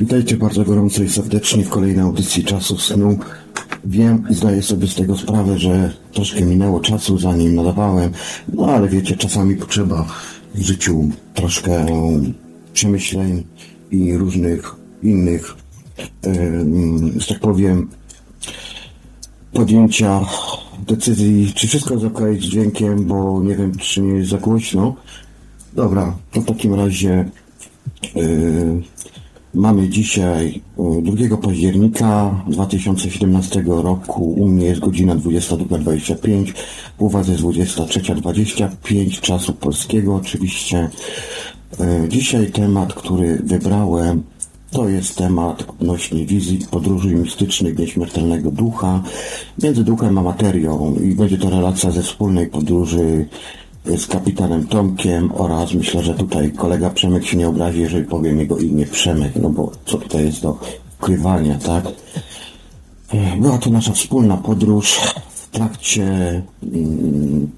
Witajcie bardzo gorąco i serdecznie w kolejnej audycji Czasu Snu. Wiem i zdaję sobie z tego sprawę, że troszkę minęło czasu zanim nadawałem, no ale wiecie, czasami potrzeba w życiu troszkę przemyśleń i różnych innych, em, że tak powiem, podjęcia decyzji, czy wszystko jest ok z dźwiękiem, bo nie wiem, czy nie jest za głośno. Dobra, to w takim razie yy, mamy dzisiaj yy, 2 października 2017 roku. U mnie jest godzina 22.25, u Was jest 23.25 czasu polskiego oczywiście. Yy, dzisiaj temat, który wybrałem, to jest temat odnośnie wizji podróży mistycznych nieśmiertelnego ducha między duchem a materią i będzie to relacja ze wspólnej podróży z kapitanem Tomkiem oraz myślę, że tutaj kolega Przemek się nie obrazi, jeżeli powiem jego imię Przemek, no bo co tutaj jest do ukrywania, tak? Była to nasza wspólna podróż w trakcie mm,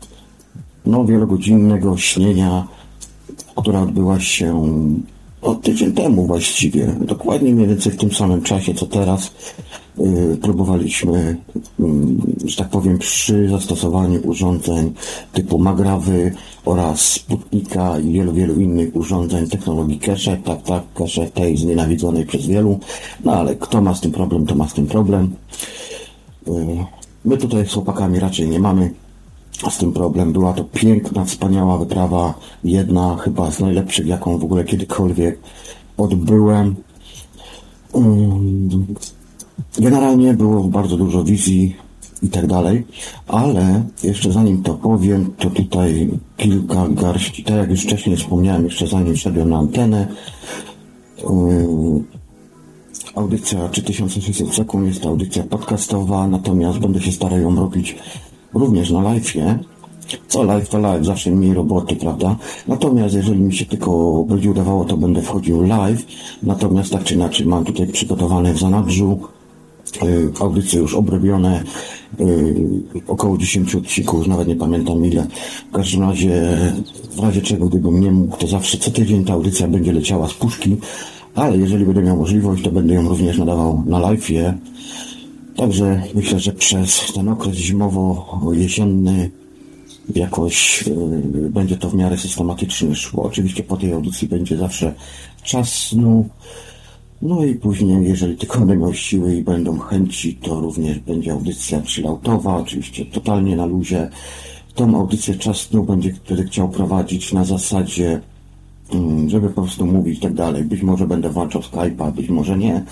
no, wielogodzinnego śnienia, która odbyła się o tydzień temu właściwie, dokładnie mniej więcej w tym samym czasie co teraz, yy, próbowaliśmy, yy, że tak powiem, przy zastosowaniu urządzeń typu Magrawy oraz Sputnika i wielu, wielu innych urządzeń technologii cache, tak, tak, cache tej znienawidzonej przez wielu, no ale kto ma z tym problem, to ma z tym problem. Yy, my tutaj z chłopakami raczej nie mamy z tym problem. Była to piękna, wspaniała wyprawa, jedna chyba z najlepszych, jaką w ogóle kiedykolwiek odbyłem. Generalnie było bardzo dużo wizji i tak dalej, ale jeszcze zanim to powiem, to tutaj kilka garści, tak jak już wcześniej wspomniałem, jeszcze zanim wszedłem na antenę, Audycja 3600 sekund jest to audycja podcastowa, natomiast będę się starał ją robić również na live'ie. Co live to live, zawsze mniej roboty, prawda? Natomiast jeżeli mi się tylko będzie udawało, to będę wchodził live. Natomiast tak czy inaczej mam tutaj przygotowane w zanadrzu yy, audycje już obrobione, yy, około 10 odcinków, nawet nie pamiętam ile. W każdym razie, w razie czego gdybym nie mógł, to zawsze co tydzień ta audycja będzie leciała z puszki, ale jeżeli będę miał możliwość, to będę ją również nadawał na live'ie. Także myślę, że przez ten okres zimowo-jesienny jakoś yy, będzie to w miarę systematycznie szło. Oczywiście po tej audycji będzie zawsze czas snu. No i później, jeżeli tylko będę miał siły i będą chęci, to również będzie audycja chilloutowa, oczywiście totalnie na luzie. Tą audycję czas snu będzie wtedy chciał prowadzić na zasadzie, mm, żeby po prostu mówić i tak dalej. Być może będę włączał Skype'a, być może nie.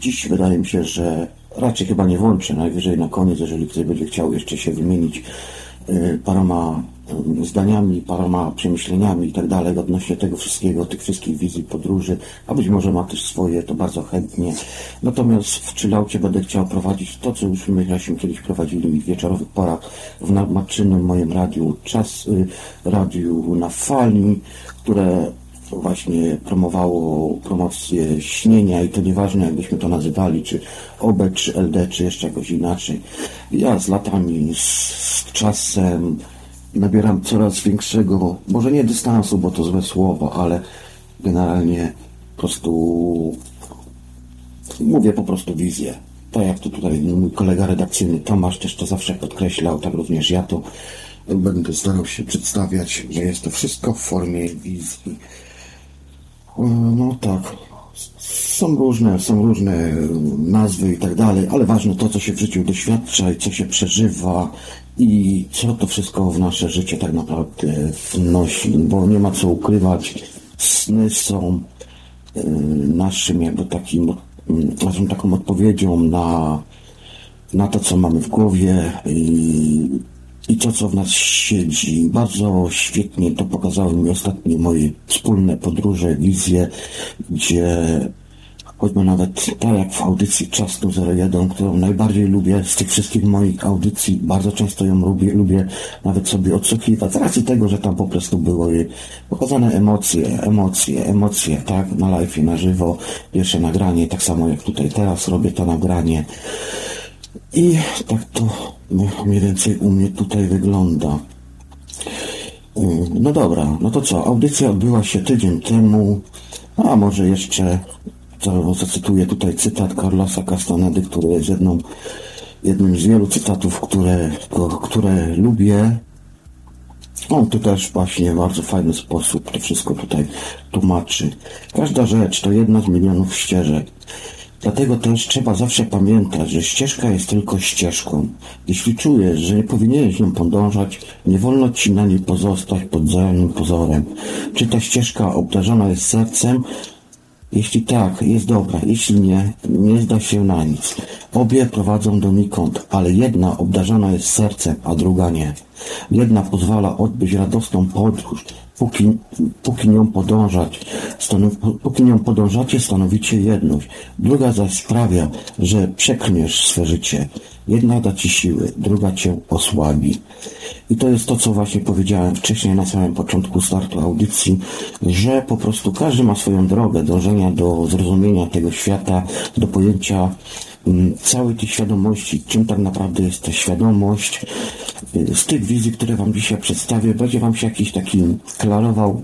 Dziś wydaje mi się, że raczej chyba nie włączę, najwyżej na koniec, jeżeli ktoś będzie chciał jeszcze się wymienić y, paroma y, zdaniami, paroma przemyśleniami i tak dalej odnośnie tego wszystkiego, tych wszystkich wizji podróży, a być może ma też swoje, to bardzo chętnie. Natomiast w chillaucie będę chciał prowadzić to, co już my żeśmy kiedyś prowadzili w wieczorowych porach w matczynym moim radiu, czas y, radiu na fali, które właśnie promowało promocję śnienia i to nieważne jakbyśmy to nazywali, czy OB, czy LD, czy jeszcze jakoś inaczej. Ja z latami, z, z czasem nabieram coraz większego, może nie dystansu, bo to złe słowo, ale generalnie po prostu mówię po prostu wizję. Tak jak to tutaj mój kolega redakcyjny Tomasz też to zawsze podkreślał, tak również ja to będę starał się przedstawiać, że jest to wszystko w formie wizji. No tak. Są różne, są różne nazwy i tak dalej, ale ważne to, co się w życiu doświadcza i co się przeżywa i co to wszystko w nasze życie tak naprawdę wnosi, bo nie ma co ukrywać. Sny są y, naszym jakby takim, naszą taką odpowiedzią na, na to, co mamy w głowie i i to, co w nas siedzi. Bardzo świetnie to pokazały mi ostatnie moje wspólne podróże, wizje, gdzie choćby nawet tak jak w audycji Czas 01, którą najbardziej lubię z tych wszystkich moich audycji, bardzo często ją lubię, lubię nawet sobie odsłuchiwać, z racji tego, że tam po prostu były pokazane emocje, emocje, emocje, tak, na live, na żywo, pierwsze nagranie, tak samo jak tutaj teraz robię to nagranie. I tak to mniej więcej u mnie tutaj wygląda. No dobra, no to co? Audycja odbyła się tydzień temu, a może jeszcze, to zacytuję tutaj cytat Carlosa Castanedy, który jest jedną, jednym z wielu cytatów, które, które lubię. On tu też właśnie w bardzo fajny sposób to wszystko tutaj tłumaczy. Każda rzecz to jedna z milionów ścieżek. Dlatego też trzeba zawsze pamiętać, że ścieżka jest tylko ścieżką. Jeśli czujesz, że nie powinieneś nią podążać, nie wolno ci na niej pozostać pod wzajemnym pozorem. Czy ta ścieżka obdarzona jest sercem? Jeśli tak, jest dobra. Jeśli nie, nie zda się na nic. Obie prowadzą donikąd, ale jedna obdarzona jest sercem, a druga nie. Jedna pozwala odbyć radosną podróż, póki, póki nią podążać, stanow, póki nią podążacie, stanowicie jedność. Druga zaś sprawia, że przeklniesz swe życie. Jedna da ci siły, druga cię osłabi. I to jest to, co właśnie powiedziałem wcześniej na samym początku startu audycji, że po prostu każdy ma swoją drogę dążenia do zrozumienia tego świata, do pojęcia całej tej świadomości, czym tak naprawdę jest ta świadomość. Z tych wizji, które Wam dzisiaj przedstawię, będzie Wam się jakiś taki klarował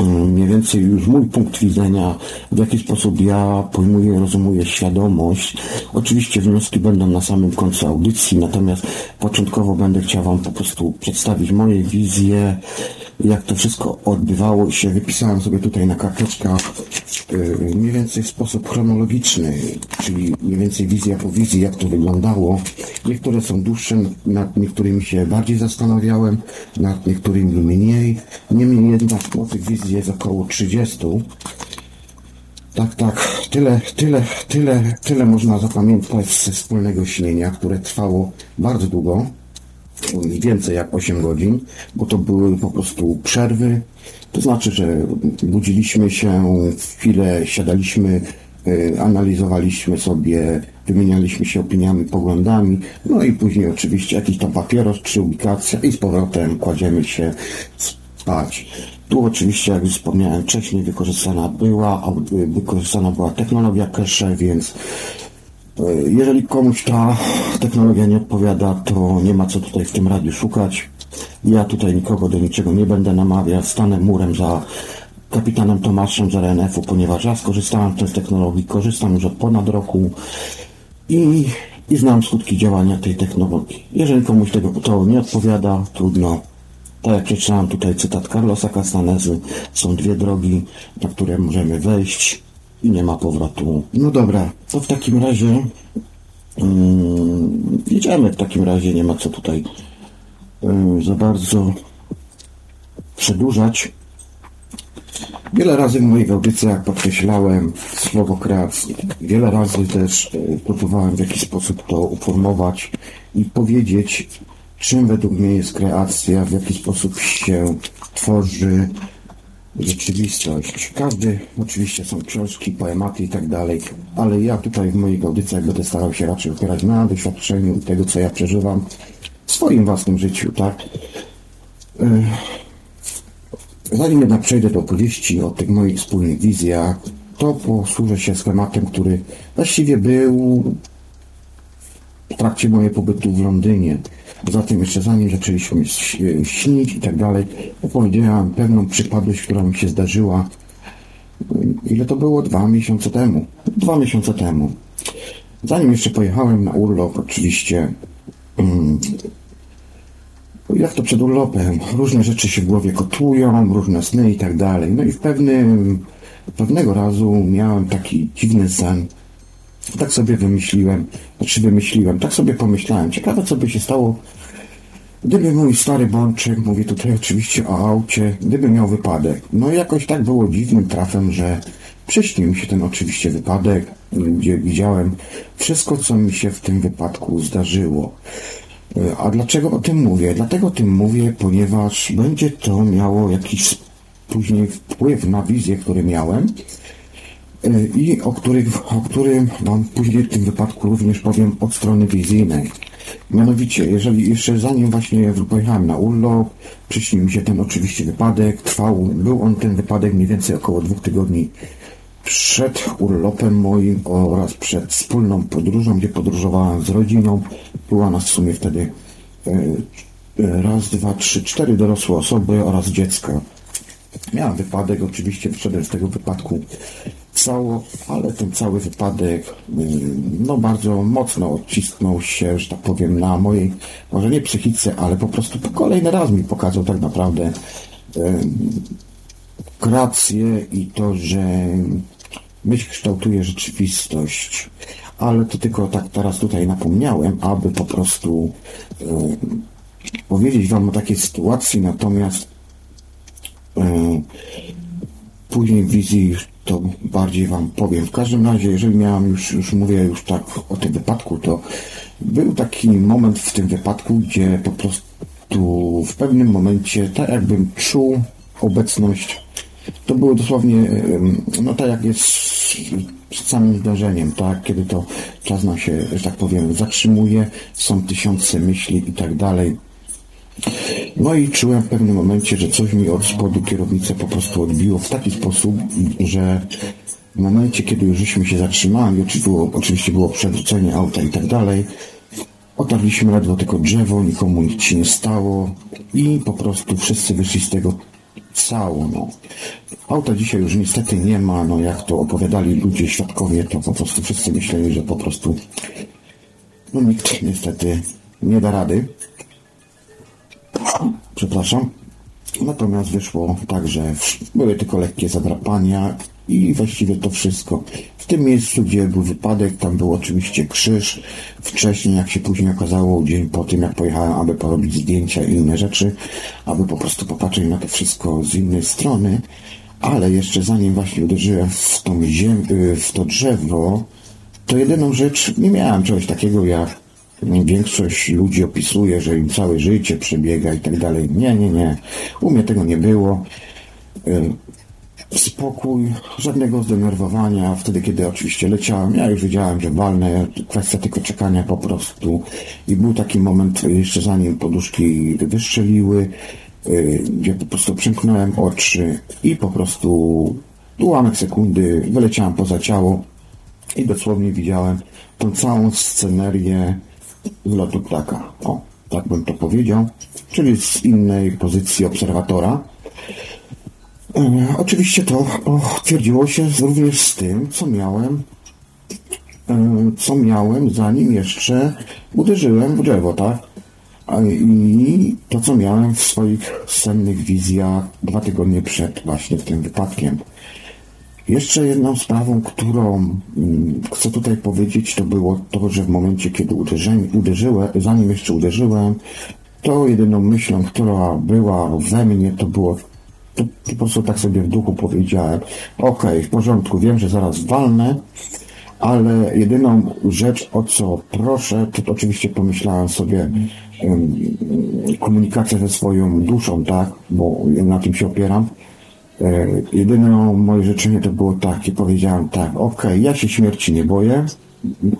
mm, mniej więcej już mój punkt widzenia, w jaki sposób ja pojmuję, rozumuję świadomość. Oczywiście wnioski będą na samym końcu audycji, natomiast początkowo będę chciał Wam po prostu przedstawić moje wizje, jak to wszystko odbywało się. Wypisałem sobie tutaj na karteczkach yy, mniej więcej w sposób chronologiczny, czyli mniej więcej wizja po wizji, jak to wyglądało. Niektóre są dłuższe, nad niektórymi się bardziej zastanawiałem, nad niektórymi mniej. Niemniej jednak no, tych wizji jest około 30. Tak, tak, tyle, tyle, tyle, tyle można zapamiętać ze wspólnego śnienia, które trwało bardzo długo więcej jak 8 godzin, bo to były po prostu przerwy. To znaczy, że budziliśmy się, chwilę siadaliśmy, y, analizowaliśmy sobie, wymienialiśmy się opiniami, poglądami, no i później oczywiście jakiś tam papieros czy ubikacja i z powrotem kładziemy się spać. Tu oczywiście, jak już wspomniałem wcześniej, wykorzystana była, wykorzystana była technologia cache, więc jeżeli komuś ta technologia nie odpowiada, to nie ma co tutaj w tym radiu szukać. Ja tutaj nikogo do niczego nie będę namawiał. Stanę murem za kapitanem Tomaszem z RNF-u, ponieważ ja skorzystałem z tej technologii, korzystam już od ponad roku i, i znam skutki działania tej technologii. Jeżeli komuś tego to nie odpowiada, trudno. Tak jak przeczytałem tutaj cytat Carlosa Castanezy, są dwie drogi, na które możemy wejść i nie ma powrotu. No dobra, to w takim razie um, w takim razie, nie ma co tutaj um, za bardzo przedłużać. Wiele razy w moich audycjach podkreślałem słowo kreacji. Wiele razy też e, próbowałem w jakiś sposób to uformować i powiedzieć, czym według mnie jest kreacja, w jaki sposób się tworzy, rzeczywistość. Każdy, oczywiście są książki, poematy i tak dalej, ale ja tutaj w moich audycjach będę starał się raczej opierać na doświadczeniu tego, co ja przeżywam w swoim własnym życiu, tak? E, zanim jednak przejdę do opowieści o tych moich wspólnych wizjach, to posłużę się schematem, który właściwie był w trakcie mojego pobytu w Londynie. Poza tym jeszcze zanim zaczęliśmy śnić i tak dalej, opowiedziałem pewną przypadłość, która mi się zdarzyła. Ile to było? Dwa miesiące temu. Dwa miesiące temu. Zanim jeszcze pojechałem na urlop, oczywiście, um, jak to przed urlopem, różne rzeczy się w głowie kotują, różne sny i tak dalej. No i w pewnym, pewnego razu miałem taki dziwny sen, tak sobie wymyśliłem, znaczy wymyśliłem, tak sobie pomyślałem. Ciekawe, co by się stało, gdyby mój stary bączek, mówię tutaj oczywiście o aucie, gdyby miał wypadek. No jakoś tak było dziwnym trafem, że przyśnił mi się ten oczywiście wypadek, gdzie widziałem wszystko, co mi się w tym wypadku zdarzyło. A dlaczego o tym mówię? Dlatego o tym mówię, ponieważ będzie to miało jakiś później wpływ na wizję, które miałem i o, których, o którym Wam później w tym wypadku również powiem od strony wizyjnej. Mianowicie, jeżeli jeszcze zanim właśnie pojechałem na urlop, przyśnił mi się ten oczywiście wypadek, trwał, był on ten wypadek mniej więcej około dwóch tygodni przed urlopem moim oraz przed wspólną podróżą, gdzie podróżowałem z rodziną. Była nas w sumie wtedy e, raz, dwa, trzy, cztery dorosłe osoby oraz dziecko. Miałem wypadek, oczywiście wyszedłem z tego wypadku cało, ale ten cały wypadek no bardzo mocno odcisnął się, że tak powiem, na mojej, może nie psychice, ale po prostu po kolejny raz mi pokazał tak naprawdę rację i to, że myśl kształtuje rzeczywistość. Ale to tylko tak teraz tutaj napomniałem, aby po prostu powiedzieć Wam o takiej sytuacji, natomiast później w wizji to bardziej Wam powiem. W każdym razie, jeżeli miałem już, już mówię już tak o tym wypadku, to był taki moment w tym wypadku, gdzie po prostu w pewnym momencie tak jakbym czuł obecność, to było dosłownie, no tak jak jest przed samym zdarzeniem, tak, kiedy to czas nam się, że tak powiem, zatrzymuje, są tysiące myśli i tak dalej. No i czułem w pewnym momencie, że coś mi od spodu kierownicę po prostu odbiło w taki sposób, że w momencie, kiedy już żeśmy się zatrzymali, oczywiście było przewrócenie auta i tak dalej, otarliśmy ledwo tylko drzewo, nikomu nic się nie stało i po prostu wszyscy wyszli z tego cało, no. Auta dzisiaj już niestety nie ma, no jak to opowiadali ludzie, świadkowie, to po prostu wszyscy myśleli, że po prostu no nikt niestety nie da rady przepraszam. Natomiast wyszło tak, że były tylko lekkie zadrapania i właściwie to wszystko. W tym miejscu, gdzie był wypadek, tam był oczywiście krzyż. Wcześniej, jak się później okazało, dzień po tym, jak pojechałem, aby porobić zdjęcia i inne rzeczy, aby po prostu popatrzeć na to wszystko z innej strony. Ale jeszcze zanim właśnie uderzyłem w, tą ziem, w to drzewo, to jedyną rzecz, nie miałem czegoś takiego jak Większość ludzi opisuje, że im całe życie przebiega i tak dalej. Nie, nie, nie. U mnie tego nie było. Spokój, żadnego zdenerwowania. Wtedy, kiedy oczywiście leciałem, ja już wiedziałem, że walnę. Kwestia tylko czekania po prostu. I był taki moment, jeszcze zanim poduszki wystrzeliły, gdzie po prostu przymknąłem oczy i po prostu ułamek sekundy wyleciałem poza ciało i dosłownie widziałem tą całą scenerię z lotu ptaka. O, tak bym to powiedział. Czyli z innej pozycji obserwatora. E, oczywiście to potwierdziło się również z tym, co miałem e, co miałem zanim jeszcze uderzyłem w drzewo, tak? I to, co miałem w swoich sennych wizjach dwa tygodnie przed właśnie tym wypadkiem. Jeszcze jedną sprawą, którą mm, chcę tutaj powiedzieć, to było to, że w momencie, kiedy uderzeń, uderzyłem, zanim jeszcze uderzyłem, to jedyną myślą, która była we mnie, to było, to po prostu tak sobie w duchu powiedziałem, ok, w porządku, wiem, że zaraz walnę, ale jedyną rzecz, o co proszę, to, to oczywiście pomyślałem sobie um, komunikacja ze swoją duszą, tak, bo na tym się opieram, jedyne moje życzenie to było takie, powiedziałem tak, okej, okay, ja się śmierci nie boję,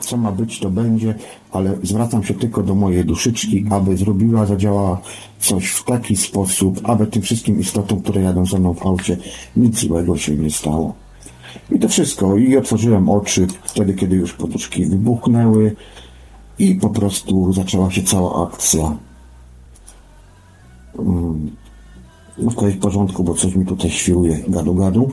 co ma być, to będzie, ale zwracam się tylko do mojej duszyczki, aby zrobiła, zadziałała coś w taki sposób, aby tym wszystkim istotom, które jadą ze mną w aucie, nic złego się nie stało. I to wszystko. I otworzyłem oczy wtedy, kiedy już poduszki wybuchnęły i po prostu zaczęła się cała akcja. Mm jest w porządku, bo coś mi tutaj świruje gadu gadu.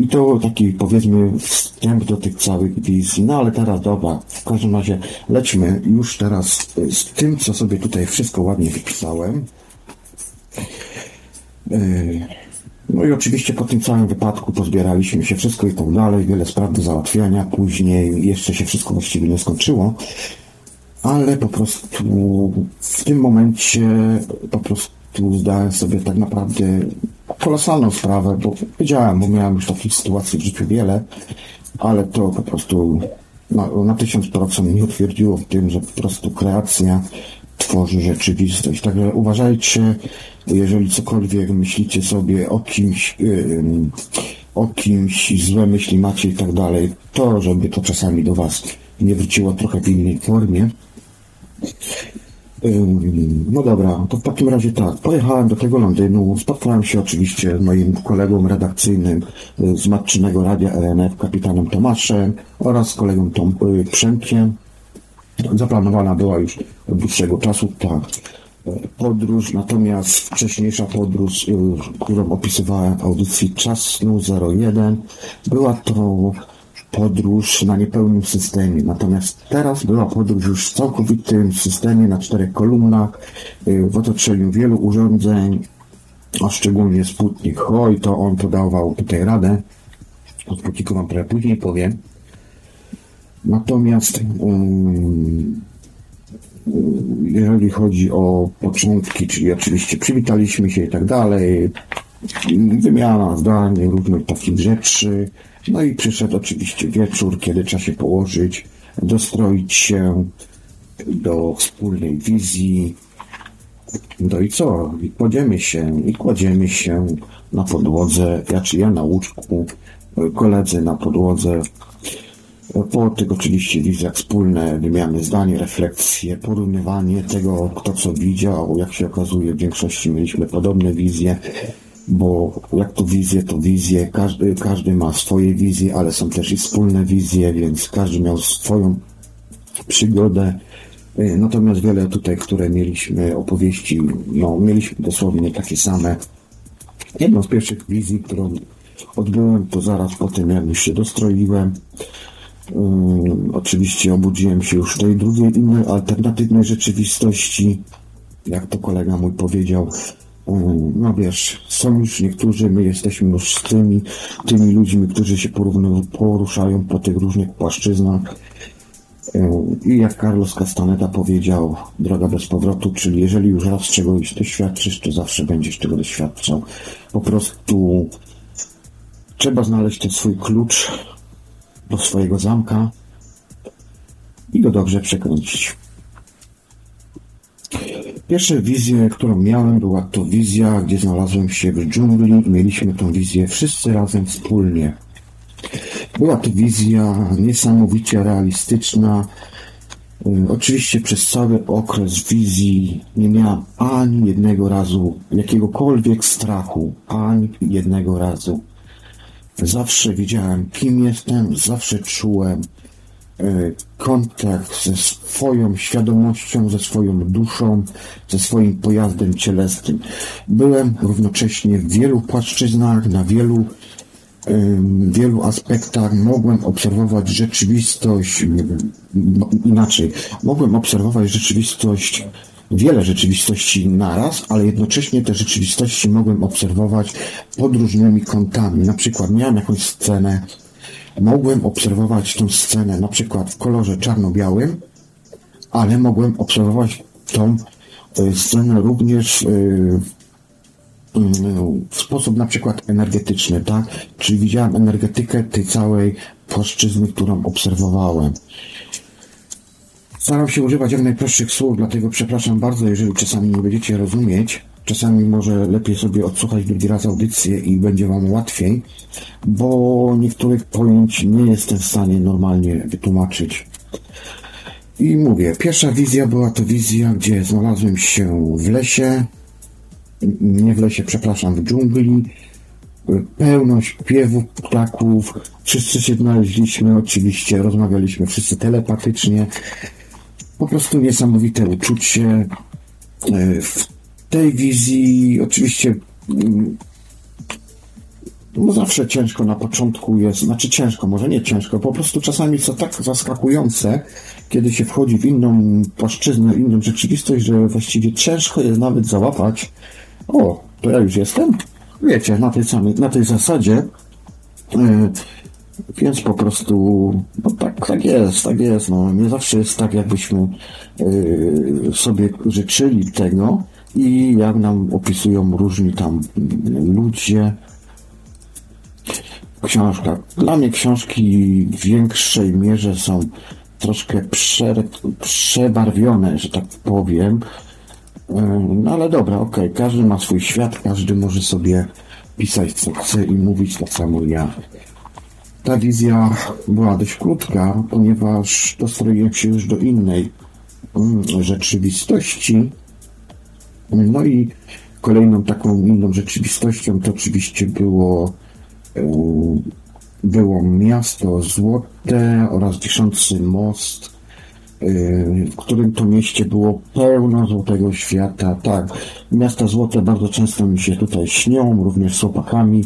I to taki powiedzmy wstęp do tych całych wizji. No ale teraz dobra, w każdym razie lećmy już teraz z tym, co sobie tutaj wszystko ładnie wypisałem. E, no i oczywiście po tym całym wypadku pozbieraliśmy się wszystko i tak dalej, wiele spraw do załatwiania, później jeszcze się wszystko właściwie nie skończyło, ale po prostu w tym momencie po prostu tu zdałem sobie tak naprawdę kolosalną sprawę, bo wiedziałem, bo miałem już takich sytuacji w życiu wiele, ale to po prostu na, na tysiąc procent mnie utwierdziło w tym, że po prostu kreacja tworzy rzeczywistość. Także uważajcie, jeżeli cokolwiek myślicie sobie o kimś, yy, o kimś, złe myśli macie i tak dalej, to żeby to czasami do Was nie wróciło trochę w innej formie. No dobra, to w takim razie tak. Pojechałem do tego Londynu, spotkałem się oczywiście z moim kolegą redakcyjnym y, z matczynego radia ENF, kapitanem Tomaszem oraz kolegą Tom y, Przemkiem. Zaplanowana była już od dłuższego czasu ta podróż, natomiast wcześniejsza podróż, y, którą opisywałem w audycji Czas Snu 01, była to podróż na niepełnym systemie. Natomiast teraz była podróż już w całkowitym systemie na czterech kolumnach y, w otoczeniu wielu urządzeń, a szczególnie Sputnik Hoj, to on podawał tutaj radę. O Sputniku wam trochę później powiem. Natomiast um, jeżeli chodzi o początki, czyli oczywiście przywitaliśmy się i tak dalej, wymiana zdań, różnych takich rzeczy, no i przyszedł oczywiście wieczór, kiedy trzeba się położyć, dostroić się do wspólnej wizji, no i co? I kładziemy się, i kładziemy się na podłodze, ja czy ja na łóżku, koledzy na podłodze, po tych oczywiście wizjach wspólne, wymiany zdań, refleksje, porównywanie tego, kto co widział. Jak się okazuje, w większości mieliśmy podobne wizje, bo jak to wizje, to wizje. Każdy, każdy ma swoje wizje, ale są też i wspólne wizje, więc każdy miał swoją przygodę. Natomiast wiele tutaj, które mieliśmy opowieści, no mieliśmy dosłownie takie same. Jedną z pierwszych wizji, którą odbyłem, to zaraz po tym, jak już się dostroiłem. Um, oczywiście obudziłem się już w tej drugiej, innej, alternatywnej rzeczywistości. Jak to kolega mój powiedział, no wiesz, są już niektórzy, my jesteśmy już z tymi, tymi ludźmi, którzy się poruszają po tych różnych płaszczyznach. Um, I jak Carlos Castaneda powiedział, droga bez powrotu, czyli jeżeli już raz czegoś doświadczysz, to zawsze będziesz tego doświadczał. Po prostu trzeba znaleźć ten swój klucz do swojego zamka i go dobrze przekręcić. Pierwsza wizja, którą miałem, była to wizja, gdzie znalazłem się w dżungli i mieliśmy tą wizję wszyscy razem wspólnie. Była to wizja niesamowicie realistyczna. Oczywiście przez cały okres wizji nie miałem ani jednego razu jakiegokolwiek strachu, ani jednego razu. Zawsze wiedziałem, kim jestem, zawsze czułem kontakt ze swoją świadomością, ze swoją duszą, ze swoim pojazdem cielesnym. Byłem równocześnie w wielu płaszczyznach, na wielu, wielu aspektach. Mogłem obserwować rzeczywistość inaczej. Mogłem obserwować rzeczywistość wiele rzeczywistości naraz, ale jednocześnie te rzeczywistości mogłem obserwować pod różnymi kątami. Na przykład miałem jakąś scenę, mogłem obserwować tą scenę na przykład w kolorze czarno-białym, ale mogłem obserwować tą e, scenę również e, w sposób na przykład energetyczny, tak? Czyli widziałem energetykę tej całej płaszczyzny, którą obserwowałem. Staram się używać jak najprostszych słów, dlatego przepraszam bardzo, jeżeli czasami nie będziecie rozumieć. Czasami może lepiej sobie odsłuchać drugi raz audycję i będzie Wam łatwiej, bo niektórych pojęć nie jestem w stanie normalnie wytłumaczyć. I mówię, pierwsza wizja była to wizja, gdzie znalazłem się w lesie, nie w lesie, przepraszam, w dżungli, pełno śpiewów, ptaków, wszyscy się znaleźliśmy, oczywiście rozmawialiśmy wszyscy telepatycznie, po prostu niesamowite uczucie. E, w tej wizji oczywiście mm, no zawsze ciężko na początku jest, znaczy ciężko, może nie ciężko, po prostu czasami co tak zaskakujące, kiedy się wchodzi w inną płaszczyznę, inną rzeczywistość, że właściwie ciężko jest nawet załapać. O, to ja już jestem? Wiecie, na tej samej, na tej zasadzie. Yy, więc po prostu, no tak, tak jest, tak jest. No. Nie zawsze jest tak, jakbyśmy yy, sobie życzyli tego i jak nam opisują różni tam ludzie. Książka. Dla mnie książki w większej mierze są troszkę prze, przebarwione, że tak powiem. No ale dobra, okej, okay. każdy ma swój świat, każdy może sobie pisać co chce i mówić tak samo ja. Ta wizja była dość krótka, ponieważ dostroiłem się już do innej rzeczywistości. No i kolejną taką inną rzeczywistością to oczywiście było, e, było miasto złote oraz wiszący most. W którym to mieście było pełno złotego świata. Tak, miasta złote bardzo często mi się tutaj śnią, również z chłopakami.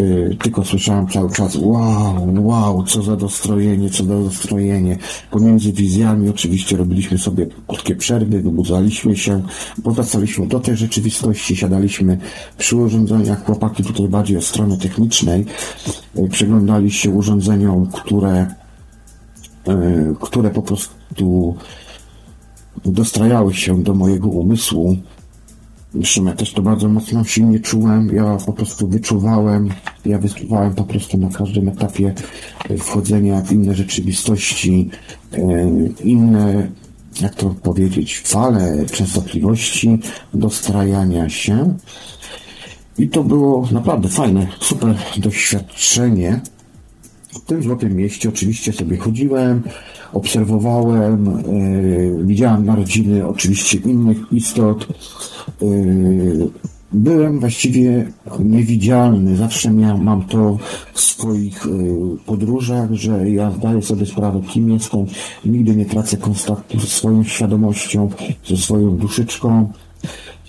Y, tylko słyszałem cały czas wow, wow, co za dostrojenie, co za dostrojenie. Pomiędzy wizjami oczywiście robiliśmy sobie krótkie przerwy, wybudzaliśmy się, powracaliśmy do tej rzeczywistości, siadaliśmy przy urządzeniach, chłopaki tutaj bardziej od strony technicznej, y, przyglądali się urządzeniom, które, które po prostu dostrajały się do mojego umysłu, Zresztą ja też to bardzo mocno silnie czułem, ja po prostu wyczuwałem, ja wyczuwałem po prostu na każdym etapie e, wchodzenia w inne rzeczywistości, e, inne, jak to powiedzieć, fale częstotliwości dostrajania się. I to było naprawdę fajne, super doświadczenie. W tym złotym mieście oczywiście sobie chodziłem, obserwowałem, yy, widziałem narodziny oczywiście innych istot. Yy, byłem właściwie niewidzialny. Zawsze miałem, mam to w swoich yy, podróżach, że ja zdaję sobie sprawę, kim jestem. Nigdy nie tracę kontaktu ze swoją świadomością, ze swoją duszyczką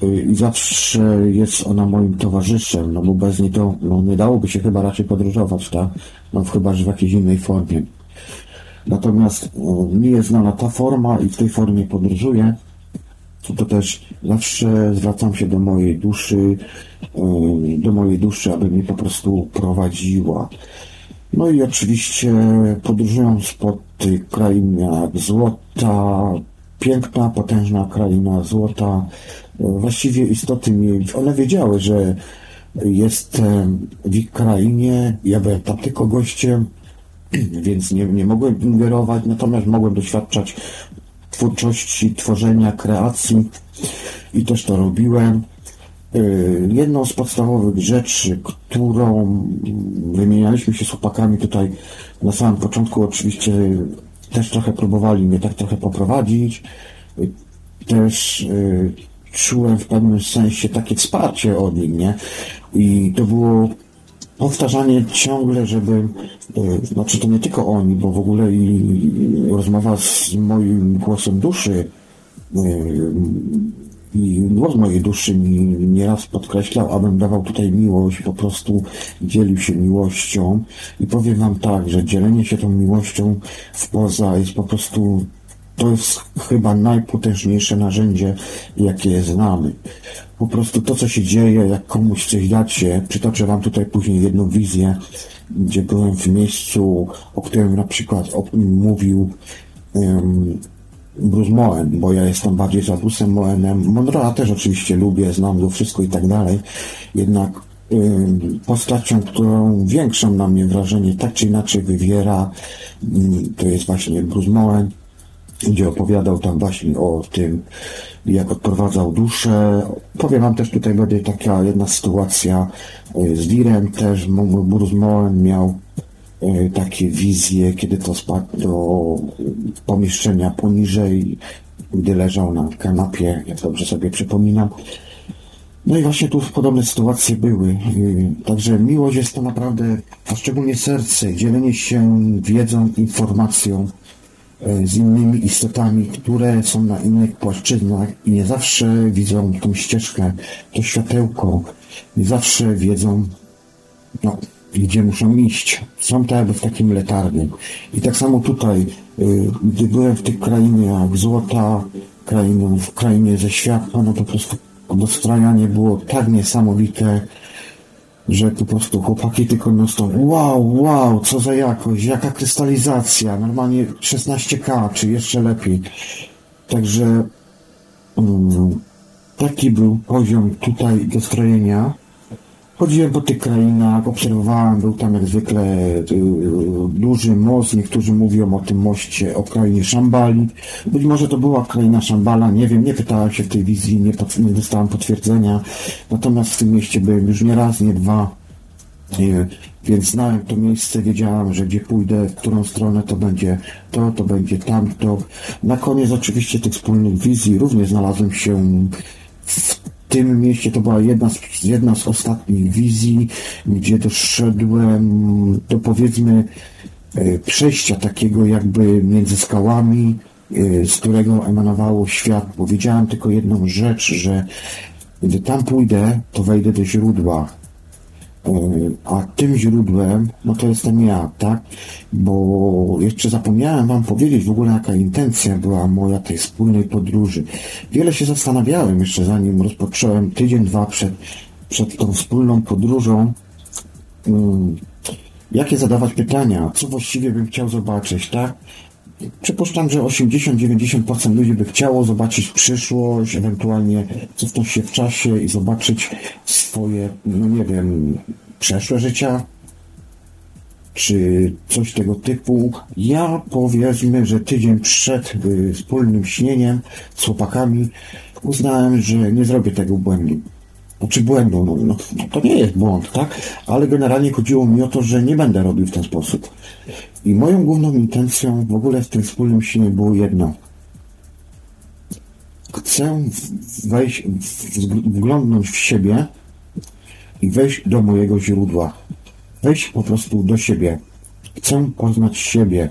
i zawsze jest ona moim towarzyszem, no bo bez niej to no, nie dałoby się chyba raczej podróżować, tak? No chyba, że w jakiejś innej formie. Natomiast mi jest znana ta forma i w tej formie podróżuję, to, to też zawsze zwracam się do mojej duszy, do mojej duszy, aby mnie po prostu prowadziła. No i oczywiście podróżując po tych krainach złota, piękna, potężna kraina złota, właściwie istoty mi, one wiedziały, że jestem w ich krainie, ja byłem tam tylko gościem, więc nie, nie mogłem ingerować, natomiast mogłem doświadczać twórczości, tworzenia, kreacji i też to robiłem. Y, jedną z podstawowych rzeczy, którą wymienialiśmy się z chłopakami tutaj na samym początku, oczywiście też trochę próbowali mnie tak trochę poprowadzić. Y, też y, czułem w pewnym sensie takie wsparcie od nich, nie? I to było powtarzanie ciągle, żeby, e, znaczy to nie tylko oni, bo w ogóle i rozmowa z moim głosem duszy e, i głos mojej duszy mi nieraz podkreślał, abym dawał tutaj miłość, po prostu dzielił się miłością i powiem wam tak, że dzielenie się tą miłością w poza jest po prostu to jest chyba najpotężniejsze narzędzie, jakie znamy. Po prostu to, co się dzieje, jak komuś coś dacie, przytoczę Wam tutaj później jedną wizję, gdzie byłem w miejscu, o którym na przykład mówił um, Bruce Moen, bo ja jestem bardziej za Bruce'em Moenem. Monroe'a też oczywiście lubię, znam go wszystko i tak dalej. Jednak postacią, którą większą na mnie wrażenie tak czy inaczej wywiera, to jest właśnie Bruce Moen gdzie opowiadał tam właśnie o tym, jak odprowadzał duszę. Powiem wam też tutaj będzie taka jedna sytuacja e, z Direm też, Burzmoen miał e, takie wizje, kiedy to spadł do pomieszczenia poniżej, gdy leżał na kanapie, jak dobrze sobie przypominam. No i właśnie tu podobne sytuacje były. E, także miłość jest to naprawdę, a szczególnie serce, dzielenie się wiedzą, informacją, E, z innymi istotami, które są na innych płaszczyznach i nie zawsze widzą tą ścieżkę, to światełko, nie zawsze wiedzą, no, gdzie muszą iść. Są tak jakby w takim letargu. I tak samo tutaj, e, gdy byłem w tych krainach złota, krainą, w krainie ze światła, no to po prostu dostrajanie było tak niesamowite, że po prostu chłopaki tylko non wow, wow, co za jakość, jaka krystalizacja, normalnie 16K, czy jeszcze lepiej. Także um, taki był poziom tutaj dostrojenia. Chodziłem po tych krainach, obserwowałem, był tam jak zwykle y, duży most, niektórzy mówią o tym moście, o krainie Szambali. Być może to była kraina Szambala, nie wiem, nie pytałem się w tej wizji, nie, nie dostałem potwierdzenia. Natomiast w tym mieście byłem już nie raz, nie dwa, y, więc znałem to miejsce, wiedziałem, że gdzie pójdę, w którą stronę to będzie to, to będzie tamto. Na koniec oczywiście tych wspólnych wizji również znalazłem się w tym mieście to była jedna z, jedna z ostatnich wizji, gdzie doszedłem do powiedzmy e, przejścia takiego jakby między skałami, y, z którego emanowało światło. Wiedziałem tylko jedną rzecz, że gdy tam pójdę, to wejdę do źródła. Y, A tym źródłem, no to jestem ja, tak? Bo jeszcze zapomniałem Wam powiedzieć w ogóle, jaka intencja była moja tej wspólnej podróży. Wiele się zastanawiałem jeszcze zanim rozpocząłem tydzień, dwa przed, przed tą wspólną podróżą. mm, Jakie zadawać pytania? Co właściwie bym chciał zobaczyć, tak? Przypuszczam, że 80-90% ludzi by chciało zobaczyć przyszłość, ewentualnie cofnąć się w czasie i zobaczyć swoje, no nie wiem, przeszłe życia, czy coś tego typu. Ja powiedzmy, że tydzień przed y, wspólnym śnieniem z chłopakami uznałem, że nie zrobię tego błędu. Znaczy błędu, no, no, to nie jest błąd, tak? Ale generalnie chodziło mi o to, że nie będę robił w ten sposób. I moją główną intencją w ogóle w tym wspólnym śnie było jedno. Chcę wejść, wglądnąć w siebie i wejść do mojego źródła. Wejść po prostu do siebie. Chcę poznać siebie.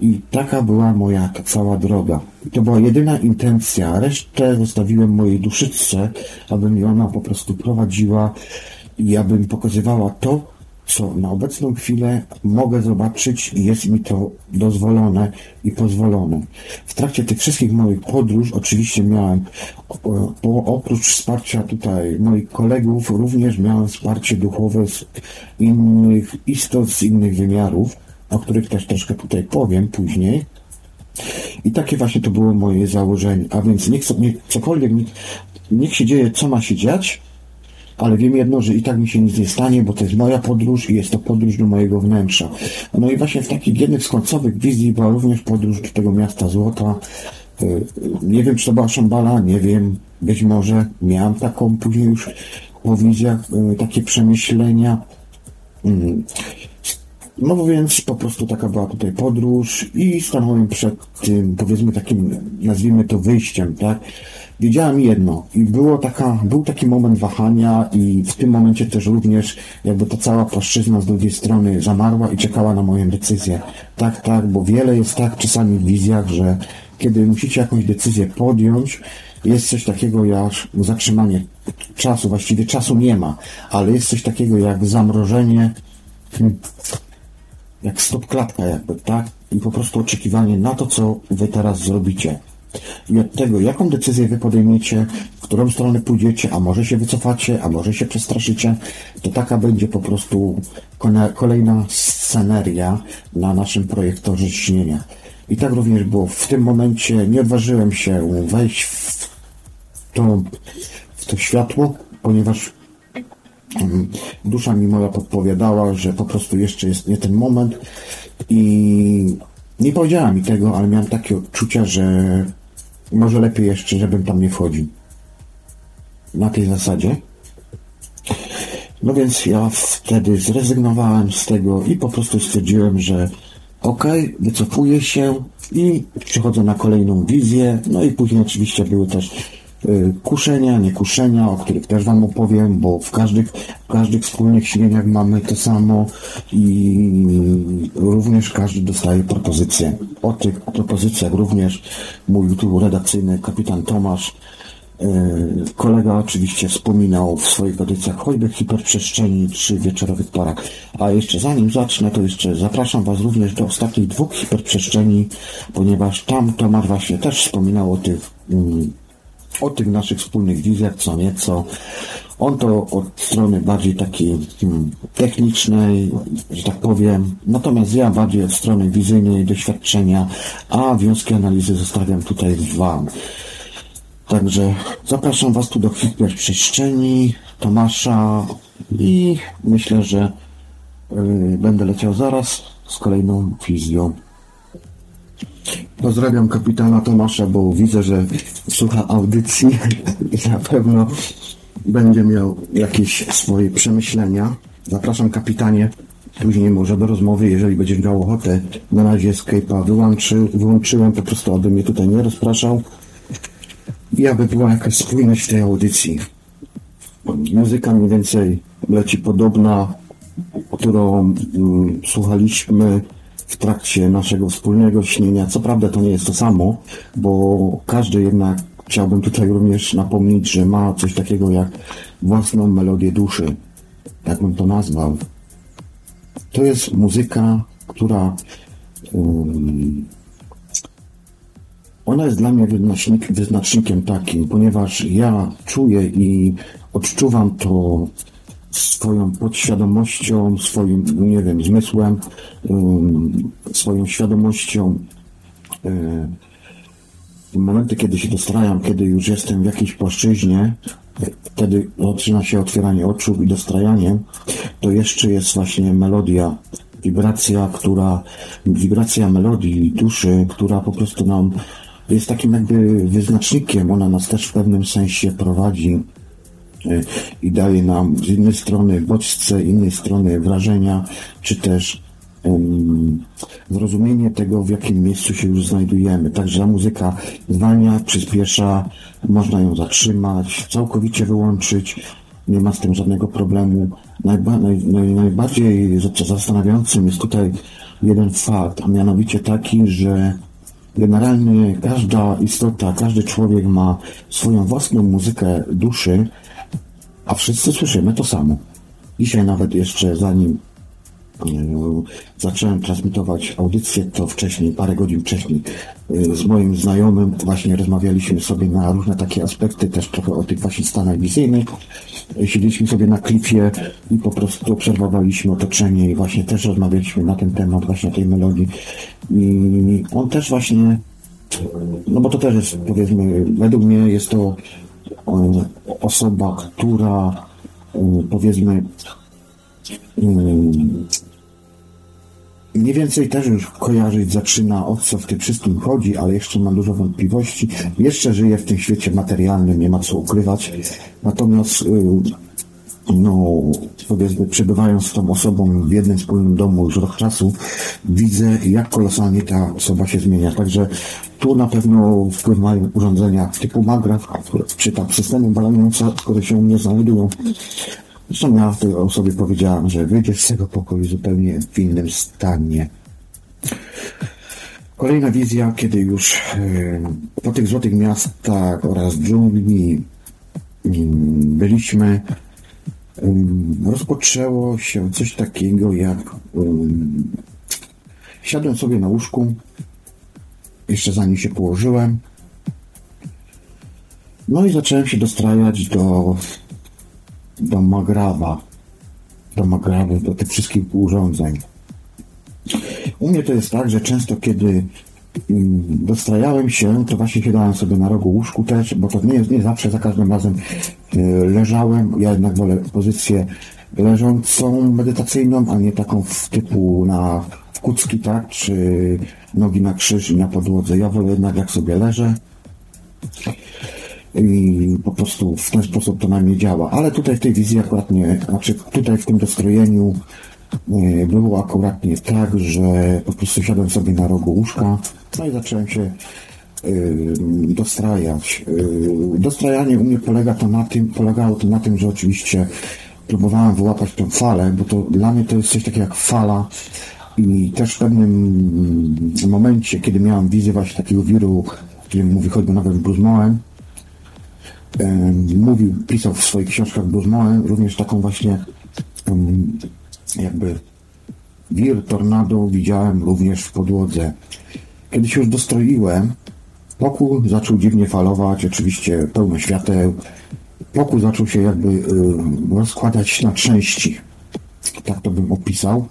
I taka była moja cała droga. I to była jedyna intencja. Resztę zostawiłem mojej duszyczce, aby mi ona po prostu prowadziła i abym pokazywała to, co na obecną chwilę mogę zobaczyć i jest mi to dozwolone i pozwolone. W trakcie tych wszystkich moich podróż oczywiście miałem, oprócz wsparcia tutaj moich kolegów, również miałem wsparcie duchowe z innych istot, z innych wymiarów, o których też troszkę tutaj powiem później. I takie właśnie to było moje założenie. A więc niech, niech cokolwiek, niech, niech się dzieje, co ma się dziać, ale wiem jedno, że i tak mi się nic nie stanie, bo to jest moja podróż i jest to podróż do mojego wnętrza. No i właśnie w takich jednych z końcowych wizji była również podróż do tego miasta złota. Y, Nie wiem, czy to była Szambala, nie wiem, być może miałem taką później już po wizjach y, takie przemyślenia. No więc po prostu taka była tutaj podróż i stanąłem przed tym, powiedzmy takim, nazwijmy to wyjściem, tak? Wiedziałem jedno i było taka, był taki moment wahania i w tym momencie też również jakby ta cała płaszczyzna z drugiej strony zamarła i czekała na moją decyzję. Tak, tak, bo wiele jest tak czasami w wizjach, że kiedy musicie jakąś decyzję podjąć, jest coś takiego jak zatrzymanie czasu, właściwie czasu nie ma, ale jest coś takiego jak zamrożenie jak stop klatka jakby, tak? I po prostu oczekiwanie na to, co wy teraz zrobicie. I od tego, jaką decyzję wy podejmiecie, w którą stronę pójdziecie, a może się wycofacie, a może się przestraszycie, to taka będzie po prostu kolejna sceneria na naszym projektorze śnienia. I tak również było. W tym momencie nie odważyłem się wejść w to, w to światło, ponieważ Dusza mi moja podpowiadała, że po prostu jeszcze jest nie ten moment i nie powiedziała mi tego, ale miałem takie odczucia, że może lepiej jeszcze, żebym tam nie wchodził. Na tej zasadzie. No więc ja wtedy zrezygnowałem z tego i po prostu stwierdziłem, że okej, wycofuję się i przechodzę na kolejną wizję. No i później oczywiście były też kuszenia, nie kuszenia, o których też Wam opowiem, bo w każdych, w każdych wspólnych śnieniach mamy to samo i również każdy dostaje propozycje. O tych propozycjach również mój tu redakcyjny kapitan Tomasz Yy, Kolega oczywiście wspominał w swoich audycjach choćby hiperprzestrzeni czy wieczorowych porach. A jeszcze zanim zacznę, to jeszcze zapraszam Was również do ostatnich dwóch hiperprzestrzeni, ponieważ tam Tomasz właśnie też wspominał o tych, mm, o tych naszych wspólnych wizjach, co nieco. On to od strony bardziej takiej hmm, technicznej, że tak powiem, natomiast ja bardziej od strony wizyjnej, doświadczenia, a wnioski analizy zostawiam tutaj Wam. Także zapraszam Was tu do hiperprzestrzeni Tomasza i myślę, że y, będę leciał zaraz z kolejną wizją. Pozdrawiam kapitana Tomasza, bo widzę, że słucha audycji i na pewno będzie miał jakieś swoje przemyślenia. Zapraszam kapitanie później może do rozmowy, jeżeli będziesz miał ochotę. Na razie Skype'a wyłączy, wyłączyłem po prostu, aby mnie tutaj nie rozpraszał i aby była jakaś spójność tej audycji. Muzyka mniej więcej leci podobna, którą mm, słuchaliśmy w trakcie naszego wspólnego śnienia. Co prawda to nie jest to samo, bo każdy jednak chciałbym tutaj również napomnieć, że ma coś takiego jak własną melodię duszy. Jak bym to nazwał. To jest muzyka, która um, ona jest dla mnie wyznacznik, wyznacznikiem takim, ponieważ ja czuję i odczuwam to swoją podświadomością, swoim, nie wiem, zmysłem, swoją świadomością. W momenty, kiedy się dostrajam, kiedy już jestem w jakiejś płaszczyźnie, wtedy zaczyna się otwieranie oczu i dostrajanie, to jeszcze jest właśnie melodia, wibracja, która, wibracja melodii duszy, która po prostu nam jest takim jakby wyznacznikiem, ona nas też w pewnym sensie prowadzi i daje nam z jednej strony bodźce, z innej strony wrażenia, czy też um, zrozumienie tego, w jakim miejscu się już znajdujemy. Także ta muzyka zwalnia, przyspiesza, można ją zatrzymać, całkowicie wyłączyć, nie ma z tym żadnego problemu. Najba, naj, naj, najbardziej zastanawiającym jest tutaj jeden fakt, a mianowicie taki, że generalnie każda istota, każdy człowiek ma swoją własną muzykę duszy, a wszyscy słyszymy to samo. Dzisiaj nawet jeszcze zanim zacząłem transmitować audycję, to wcześniej, parę godzin wcześniej y, z moim znajomym właśnie rozmawialiśmy sobie na różne takie aspekty, też trochę o tych właśnie stanach wizyjnych. Siedzieliśmy sobie na klipie i po prostu obserwowaliśmy otoczenie i właśnie też rozmawialiśmy na ten temat, właśnie tej melodii. I on też właśnie, no bo to też jest, powiedzmy, według mnie jest to osoba, która y, powiedzmy Mniej więcej też już kojarzyć zaczyna o co w tym wszystkim chodzi, ale jeszcze mam dużo wątpliwości. Jeszcze żyję w tym świecie materialnym, nie ma co ukrywać. Natomiast no, powiedzmy, przebywając z tą osobą w jednym wspólnym domu już rok czasu, widzę, jak kolosalnie ta osoba się zmienia. Także tu na pewno wpływ mają urządzenia typu Magraf, czy tam systemy balaniące, które się u mnie znajdują. Zresztą ja tej osobie powiedziałam, że wyjdzie z tego pokoju zupełnie w innym stanie. Kolejna wizja, kiedy już e, po tych złotych miastach oraz dżungli mm, byliśmy, rozpoczęło się coś takiego jak siadłem sobie na łóżku, jeszcze zanim się położyłem, no i zacząłem się dostrajać do do Magrawa, do Magrawy, do tych wszystkich urządzeń. U mnie to jest tak, że często kiedy dostrajałem się, to właśnie siadałem sobie na rogu łóżku też, bo to nie, nie zawsze za każdym razem y, leżałem. Ja jednak wolę pozycję leżącą, medytacyjną, a nie taką w typu na w kucki, tak, czy nogi na krzyż i na podłodze. Ja wolę jednak jak sobie leżę, i po prostu w ten sposób to na mnie działa. Ale tutaj w tej wizji akurat nie, znaczy tutaj w tym dostrojeniu było akurat nie tak, że po prostu siadłem sobie na rogu łóżka, no i zacząłem się e, dostrajać. E, dostrajanie u mnie polega to na tym, polegało to na tym, że oczywiście próbowałem wyłapać tę falę, bo to dla mnie to jest coś takiego jak fala i też w pewnym momencie, kiedy miałem wizję właśnie takiego wiru, o którym mówi choćby nawet Bruce mówił, pisał w swoich książkach Burzmoen również taką właśnie jakby wir tornado widziałem również w podłodze. Kiedy się już dostroiłem, pokój zaczął dziwnie falować, oczywiście pełno świateł. Pokój zaczął się jakby rozkładać na części. Tak to bym opisał.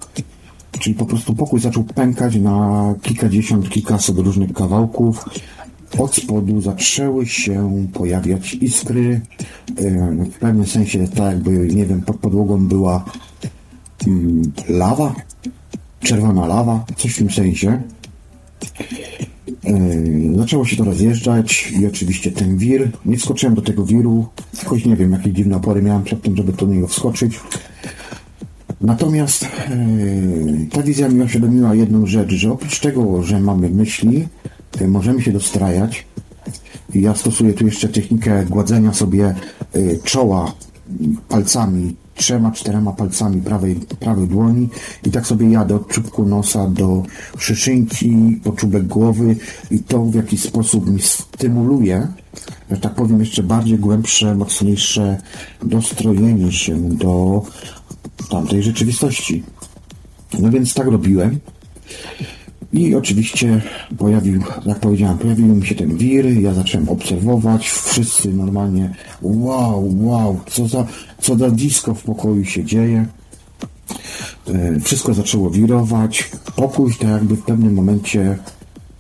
Czyli po prostu pokój zaczął pękać na kilkadziesiąt, kilkaset różnych kawałków od spodu zaczęły się pojawiać iskry. W pewnym sensie tak jakby, nie wiem, pod podłogą była lawa, czerwona lawa, coś w tym sensie. Zaczęło się to rozjeżdżać i oczywiście ten wir. Nie wskoczyłem do tego wiru, choć nie wiem, jakie dziwne opory miałem przed tym, żeby do niego wskoczyć. Natomiast ta wizja mi uświadomiła jedną rzecz, że oprócz tego, że mamy myśli, możemy się dostrajać. Ja stosuję tu jeszcze technikę gładzenia sobie czoła palcami trzema, czterema palcami prawej, prawej dłoni i tak sobie jadę od czubku nosa do szyszynki, po czubek głowy i to w jakiś sposób mi stymuluje, że tak powiem, jeszcze bardziej głębsze, mocniejsze dostrojenie się do tamtej rzeczywistości. No więc tak robiłem. I oczywiście pojawił, jak powiedziałem, pojawiły mi się ten wir, ja zacząłem obserwować, wszyscy normalnie, wow, wow, co za, co za disco w pokoju się dzieje. E, Wszystko zaczęło wirować, pokój tak jakby w pewnym momencie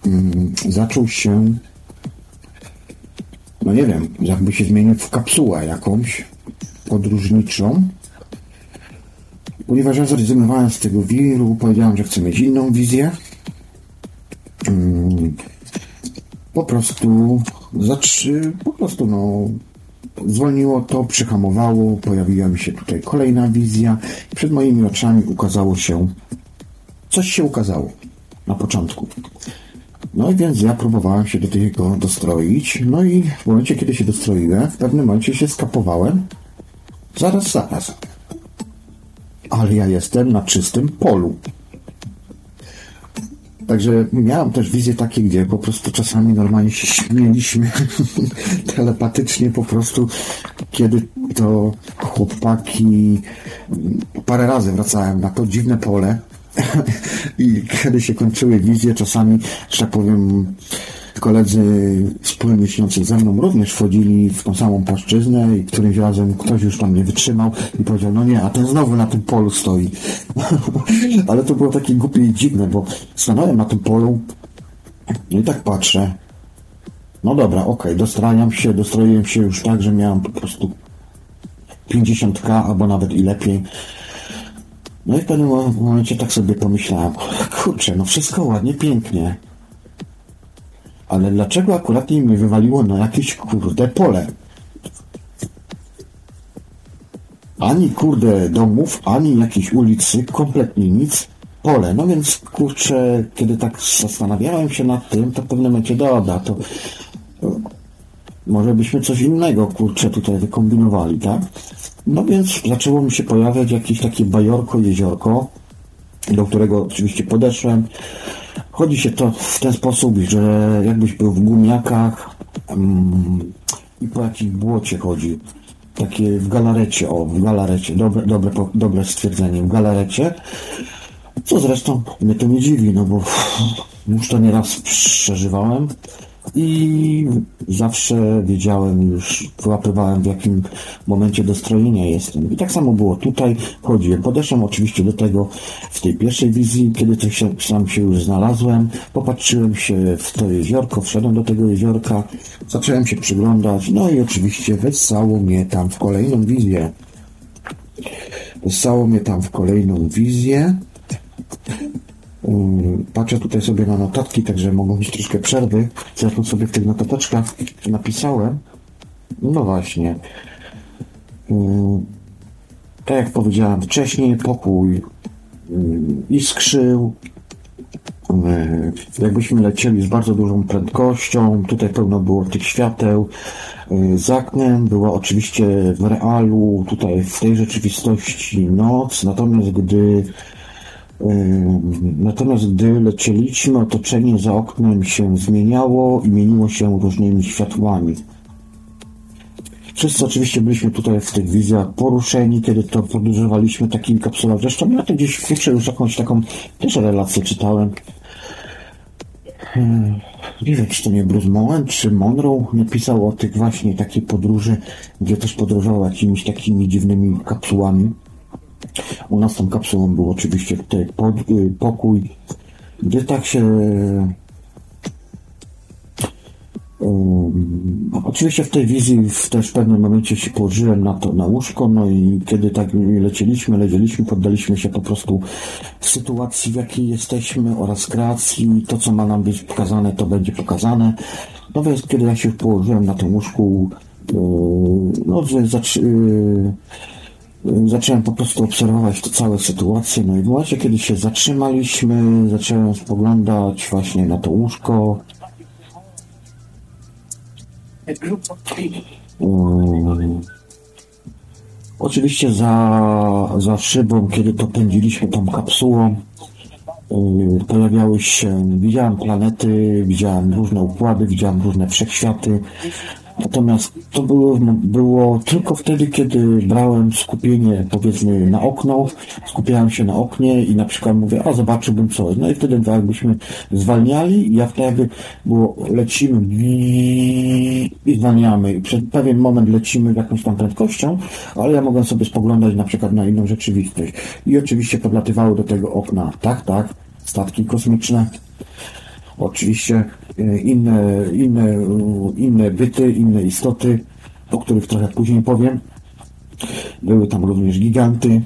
mm, zaczął się, no nie wiem, jakby się zmienił w kapsułę jakąś podróżniczą. Ponieważ ja zrezygnowałem z tego wiru, powiedziałem, że chcę mieć inną wizję. Mm, Po prostu zatrzy, po prostu no zwolniło to, przyhamowało, pojawiła mi się tutaj kolejna wizja. Przed moimi oczami ukazało się, coś się ukazało na początku. No i więc ja próbowałem się do tego dostroić. No i w momencie, kiedy się dostroiłem, w pewnym momencie się skapowałem. Zaraz, zaraz. Ale ja jestem na czystym polu. Także miałem też wizje takie, gdzie po prostu czasami normalnie się śmieliśmy telepatycznie po prostu, kiedy to chłopaki parę razy wracałem na to dziwne pole i kiedy się kończyły wizje, czasami, że tak powiem, koledzy wspólnie śniący ze mną również wchodzili w tą samą płaszczyznę i którymś razem ktoś już tam nie wytrzymał i powiedział, no nie, a ten znowu na tym polu stoi. Ale to było takie głupie i dziwne, bo stanąłem na tym polu i tak patrzę. No dobra, okej, dostrajam się, dostroiłem się już tak, że miałem po prostu 50k albo nawet i lepiej. No i w pewnym momencie tak sobie pomyślałem, kurczę, no wszystko ładnie, pięknie. Ale dlaczego akurat mi wywaliło na jakieś kurde pole? Ani kurde domów, ani jakiejś ulicy, kompletnie nic. Pole. No więc kurczę, kiedy tak zastanawiałem się nad tym, to w pewnym momencie to to może byśmy coś innego kurczę tutaj wykombinowali, tak? No więc zaczęło mi się pojawiać jakieś takie bajorko, jeziorko, do którego oczywiście podeszłem. Chodzi się to w ten sposób, że jakbyś był w gumiakach mm, i po jakimś błocie chodzi. Takie w galarecie, o, w galarecie, dobre, dobre, dobre stwierdzenie, w galarecie. Co zresztą mnie to nie dziwi, no bo już to nieraz przeżywałem i zawsze wiedziałem już, wyłapywałem w jakim momencie dostrojenia jestem. I tak samo było tutaj, chodziłem. Podeszłem oczywiście do tego w tej pierwszej wizji, kiedy się, sam się już znalazłem, popatrzyłem się w to jeziorko, wszedłem do tego jeziorka, zacząłem się przyglądać, no i oczywiście wessało mnie tam w kolejną wizję. Wessało mnie tam w kolejną wizję. Patrzę tutaj sobie na notatki, także mogą być troszkę przerwy. Ja tu sobie w tych notateczkach napisałem? No właśnie. Tak jak powiedziałem wcześniej, pokój iskrzył. Jakbyśmy lecieli z bardzo dużą prędkością, tutaj pełno było tych świateł. Za oknem była oczywiście w realu, tutaj w tej rzeczywistości noc, natomiast gdy Natomiast gdy lecieliśmy, otoczenie za oknem się zmieniało i mieniło się różnymi światłami. Wszyscy oczywiście byliśmy tutaj w tych wizjach poruszeni, kiedy to podróżowaliśmy takimi kapsułami. Zresztą ja to gdzieś w kurczę już jakąś taką też relację czytałem. Hmm, Nie wiem, czy to nie Bruce Moen, czy Monroe napisał o tych właśnie takiej podróży, gdzie też podróżował jakimiś takimi dziwnymi kapsułami. U nas tą kapsułą był oczywiście y, pokój, gdzie tak się. Um, oczywiście w tej wizji w też pewnym momencie się położyłem na to na łóżko, no i kiedy tak lecieliśmy, lecieliśmy, poddaliśmy się po prostu sytuacji, w jakiej jesteśmy oraz kreacji. To, co ma nam być pokazane, to będzie pokazane. No więc kiedy ja się położyłem na tym łóżku, yy, no, że yy, Zacząłem po prostu obserwować tę całą sytuację, no i w momencie, kiedy się zatrzymaliśmy, zacząłem spoglądać właśnie na to łóżko. Mm. Oczywiście za, za szybą, kiedy to pędziliśmy tą kapsułą, yy, pojawiały się, widziałem planety, widziałem różne układy, widziałem różne wszechświaty. Natomiast to było, było tylko wtedy, kiedy brałem skupienie, powiedzmy, na okno, skupiałem się na oknie i na przykład mówię, a zobaczyłbym coś. No i wtedy tak jakbyśmy zwalniali i ja wtedy było, lecimy i zwalniamy. I przez pewien moment lecimy jakąś tam prędkością, ale ja mogłem sobie spoglądać na przykład na inną rzeczywistość. I oczywiście podlatywały do tego okna. Tak, tak, statki kosmiczne. Oczywiście e, inne, inne, inne byty, inne istoty, o których trochę później powiem. Były tam również giganty.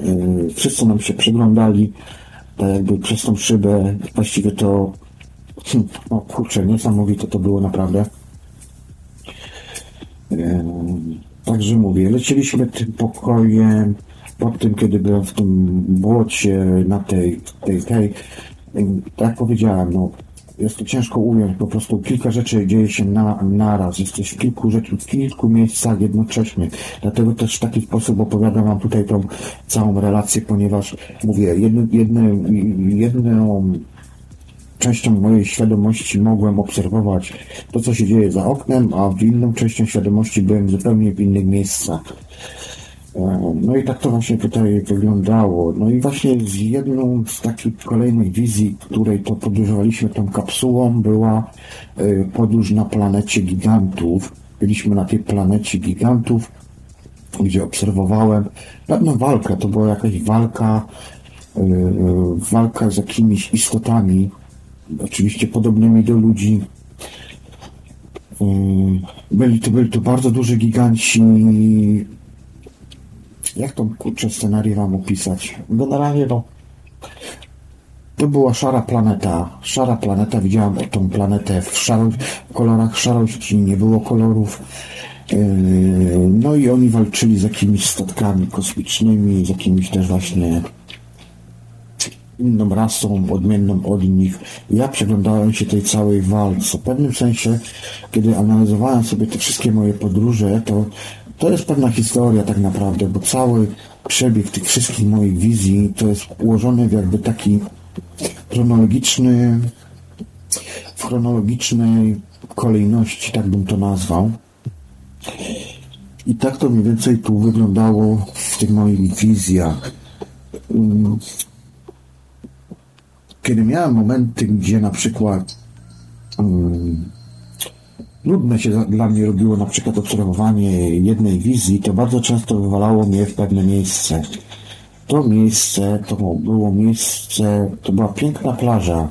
E, wszyscy nam się przyglądali, tak jakby przez tą szybę. Właściwie to, hm, o kurczę, niesamowite to było naprawdę. E, także mówię, lecieliśmy tym pokojem, po tym, kiedy byłem w tym błocie, na tej, tej, tej, tak jak powiedziałem, no, jest to ciężko ująć, po prostu kilka rzeczy dzieje się na, naraz, jesteś w kilku rzeczy, w kilku miejscach jednocześnie. Dlatego też w taki sposób opowiadam Wam tutaj tą całą relację, ponieważ mówię, jedno, jedne, jedną częścią mojej świadomości mogłem obserwować to, co się dzieje za oknem, a w inną częścią świadomości byłem zupełnie w innych miejscach. No i tak to właśnie tutaj wyglądało. No i właśnie z jedną z takich kolejnych wizji, której to podróżowaliśmy tą kapsułą, była y, podróż na planecie gigantów. Byliśmy na tej planecie gigantów, gdzie obserwowałem pewną walkę. To była jakaś walka, y, walka z jakimiś istotami, oczywiście podobnymi do ludzi. Byli to, byli to bardzo duży giganci, jak tą kurczę scenarię wam opisać? Generalnie no, to była szara planeta. Szara planeta, widziałem tą planetę w, szaro, kolorach szarości, nie było kolorów. Yy, no i oni walczyli z jakimiś statkami kosmicznymi, z jakimiś też właśnie inną rasą, odmienną od nich. Ja przeglądałem się tej całej walce. W pewnym sensie, kiedy analizowałem sobie te wszystkie moje podróże, to to jest pewna historia tak naprawdę, bo cały przebieg tych wszystkich moich wizji to jest ułożony w jakby taki chronologiczny, w chronologicznej kolejności, tak bym to nazwał. I tak to mniej więcej tu wyglądało w tych moich wizjach. Kiedy miałem momenty, gdzie na przykład um, nudne się dla mnie robiło na przykład obserwowanie jednej wizji, to bardzo często wywalało mnie w pewne miejsce. To miejsce to było miejsce, to była piękna plaża.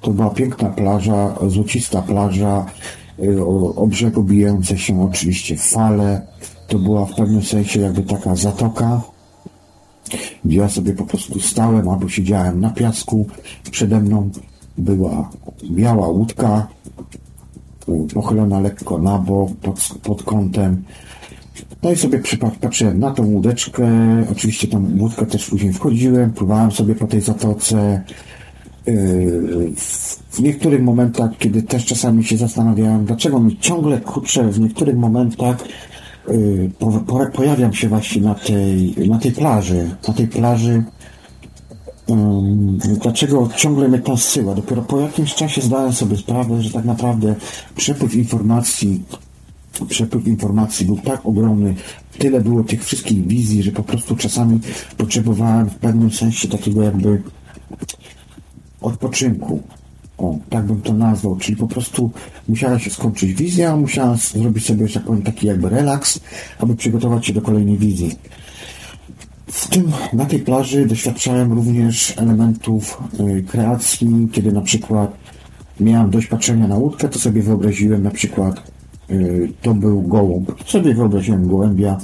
To była piękna plaża, złocista plaża, y, o, brzegu bijające się oczywiście fale. To była w pewnym sensie jakby taka zatoka, gdzie ja sobie po prostu stałem albo siedziałem na piasku. Przede mną była biała łódka, pochylona lekko na bok, pod, pod kątem. No i sobie patrzyłem na tą łódeczkę. Oczywiście tą łódkę też później wchodziłem, pływałem sobie po tej zatoce. Yy, w niektórych momentach, kiedy też czasami się zastanawiałem, dlaczego mi ciągle kurczę w niektórych momentach yy, pojawiam się właśnie na tej, na tej plaży. Na tej plaży dlaczego ciągle mnie to zsyła. Dopiero po jakimś czasie zdałem sobie sprawę, że tak naprawdę przepływ informacji przepływ informacji był tak ogromny, tyle było tych wszystkich wizji, że po prostu czasami potrzebowałem w pewnym sensie takiego jakby odpoczynku. O, tak bym to nazwał, czyli po prostu musiała się skończyć wizja, musiałem zrobić sobie, że tak powiem, taki jakby relaks, aby przygotować się do kolejnej wizji. W tym, na tej plaży doświadczałem również elementów y, kreacji, kiedy na przykład miałem dość patrzenia na łódkę, to sobie wyobraziłem na przykład y, to był gołąb. Sobie wyobraziłem gołębia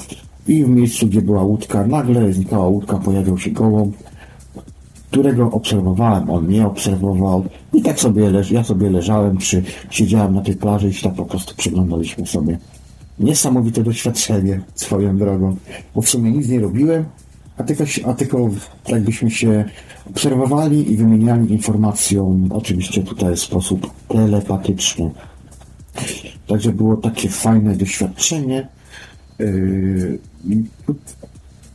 i w miejscu, gdzie była łódka, nagle znikała łódka, pojawił się gołąb, którego obserwowałem, on mnie obserwował i tak sobie leż, ja sobie leżałem, czy siedziałem na tej plaży i się tak po prostu przyglądaliśmy sobie. Niesamowite doświadczenie swoją drogą, bo w sumie nic nie robiłem, a tylko, a tylko jakbyśmy się obserwowali i wymieniali informacją, oczywiście tutaj w sposób telepatyczny. Także było takie fajne doświadczenie. Yy,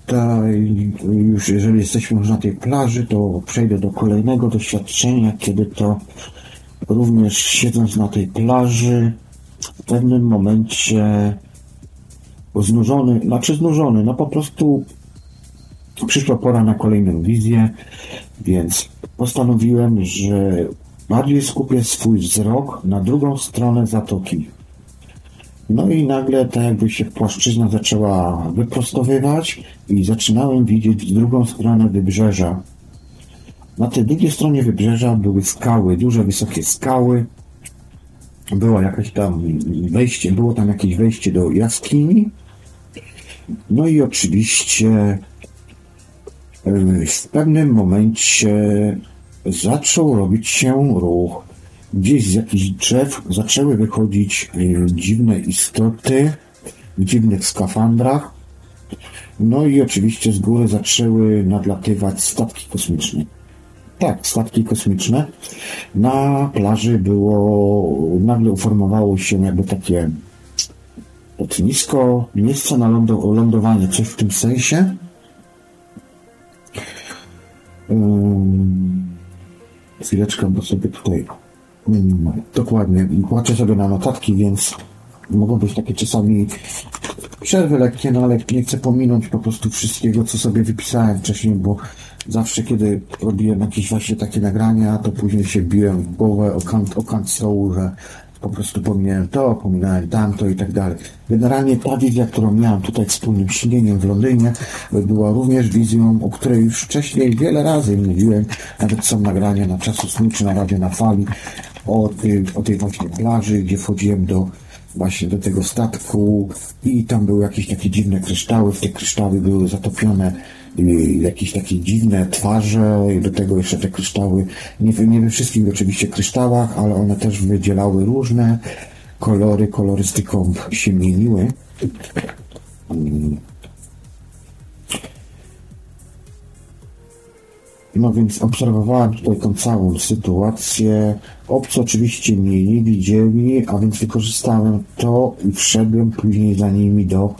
tutaj już jeżeli jesteśmy już na tej plaży, to przejdę do kolejnego doświadczenia, kiedy to również siedząc na tej plaży w pewnym momencie znużony, znaczy znużony, no po prostu przyszła pora na kolejną wizję, więc postanowiłem, że bardziej skupię swój wzrok na drugą stronę zatoki. No i nagle tak jakby się płaszczyzna zaczęła wyprostowywać i zaczynałem widzieć drugą stronę wybrzeża. Na tej drugiej stronie wybrzeża były skały, duże, wysokie skały. Było jakieś tam wejście, było tam jakieś wejście do jaskini. No i oczywiście w pewnym momencie zaczął robić się ruch. Gdzieś z jakichś drzew zaczęły wychodzić dziwne istoty w dziwnych skafandrach. No i oczywiście z góry zaczęły nadlatywać statki kosmiczne. Tak, statki kosmiczne. Na plaży było, nagle uformowało się jakby takie lotnisko, miejsce na lądowanie, coś w tym sensie. Um, chwileczkę, bo sobie tutaj dokładnie płaczę sobie na notatki, więc mogą być takie czasami przerwy lekkie, no ale nie chcę pominąć po prostu wszystkiego, co sobie wypisałem wcześniej, bo zawsze kiedy robiłem jakieś właśnie takie nagrania, to później się biłem w głowę o kant, o kant stołu, że po prostu pominąłem to, pominąłem tamto i tak dalej. Generalnie ta wizja, którą miałem tutaj wspólnym śnieniem w Londynie, była również wizją, o której już wcześniej wiele razy mówiłem, nawet są nagrania na czasu snu czy na radzie na fali, o tej, o tej właśnie plaży, gdzie wchodziłem do właśnie do tego statku i tam były jakieś takie dziwne kryształy, w te kryształy były zatopione jakieś takie dziwne twarze i do tego jeszcze te kryształy, nie, nie we wszystkich oczywiście kryształach, ale one też wydzielały różne kolory, kolorystyką się mieniły. No więc obserwowałem tutaj tą całą sytuację. Obcy oczywiście mnie nie widzieli, a więc wykorzystałem to i wszedłem później za nimi do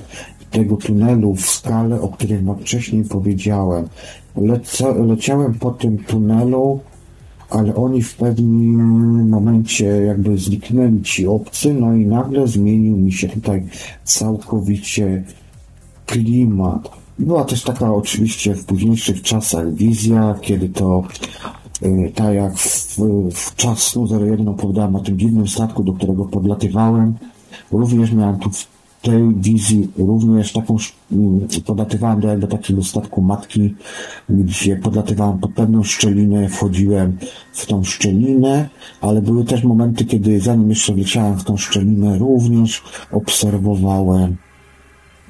tego tunelu w skale, o którym no wcześniej powiedziałem. Leca, leciałem po tym tunelu, ale oni w pewnym momencie jakby zniknęli ci obcy, no i nagle zmienił mi się tutaj całkowicie klimat. Była też taka oczywiście w późniejszych czasach wizja, kiedy to yy, tak jak w, w czas 01 opowiadałem o tym dziwnym statku, do którego podlatywałem. Również miałem tu tej wizji również taką mm, podlatywałem do, do takiego statku matki, gdzie podlatywałem pod pewną szczelinę, wchodziłem w tą szczelinę, ale były też momenty, kiedy zanim jeszcze wleciałem w tą szczelinę, również obserwowałem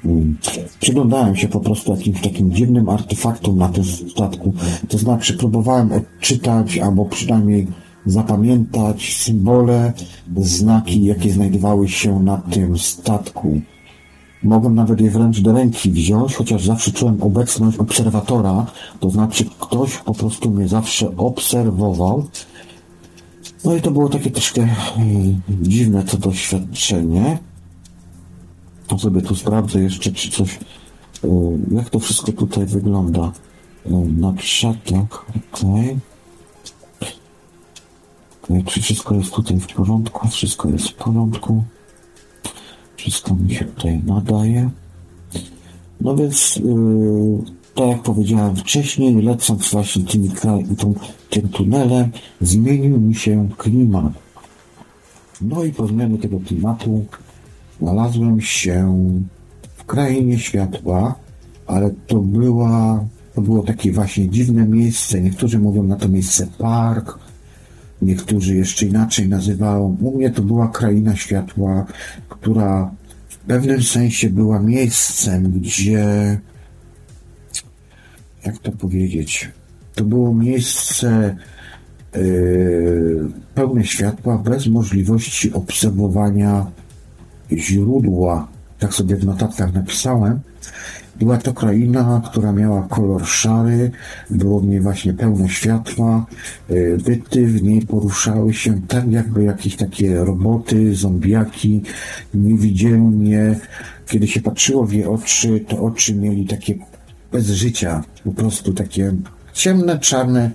mm, Przyglądałem się po prostu jakimś takim dziwnym artefaktom na tym statku. To znaczy próbowałem odczytać, albo przynajmniej zapamiętać symbole, znaki, jakie znajdowały się na tym statku. Mogłem nawet je wręcz do ręki wziąć, chociaż zawsze czułem obecność obserwatora, to znaczy ktoś po prostu mnie zawsze obserwował. No i to było takie troszkę hmm, dziwne to doświadczenie. To sobie tu sprawdzę jeszcze, czy coś, y, jak to wszystko tutaj wygląda. Y, na krzakach, okej. Okay. Czy wszystko jest tutaj w porządku? Wszystko jest w porządku. Wszystko mi się tutaj nadaje. No więc, yy, tak jak powiedziałem wcześniej, lecąc właśnie tymi, tą, tym tunelem, zmienił mi się klimat. No i po zmianie tego klimatu znalazłem się w krainie światła, ale to była, to było takie właśnie dziwne miejsce. Niektórzy mówią na to miejsce park, niektórzy jeszcze inaczej nazywają. U mnie to była kraina światła, która w pewnym sensie była miejscem, gdzie, jak to powiedzieć, to było miejsce yy, pełne światła, bez możliwości obserwowania źródła tak sobie w notatkach napisałem. Była to kraina, która miała kolor szary, było w niej właśnie pełno światła, y, byty w niej poruszały się tak jakby jakieś takie roboty, zombiaki, niewidzialnie. Kiedy się patrzyło w jej oczy, to oczy mieli takie bez życia, po prostu takie ciemne, czarne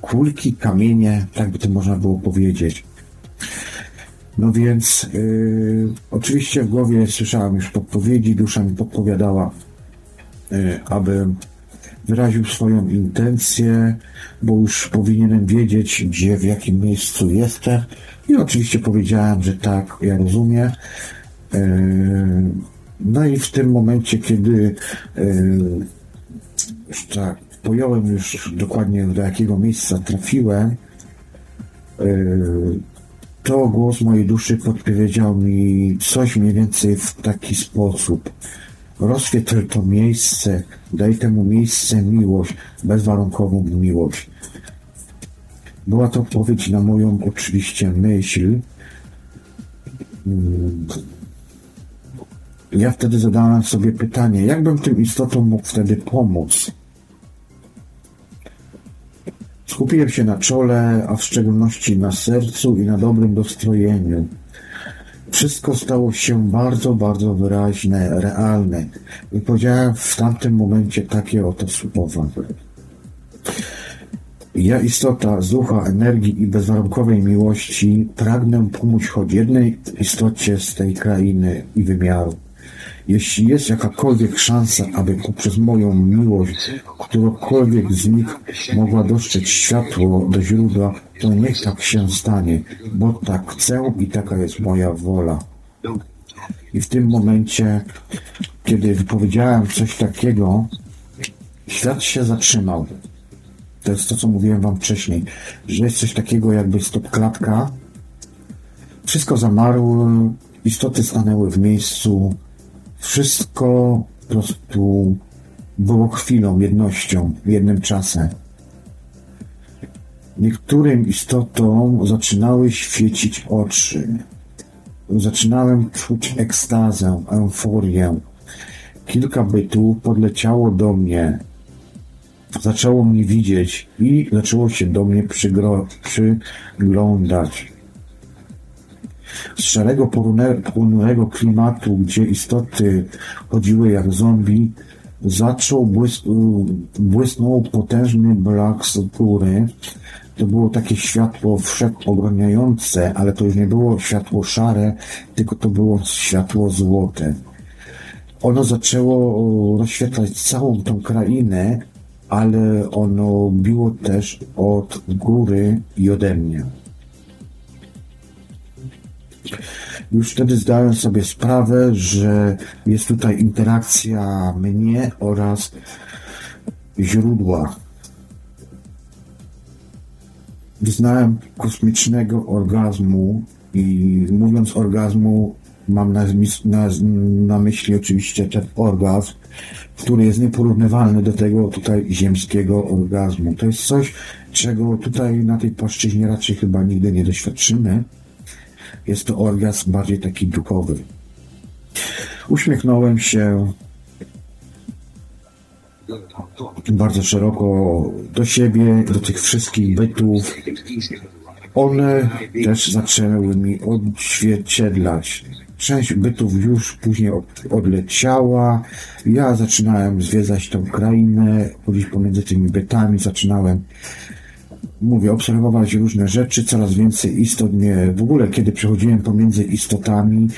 kulki, kamienie, tak by to można było powiedzieć. No więc yy, oczywiście w głowie słyszałem już podpowiedzi, dusza mi podpowiadała, yy, aby wyraził swoją intencję, bo już powinienem wiedzieć, gdzie, w jakim miejscu jestem. I oczywiście powiedziałem, że tak, ja rozumiem. Yy, no i w tym momencie, kiedy yy, tak, pojąłem już dokładnie do jakiego miejsca trafiłem, yy, to głos mojej duszy podpowiedział mi coś mniej więcej w taki sposób. Rozświetl to miejsce, daj temu miejsce miłość, bezwarunkową miłość. Była to odpowiedź na moją oczywiście myśl. Ja wtedy zadałem sobie pytanie, jakbym tym istotom mógł wtedy pomóc? Skupiłem się na czole, a w szczególności na sercu i na dobrym dostrojeniu. Wszystko stało się bardzo, bardzo wyraźne, realne. I powiedziałem w tamtym momencie takie oto słowa. Ja, istota z ducha, energii i bezwarunkowej miłości, pragnę pomóc choć jednej istocie z tej krainy i wymiaru. Jeśli jest jakakolwiek szansa, aby poprzez moją miłość którakolwiek z nich mogła dostrzec światło do źródła, to niech tak się stanie, bo tak chcę i taka jest moja wola. I w tym momencie, kiedy wypowiedziałem coś takiego, świat się zatrzymał. To jest to, co mówiłem wam wcześniej, że jest coś takiego jakby stop klatka. Wszystko zamarło, istoty stanęły w miejscu, wszystko po prostu było chwilą, jednością, jednym czasem. Niektórym istotom zaczynały świecić oczy. Zaczynałem czuć ekstazę, euforię. Kilka bytów podleciało do mnie. Zaczęło mnie widzieć i zaczęło się do mnie przyglądać z szarego, ponurego klimatu, gdzie istoty chodziły jak zombie, zaczął błys błysnął potężny brak struktury. To było takie światło wszechobraniające, ale to już nie było światło szare, tylko to było światło złote. Ono zaczęło rozświetlać całą tą krainę, ale ono biło też od góry i ode mnie. Już wtedy zdałem sobie sprawę, że jest tutaj interakcja mnie oraz źródła. Wyznałem kosmicznego orgazmu i mówiąc orgazmu mam na, na, na myśli oczywiście ten orgazm, który jest nieporównywalny do tego tutaj ziemskiego orgazmu. To jest coś, czego tutaj na tej płaszczyźnie raczej chyba nigdy nie doświadczymy. Jest to orgazm bardziej taki duchowy. Uśmiechnąłem się bardzo szeroko do siebie, do tych wszystkich bytów. One też zaczęły mi odzwierciedlać. Część bytów już później odleciała. Ja zaczynałem zwiedzać tą krainę, chodzić pomiędzy tymi bytami, zaczynałem mówię, obserwować różne rzeczy, coraz więcej istot mnie, w ogóle kiedy przechodziłem pomiędzy istotami,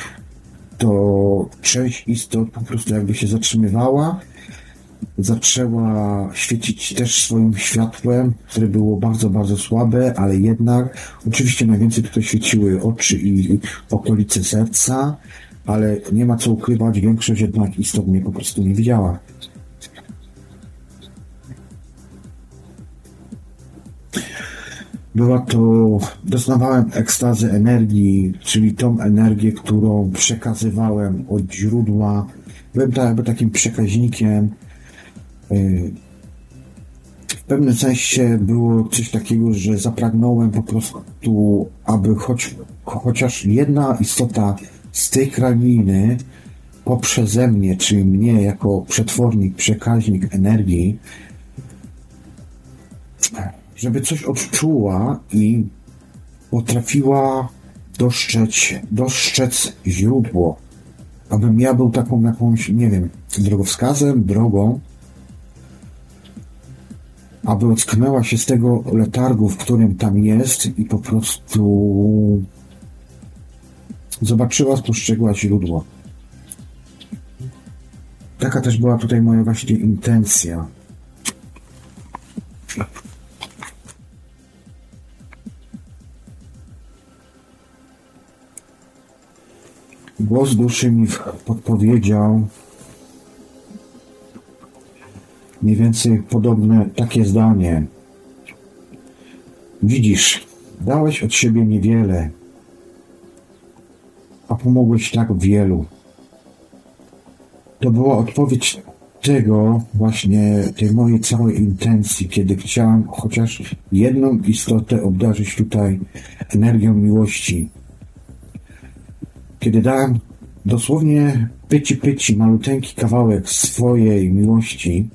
to część istot po prostu jakby się zatrzymywała, zaczęła świecić też swoim światłem, które było bardzo, bardzo słabe, ale jednak, oczywiście najwięcej tutaj świeciły oczy i okolice serca, ale nie ma co ukrywać, większość jednak istot mnie po prostu nie widziała. Była to, doznawałem ekstazy energii, czyli tą energię, którą przekazywałem od źródła. Byłem jakby takim przekaźnikiem. Y, w pewnym sensie było coś takiego, że zapragnąłem po prostu, aby choć, chociaż jedna istota z tej krainy poprzeze mnie, czyli mnie jako przetwornik, przekaźnik energii, żeby coś odczuła i potrafiła dostrzec, dostrzec źródło, abym ja był taką jakąś, nie wiem, drogowskazem, drogą, aby ocknęła się z tego letargu, w którym tam jest i po prostu zobaczyła, spostrzegła źródło. Taka też była tutaj moja właśnie intencja. Głos duszy mi podpowiedział mniej więcej podobne takie zdanie. Widzisz, dałeś od siebie niewiele, a pomogłeś tak wielu. To była odpowiedź tego właśnie, tej mojej całej intencji, kiedy chciałem chociaż jedną istotę obdarzyć tutaj energią miłości. Kiedy dałem dosłownie pyci pyci, maluteńki kawałek swojej miłości,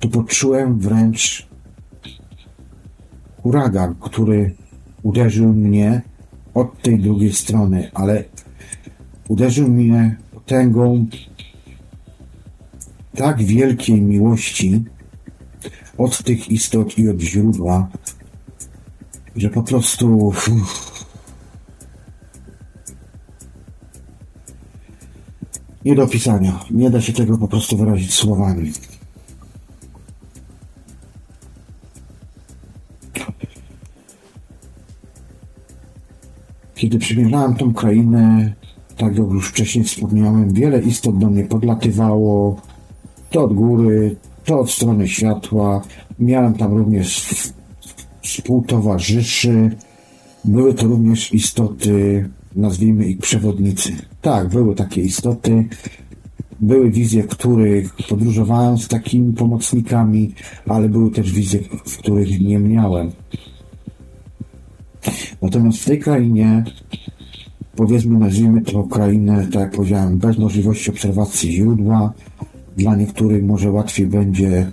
to poczułem wręcz huragan, który uderzył mnie od tej drugiej strony, ale uderzył mnie potęgą tak wielkiej miłości od tych istot i od źródła, że po prostu uff, nie do opisania. Nie da się tego po prostu wyrazić słowami. Kiedy przymierzałem tą krainę, tak jak już wcześniej wspomniałem, wiele istot do mnie podlatywało, to od góry, to od strony światła. Miałem tam również współtowarzyszy. Były to również istoty, nazwijmy ich przewodnicy. Tak, były takie istoty. Były wizje, w których podróżowałem z takimi pomocnikami, ale były też wizje, w których nie miałem. Natomiast w tej krainie, powiedzmy, nazwijmy to krainę, tak jak powiedziałem, bez możliwości obserwacji źródła, dla niektórych może łatwiej będzie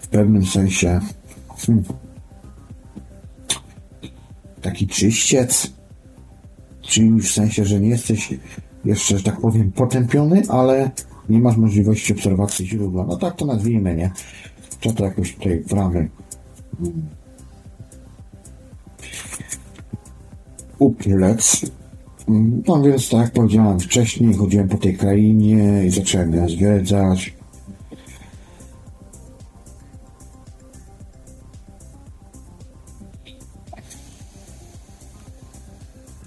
w pewnym sensie hmm, taki czyściec, czyli w sensie, że nie jesteś jeszcze, że tak powiem, potępiony, ale nie masz możliwości obserwacji źródła. No tak to nazwijmy, nie? Trzeba to jakoś tutaj w ramy upielec. No więc tak jak powiedziałem wcześniej, chodziłem po tej krainie i zacząłem ją zwiedzać.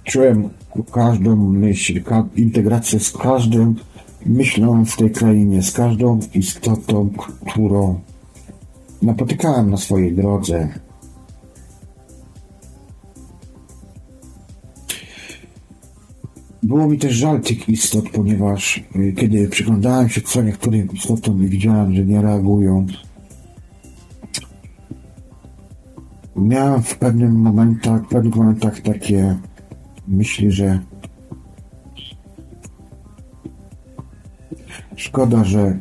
Czułem każdą myśl, ka integrację z każdym myślą w tej krainie, z każdą istotą, którą napotykałem na swojej drodze. Było mi też żal tych istot, ponieważ y, kiedy przyglądałem się co niektórym istotom i widziałem, że nie reagują, miałem w pewnym momentach, w pewnych momentach takie myśli, że szkoda, że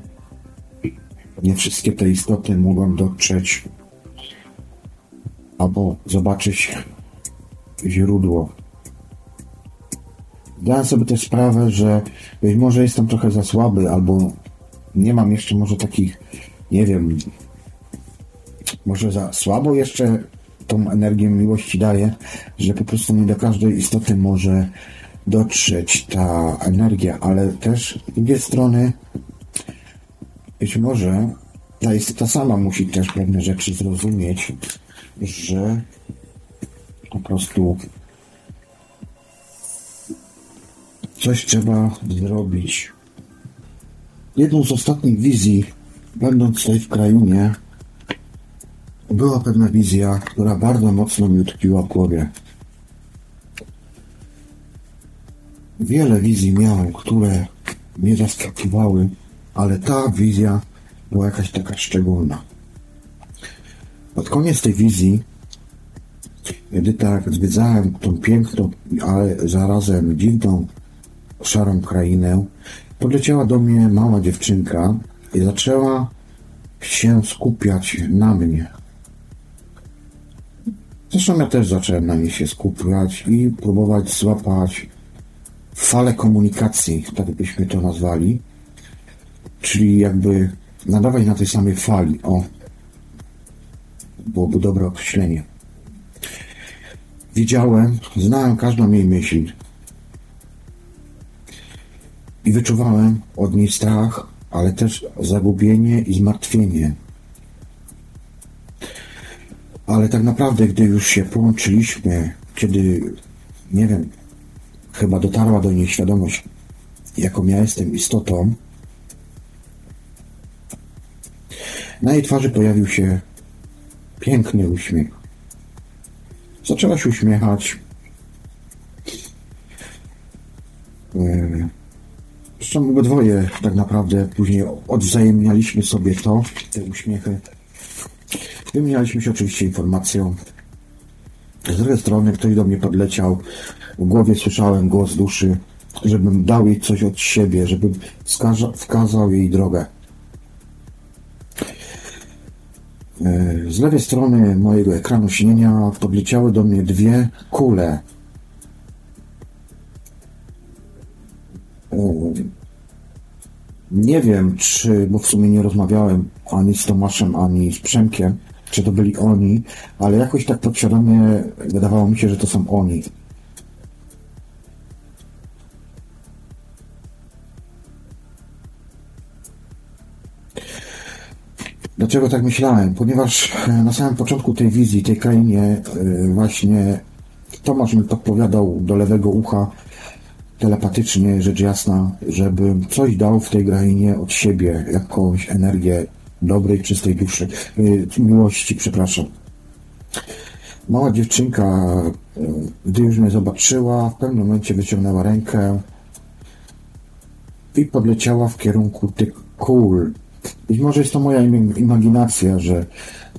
nie wszystkie te istoty mogą dotrzeć albo zobaczyć źródło. Zdałem sobie też sprawę, że być może jestem trochę za słaby, albo nie mam jeszcze może takich, nie wiem, może za słabo jeszcze tą energię miłości daję, że po prostu nie do każdej istoty może dotrzeć ta energia, ale też z drugiej strony być może ta istota sama musi też pewne rzeczy zrozumieć, że po prostu Coś trzeba zrobić. Jedną z ostatnich wizji, będąc tutaj w krainie, była pewna wizja, która bardzo mocno mi utkwiła w głowie. Wiele wizji miałem, które mnie zaskakiwały, ale ta wizja była jakaś taka szczególna. Pod koniec tej wizji Gdy tak zwiedzałem tą piękną, ale zarazem dziwną, szarą krainę, podleciała do mnie mała dziewczynka i zaczęła się skupiać na mnie. Zresztą ja też zacząłem na niej się skupiać i próbować złapać falę komunikacji, tak byśmy to nazwali, czyli jakby nadawać na tej samej fali. O, byłoby dobre określenie. Widziałem, znałem każdą jej myśl i wyczuwałem od niej strach, ale też zagubienie i zmartwienie. Ale tak naprawdę, gdy już się połączyliśmy, kiedy, nie wiem, chyba dotarła do niej świadomość, jaką ja jestem istotą, na jej twarzy pojawił się piękny uśmiech. Zaczęła się uśmiechać. Zresztą obydwoje tak naprawdę później odwzajemnialiśmy sobie to, te uśmiechy. Wymienialiśmy się oczywiście informacją. Z drugiej strony ktoś do mnie podleciał. W głowie słyszałem głos duszy, żebym dał jej coś od siebie, żebym wskaza- wskazał jej drogę. E, Z lewej strony mojego ekranu śnienia podleciały do mnie dwie kule. Nie wiem, czy, bo w sumie nie rozmawiałem ani z Tomaszem, ani z Przemkiem, czy to byli oni, ale jakoś tak podświadomie wydawało mi się, że to są oni. Dlaczego tak myślałem? Ponieważ e, na samym początku tej wizji, tej krainie, e, właśnie Tomasz mi podpowiadał do lewego ucha telepatycznie, rzecz jasna, żebym coś dał w tej krainie od siebie, jakąś energię dobrej, czystej duszy, e, miłości, przepraszam. Mała dziewczynka, e, gdy już mnie zobaczyła, w pewnym momencie wyciągnęła rękę i podleciała w kierunku tych kul. Być może jest to moja im- imaginacja, że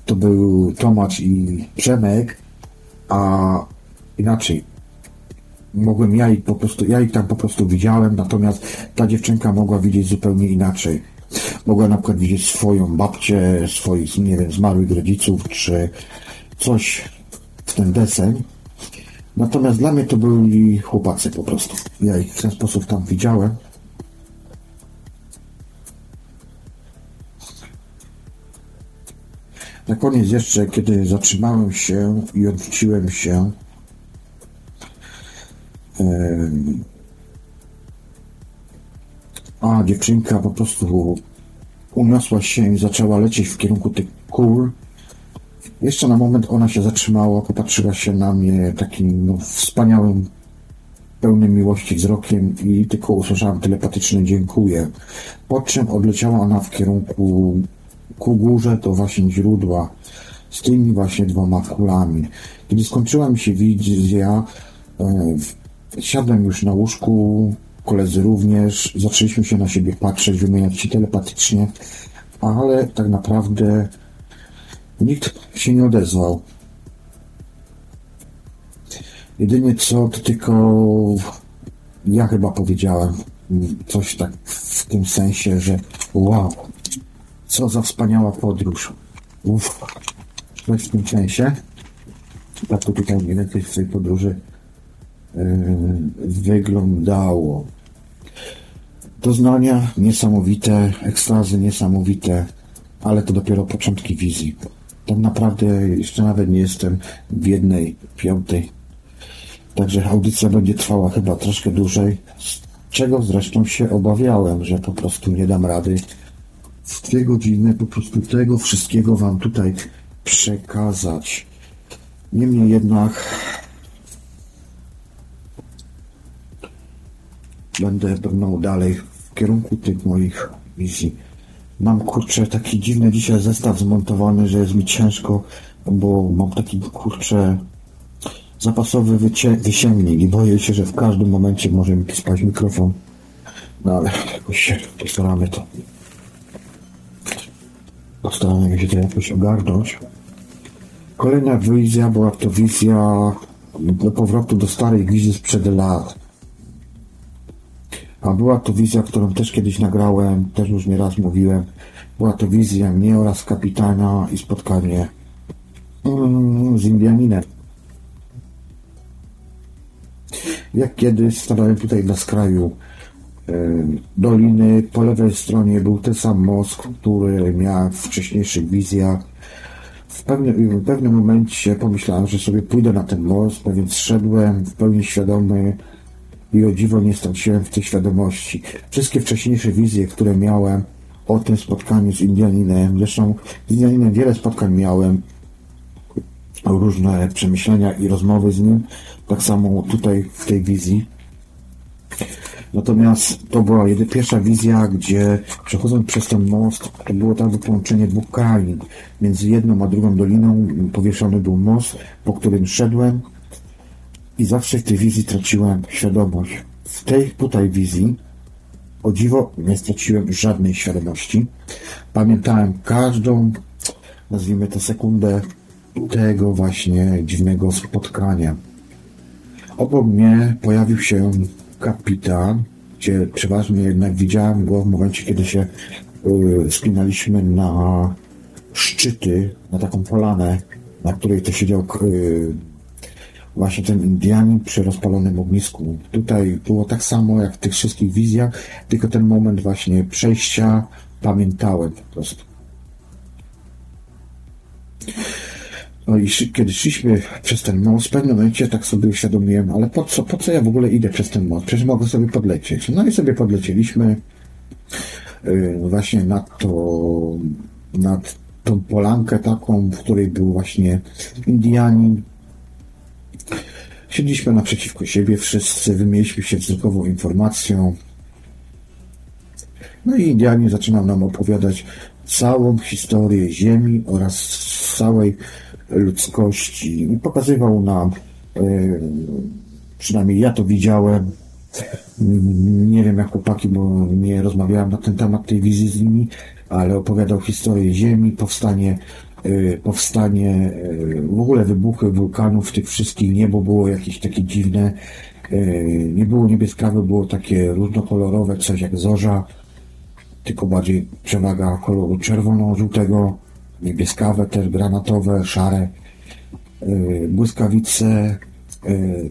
to był Tomasz i Przemek, a inaczej. Mogłem ja ich po prostu, ja ich tam po prostu widziałem, natomiast ta dziewczynka mogła widzieć zupełnie inaczej. Mogła na przykład widzieć swoją babcię, swoich, nie wiem, zmarłych rodziców, czy coś w ten deseń. Natomiast dla mnie to byli chłopacy po prostu. Ja ich w ten sposób tam widziałem. Na koniec jeszcze, kiedy zatrzymałem się i odwróciłem się, a dziewczynka po prostu uniosła się i zaczęła lecieć w kierunku tych kul. Jeszcze na moment ona się zatrzymała, popatrzyła się na mnie takim no, wspaniałym, pełnym miłości wzrokiem i tylko usłyszałem telepatyczne dziękuję. Po czym odleciała ona w kierunku ku górze, to właśnie źródła z tymi właśnie dwoma kulami. Kiedy skończyła mi się wizja, e, siadłem już na łóżku, koledzy również, zaczęliśmy się na siebie patrzeć, wymieniać się telepatycznie, ale tak naprawdę nikt się nie odezwał. Jedynie co, to tylko ja chyba powiedziałem coś tak w tym sensie, że wow, co za wspaniała podróż. Uff, coś w tym sensie. Tak to tutaj mniej więcej w tej podróży wyglądało. Doznania niesamowite, ekstazy niesamowite, ale to dopiero początki wizji. Tak naprawdę jeszcze nawet nie jestem w jednej piątej. Także audycja będzie trwała chyba troszkę dłużej, czego zresztą się obawiałem, że po prostu nie dam rady w dwie godziny po prostu tego wszystkiego Wam tutaj przekazać. Niemniej jednak będę brnął dalej w kierunku tych moich wizji. Mam kurczę taki dziwny dzisiaj zestaw zmontowany, że jest mi ciężko, bo mam taki kurczę zapasowy wycie- wysięgnik i boję się, że w każdym momencie może mi spaść mikrofon. No ale jakoś się postaramy to. Postaramy się to jakoś ogarnąć. Kolejna wizja była to wizja do powrotu do starej wizji sprzed lat. A była to wizja, którą też kiedyś nagrałem, też już nieraz mówiłem. Była to wizja mnie oraz kapitana i spotkanie mm, z Indianinem. Jak kiedyś stawałem tutaj na skraju doliny, po lewej stronie był ten sam most, który miałem w wcześniejszych wizjach. W pewnym, w pewnym momencie pomyślałem, że sobie pójdę na ten most, no więc szedłem w pełni świadomy i o dziwo nie straciłem w tej świadomości. Wszystkie wcześniejsze wizje, które miałem o tym spotkaniu z Indianinem, zresztą z Indianinem wiele spotkań miałem, różne przemyślenia i rozmowy z nim, tak samo tutaj w tej wizji. Natomiast to była jedy, pierwsza wizja, gdzie przechodząc przez ten most, to było tam połączenie dwóch krain. Między jedną a drugą doliną powieszony był most, po którym szedłem i zawsze w tej wizji traciłem świadomość. W tej tutaj wizji, o dziwo, nie straciłem żadnej świadomości. Pamiętałem każdą, nazwijmy to sekundę tego właśnie dziwnego spotkania. Obok mnie pojawił się kapitan, gdzie przeważnie jednak widziałem go w momencie, kiedy się y, spinaliśmy na szczyty, na taką polanę, na której to siedział y, właśnie ten Indianin przy rozpalonym ognisku. Tutaj było tak samo jak w tych wszystkich wizjach, tylko ten moment właśnie przejścia pamiętałem po prostu. No i kiedy szliśmy przez ten most, w pewnym momencie tak sobie uświadomiłem, ale po co, po co ja w ogóle idę przez ten most? Przecież mogę sobie podlecieć. No i sobie podlecieliśmy yy, właśnie nad to, nad tą polankę taką, w której był właśnie Indianin. Siedliśmy naprzeciwko siebie wszyscy, wymieniliśmy się wzrokową informacją. No i Indianin zaczynał nam opowiadać całą historię Ziemi oraz całej ludzkości i pokazywał nam, e, przynajmniej ja to widziałem, nie wiem jak chłopaki, bo nie rozmawiałem na ten temat tej wizji z nimi, ale opowiadał historię Ziemi, powstanie, powstanie, e, w ogóle wybuchy wulkanów, tych wszystkich, niebo było jakieś takie dziwne, nie było niebieskawe, było takie różnokolorowe, coś jak zorza, tylko bardziej przewaga koloru czerwono-żółtego, niebieskawe, też granatowe, szare, błyskawice.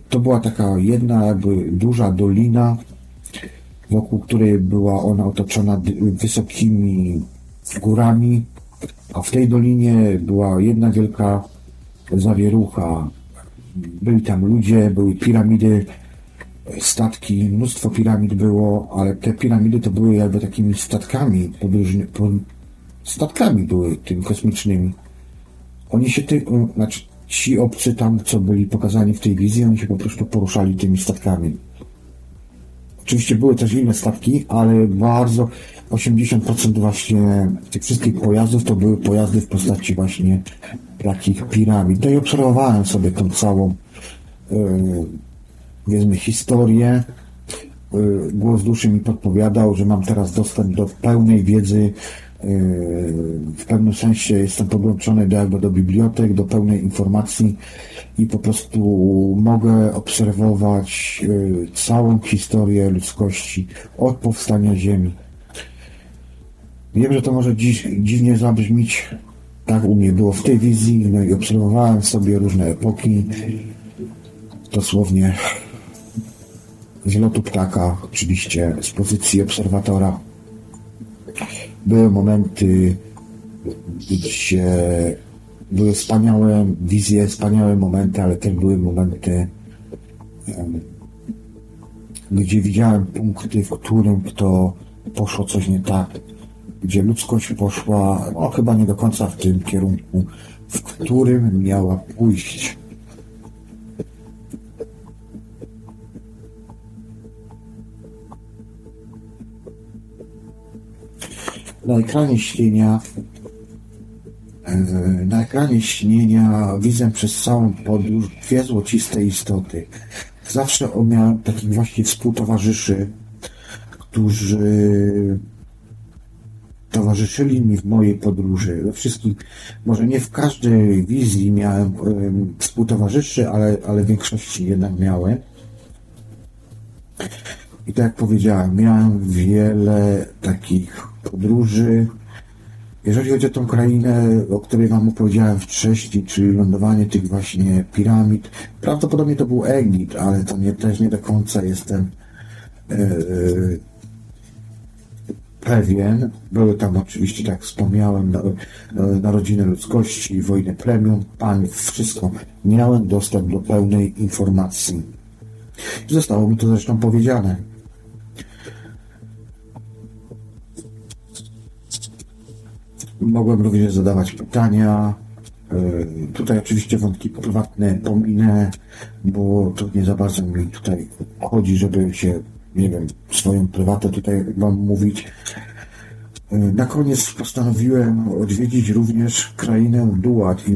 To była taka jedna jakby duża dolina, wokół której była ona otoczona wysokimi górami, a w tej dolinie była jedna wielka zawierucha. Byli tam ludzie, były piramidy, statki, mnóstwo piramid było, ale te piramidy to były jakby takimi statkami podróżnymi, statkami były tymi kosmicznymi. Oni się, ty, znaczy ci obcy tam, co byli pokazani w tej wizji, oni się po prostu poruszali tymi statkami. Oczywiście były też inne statki, ale bardzo 80% właśnie tych wszystkich pojazdów to były pojazdy w postaci właśnie takich piramid. No i obserwowałem sobie tą całą yy, powiedzmy historię. Yy, głos duszy mi podpowiadał, że mam teraz dostęp do pełnej wiedzy w pewnym sensie jestem podłączony do, jakby do bibliotek, do pełnej informacji i po prostu mogę obserwować y, całą historię ludzkości od powstania Ziemi. Wiem, że to może dziś, dziwnie zabrzmieć, tak u mnie było w tej wizji, no i obserwowałem sobie różne epoki, dosłownie z lotu ptaka, oczywiście z pozycji obserwatora były momenty, gdzie były wspaniałe wizje, wspaniałe momenty, ale też były momenty, gdzie widziałem punkty, w którym to poszło coś nie tak, gdzie ludzkość poszła, no chyba nie do końca w tym kierunku, w którym miała pójść. Na ekranie śnienia e, na ekranie śnienia widzę przez całą podróż dwie złociste istoty. Zawsze miałem takich właśnie współtowarzyszy, którzy towarzyszyli mi w mojej podróży. We wszystkich, może nie w każdej wizji miałem współtowarzyszy, ale, ale w większości jednak miałem. I tak jak powiedziałem, miałem wiele takich podróży. Jeżeli chodzi o tą krainę, o której Wam opowiedziałem wcześniej, czyli lądowanie tych właśnie piramid, prawdopodobnie to był Egipt, ale to nie, też nie do końca jestem yy, pewien. Były tam oczywiście, tak wspomniałem, narodziny ludzkości, wojny premium, państw, wszystko. Miałem dostęp do pełnej informacji. Zostało mi to zresztą powiedziane. Mogłem również zadawać pytania. E, tutaj oczywiście wątki prywatne pominę, bo to nie za bardzo mi tutaj chodzi, żeby się, nie wiem, swoją prywatę tutaj wam mówić. E, na koniec postanowiłem odwiedzić również krainę Duat i,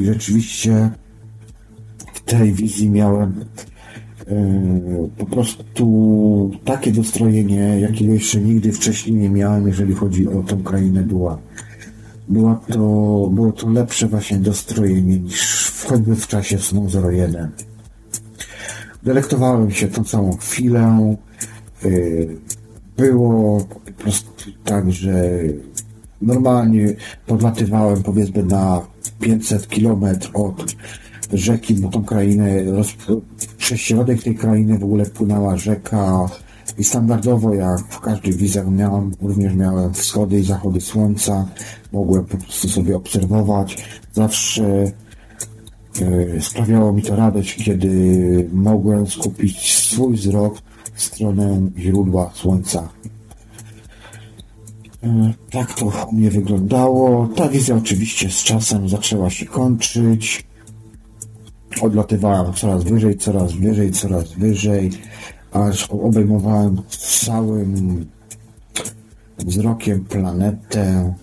i rzeczywiście w tej wizji miałem e, po prostu takie dostrojenie, jakiego jeszcze nigdy wcześniej nie miałem, jeżeli chodzi o tą krainę Duat było to, było to lepsze właśnie dostrojenie niż choćby w czasie snu 01. Delektowałem się tą całą chwilę. Y, było po prostu tak, że normalnie podlatywałem powiedzmy na 500 km od rzeki, bo tą krainę, przez środek tej krainy w ogóle płynęła rzeka i standardowo jak w każdej wizjach miałem, również miałem wschody i zachody słońca, mogłem po prostu sobie obserwować. Zawsze e, sprawiało mi to radość, kiedy mogłem skupić swój wzrok w stronę źródła słońca. E, tak to u mnie wyglądało. Ta wizja oczywiście z czasem zaczęła się kończyć. Odlatywałem coraz wyżej, coraz wyżej, coraz wyżej aż obejmowałem całym wzrokiem planetę.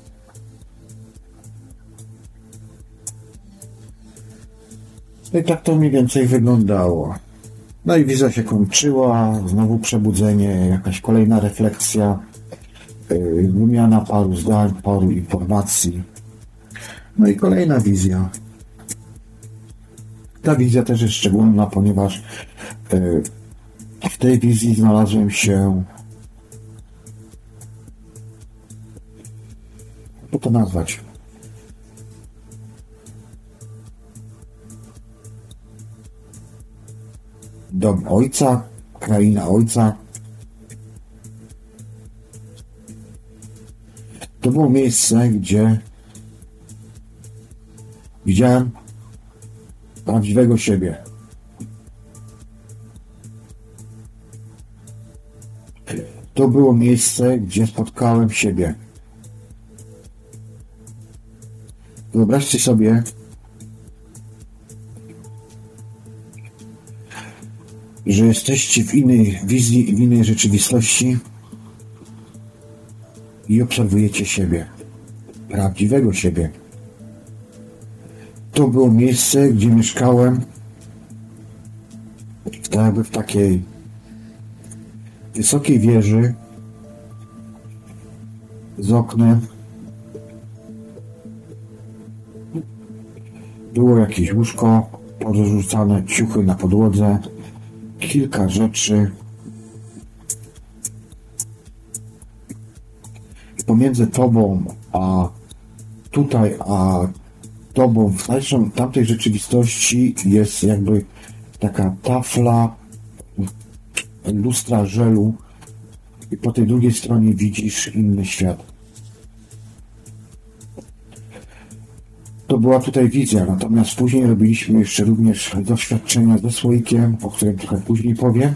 No i tak to mniej więcej wyglądało. No i wiza się kończyła, znowu przebudzenie, jakaś kolejna refleksja, yy, wymiana paru zdań, paru informacji. No i kolejna wizja. Ta wizja też jest szczególna, ponieważ yy, w tej wizji znalazłem się. Jak to nazwać? Dom ojca, kraina ojca. To było miejsce, gdzie widziałem prawdziwego siebie. To było miejsce, gdzie spotkałem siebie. Wyobraźcie sobie, że jesteście w innej wizji, w innej rzeczywistości i obserwujecie siebie, prawdziwego siebie. To było miejsce, gdzie mieszkałem, tak jakby w takiej wysokiej wieży z oknem było jakieś łóżko, porzucane ciuchy na podłodze, kilka rzeczy. Pomiędzy tobą a tutaj, a tobą w tamtej rzeczywistości jest jakby taka tafla lustra żelu i po tej drugiej stronie widzisz inny świat. To była tutaj wizja, natomiast później robiliśmy jeszcze również doświadczenia ze słoikiem, o którym trochę później powiem.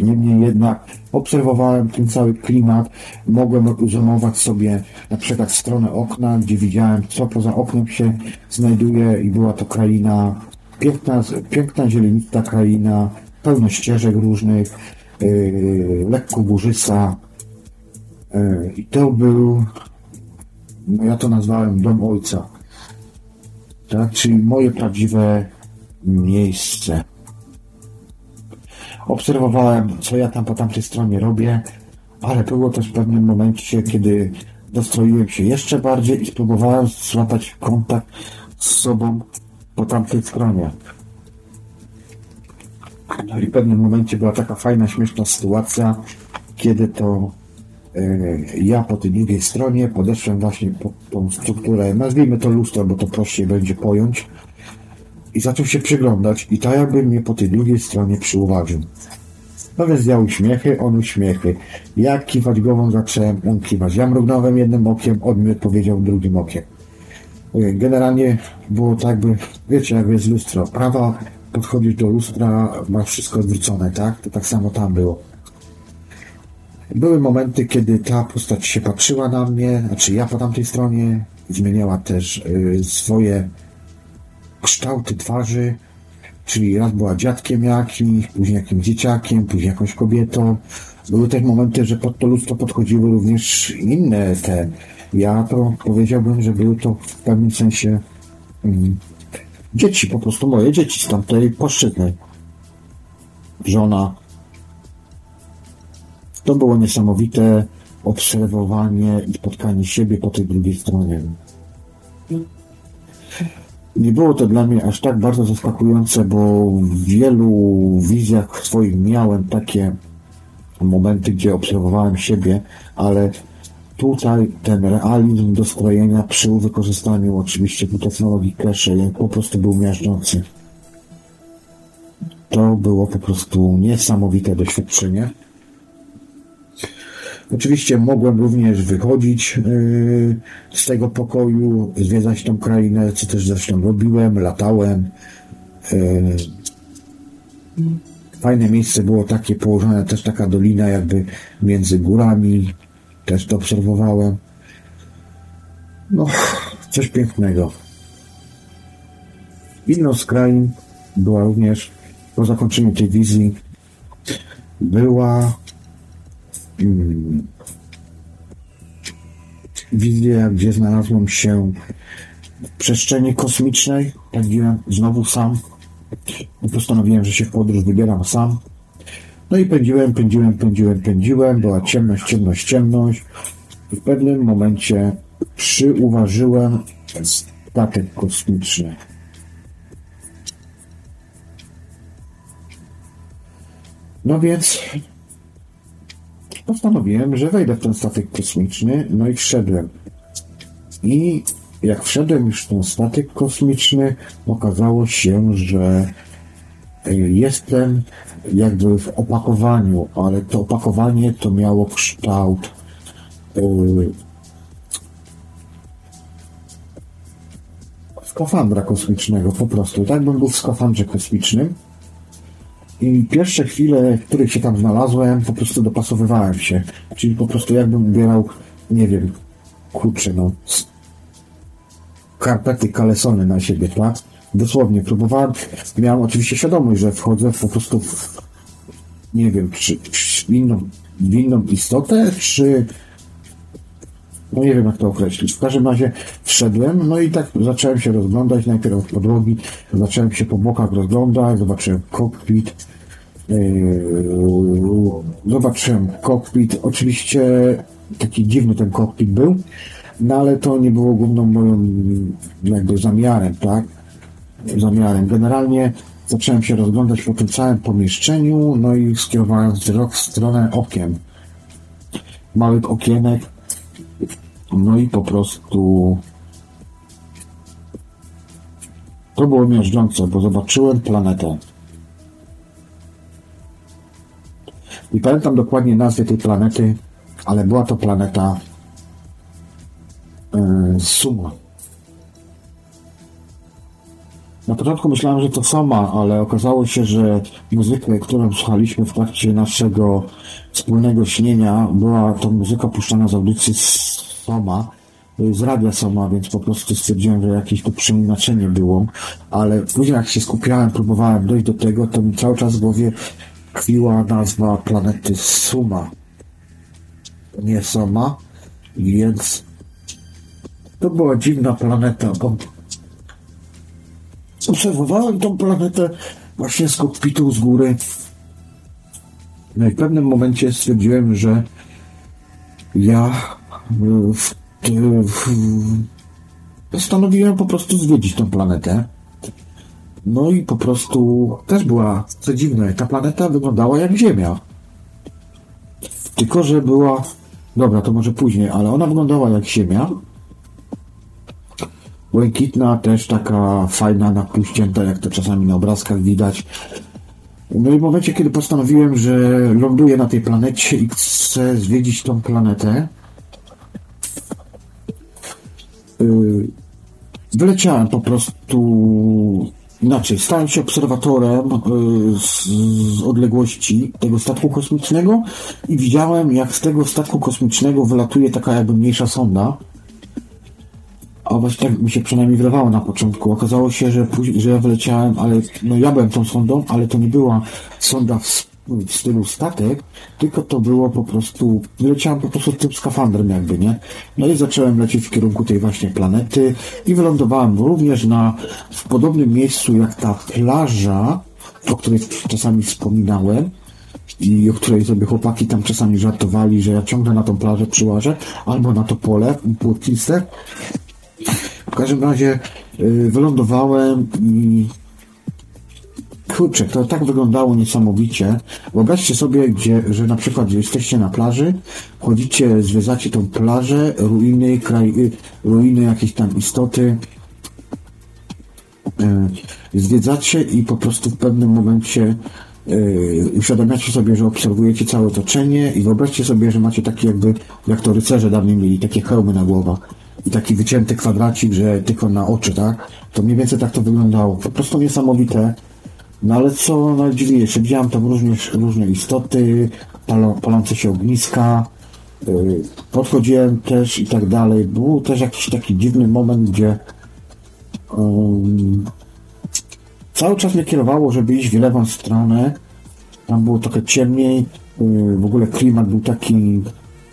Niemniej jednak obserwowałem ten cały klimat, mogłem zoomować sobie na przykład stronę okna, gdzie widziałem, co poza oknem się znajduje i była to kraina, piękna, piękna zielonista kraina, pełno ścieżek różnych, yy, lekko górzysa. Yy, I to był, no ja to nazwałem dom ojca. Tak, czyli moje prawdziwe miejsce. Obserwowałem, co ja tam po tamtej stronie robię. ale było też w pewnym momencie, kiedy dostroiłem się jeszcze bardziej i spróbowałem złapać kontakt z sobą po tamtej stronie. No i w pewnym momencie była taka fajna, śmieszna sytuacja, kiedy to ja po tej drugiej stronie podeszłem właśnie po tą strukturę, nazwijmy to lustro, bo to prościej będzie pojąć, i zaczął się przyglądać i tak jakby mnie po tej drugiej stronie przyuważył. No więc ja uśmiechy, on uśmiechy. Ja kiwać głową zacząłem, on kiwać. Ja mrugnąłem jednym okiem, on mi odpowiedział drugim okiem. Generalnie było tak by, wiecie, jak jest lustro. Prawa podchodzisz do lustra, masz wszystko odwrócone, tak? To tak samo tam było. Były momenty, kiedy ta postać się patrzyła na mnie, znaczy ja po tamtej stronie, zmieniała też y, swoje kształty twarzy, czyli raz była dziadkiem jakimś, później jakimś dzieciakiem, później jakąś kobietą. Były też momenty, że pod to lustro podchodziły również inne te. Ja to powiedziałbym, że były to w pewnym sensie mm, dzieci, po prostu moje dzieci z tamtej płaszczyzny. Żona. To było niesamowite obserwowanie i spotkanie siebie po tej drugiej stronie. Nie było to dla mnie aż tak bardzo zaskakujące, bo w wielu wizjach swoich miałem takie momenty, gdzie obserwowałem siebie, ale tutaj ten realizm do strojenia przy wykorzystaniu oczywiście technologii cache po prostu był miażdżący. To było po prostu niesamowite doświadczenie. Oczywiście mogłem również wychodzić yy, z tego pokoju, zwiedzać tą krainę, co też zresztą robiłem, latałem. Yy, fajne miejsce było takie położone, też taka dolina jakby między górami, też to obserwowałem. No, coś pięknego. Inną z krain była również po zakończeniu tej wizji była hmm, wizja, gdzie znalazłem się w przestrzeni kosmicznej. Pędziłem znowu sam. I postanowiłem, że się w podróż wybieram sam. No i pędziłem, pędziłem, pędziłem, pędziłem. Była ciemność, ciemność, ciemność. W pewnym momencie przyuważyłem statek kosmiczny. No więc postanowiłem, że wejdę w ten statek kosmiczny, no i wszedłem. I jak wszedłem już w ten statek kosmiczny, okazało się, że jestem jakby w opakowaniu, ale to opakowanie to miało kształt yy, skafandra kosmicznego po prostu. Tak bym był w skafandrze kosmicznym. I pierwsze chwile, w których się tam znalazłem, po prostu dopasowywałem się. Czyli po prostu jakbym ubierał, nie wiem, kurczę, no, karpety, kalesony na siebie, tak? Dosłownie próbowałem, miałem oczywiście świadomość, że wchodzę po prostu w, nie wiem, czy w inną, w inną istotę, czy no nie wiem jak to określić. W każdym razie wszedłem, no i tak zacząłem się rozglądać, najpierw od podłogi, zacząłem się po bokach rozglądać, zobaczyłem kokpit, yy, zobaczyłem kokpit, oczywiście taki dziwny ten kokpit był, no ale to nie było główną moją jakby zamiarem, tak? Zamiarem. Generalnie zacząłem się rozglądać po tym całym pomieszczeniu, no i skierowałem wzrok w stronę okien. Małych okienek, no i po prostu to było miażdżące, bo zobaczyłem planetę. I pamiętam dokładnie nazwę tej planety, ale była to planeta yy, Suma. Na początku myślałem, że to sama, ale okazało się, że muzykę, którą słuchaliśmy w trakcie naszego wspólnego śnienia, była to muzyka puszczana z audycji Soma, z radia Soma, więc po prostu stwierdziłem, że jakieś to przeinaczenie było, ale później jak się skupiałem, próbowałem dojść do tego, to mi cały czas w głowie tkwiła nazwa planety Suma, nie Soma, więc to była dziwna planeta, bo obserwowałem tą planetę właśnie z kokpitu z góry. No i w pewnym momencie stwierdziłem, że ja y, postanowiłem po prostu zwiedzić tę planetę. No i po prostu też była, co dziwne, ta planeta wyglądała jak Ziemia. Tylko, że była, dobra, to może później, ale ona wyglądała jak Ziemia. Błękitna, też taka fajna, napuścięta, jak to czasami na obrazkach widać. No i w momencie, kiedy postanowiłem, że ląduję na tej planecie i chcę zwiedzić tą planetę, wyleciałem po prostu inaczej. Stałem się obserwatorem yy, z, z odległości tego statku kosmicznego i widziałem, jak z tego statku kosmicznego wylatuje taka jakby mniejsza sonda. A właśnie tak mi się przynajmniej wydawało na początku. Okazało się, że, później, że ja wyleciałem, ale no ja byłem tą sondą, ale to nie była sonda w, w stylu statek, tylko to było po prostu, wyleciałem po prostu tym skafandrem jakby, nie? No i zacząłem lecieć w kierunku tej właśnie planety i wylądowałem również na, w podobnym miejscu jak ta plaża, o której czasami wspominałem, i o której sobie chłopaki tam czasami żartowali, że ja ciągle na tą plażę przyłażę, albo na to pole płotniste. W każdym razie yy, wylądowałem i kurczę, to tak wyglądało niesamowicie. Wyobraźcie sobie, gdzie, że na przykład jesteście na plaży, chodzicie, zwiedzacie tą plażę, ruiny, kraj, y, ruiny jakiejś tam istoty, yy, zwiedzacie i po prostu w pewnym momencie yy, uświadamiacie sobie, że obserwujecie całe otoczenie i wyobraźcie sobie, że macie takie jakby, jak to rycerze dawniej mieli, takie hełmy na głowach i taki wycięty kwadracik, że tylko na oczy, tak? To mniej więcej tak to wyglądało. Po prostu niesamowite. No ale co najdziwniejsze, widziałem tam również, różne istoty, palą, palące się ogniska, yy, podchodziłem też i tak dalej. Był też jakiś taki dziwny moment, gdzie yy, cały czas mnie kierowało, żeby iść w lewą stronę. Tam było trochę ciemniej, yy, w ogóle klimat był taki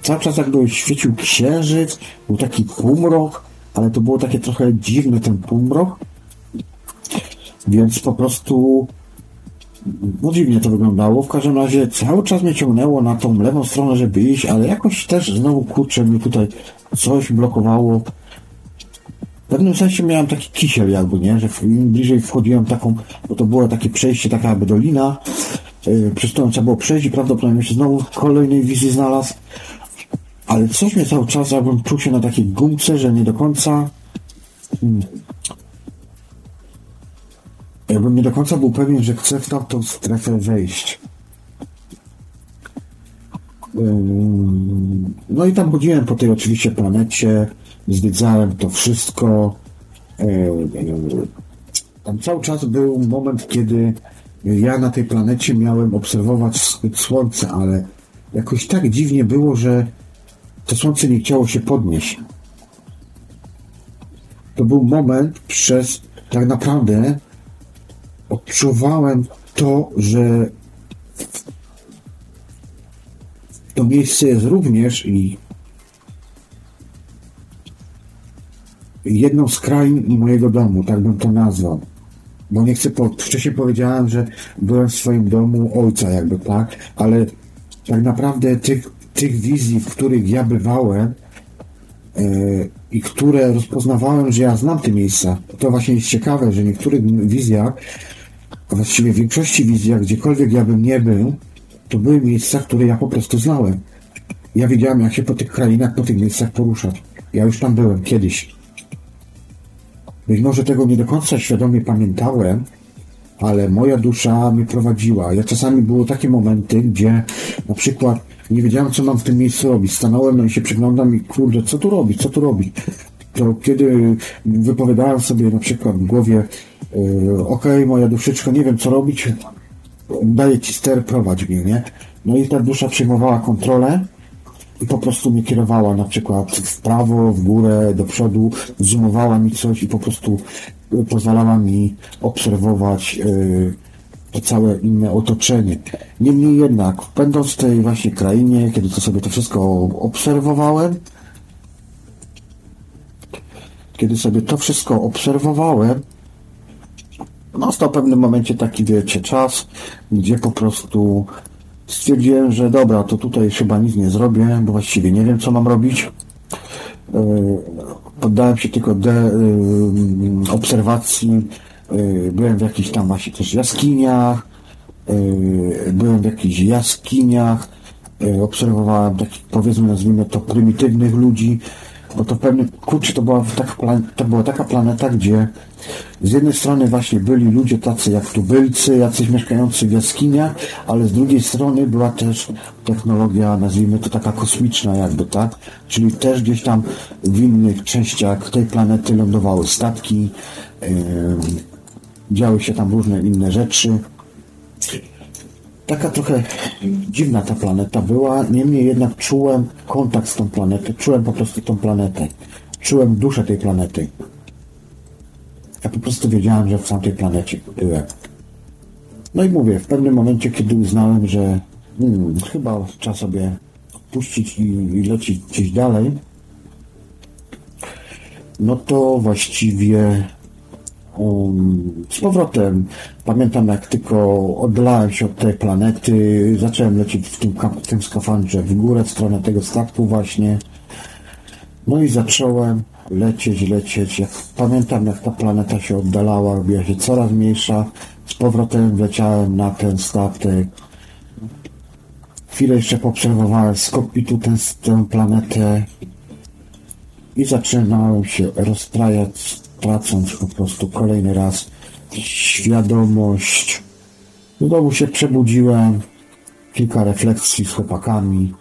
cały czas jakby świecił księżyc, był taki półmrok, ale to było takie trochę dziwne ten półmrok, więc po prostu no dziwnie to wyglądało. W każdym razie cały czas mnie ciągnęło na tą lewą stronę, żeby iść, ale jakoś też znowu kurczę mnie tutaj coś blokowało. W pewnym sensie miałem taki kisiel jakby, nie? Że im bliżej wchodziłem taką, bo to było takie przejście, taka jakby dolina, yy, przez którą trzeba było przejść i prawdopodobnie się znowu w kolejnej wizji znalazł. Ale coś mnie cały czas, jakbym czuł się na takiej gumce, że nie do końca... Hmm, jakbym nie do końca był pewien, że chcę w tamtą strefę wejść. No i tam chodziłem po tej oczywiście planecie, zwiedzałem to wszystko. Tam cały czas był moment, kiedy ja na tej planecie miałem obserwować słońce, ale jakoś tak dziwnie było, że to słońce nie chciało się podnieść. To był moment przez tak naprawdę odczuwałem to, że to miejsce jest również i jedną z krain mojego domu, tak bym to nazwał. Bo nie chcę, po, wcześniej powiedziałem, że byłem w swoim domu ojca jakby, tak? Ale tak naprawdę tych, tych wizji, w których ja bywałem e, i które rozpoznawałem, że ja znam te miejsca. To właśnie jest ciekawe, że w niektórych wizjach właściwie w większości wizjach, gdziekolwiek ja bym nie był, to były miejsca, które ja po prostu znałem. Ja wiedziałem, jak się po tych krainach, po tych miejscach poruszać. Ja już tam byłem kiedyś. Być może tego nie do końca świadomie pamiętałem, ale moja dusza mnie prowadziła. Ja czasami były takie momenty, gdzie na przykład nie wiedziałem, co mam w tym miejscu robić. Stanąłem, no i się przyglądam i kurde, co tu robić, co tu robić? To kiedy wypowiadałem sobie na przykład w głowie okej, okay, moja duszyczko, nie wiem co robić, daję ci ster, prowadź mnie, nie? No i ta dusza przejmowała kontrolę i po prostu mnie kierowała na przykład w prawo, w górę, do przodu, zoomowała mi coś i po prostu pozwalała mi obserwować yy, to całe inne otoczenie. Niemniej jednak, będąc w tej właśnie krainie, kiedy to sobie to wszystko obserwowałem, kiedy sobie to wszystko obserwowałem, Nastał w pewnym momencie taki, wiecie, czas, gdzie po prostu stwierdziłem, że dobra, to tutaj chyba nic nie zrobię, bo właściwie nie wiem, co mam robić. Yy, Poddałem się tylko de, yy, obserwacji. Yy, Byłem w jakichś tam właśnie też jaskiniach. Byłem w jakichś jaskiniach. Obserwowałem takich, powiedzmy, nazwijmy to prymitywnych ludzi. Bo to pewnie, kurczę, to była, plan- to była taka planeta, gdzie z jednej strony właśnie byli ludzie tacy jak tubylcy, jacyś mieszkający w jaskiniach, ale z drugiej strony była też technologia, nazwijmy to taka kosmiczna jakby, tak? Czyli też gdzieś tam w innych częściach tej planety lądowały statki, yy, działy się tam różne inne rzeczy. Taka trochę dziwna ta planeta była, niemniej jednak czułem kontakt z tą planetą, czułem po prostu tą planetę, czułem duszę tej planety. Ja po prostu wiedziałem, że w tamtej planecie byłem. No i mówię, w pewnym momencie, kiedy uznałem, że hmm, chyba trzeba sobie puścić i, i lecieć gdzieś dalej, no to właściwie z powrotem pamiętam jak tylko oddalałem się od tej planety, zacząłem lecieć w tym, w tym skafandrze w górę, w stronę tego statku właśnie. No i zacząłem lecieć, lecieć. Jak pamiętam, jak ta planeta się oddalała, robiła się coraz mniejsza. Z powrotem wleciałem na ten statek. Chwilę jeszcze poobserwowałem z kokpitu tę, tę planetę i zaczynałem się rozstrajać, tracąc po prostu kolejny raz świadomość. Znowu się przebudziłem, kilka refleksji z chłopakami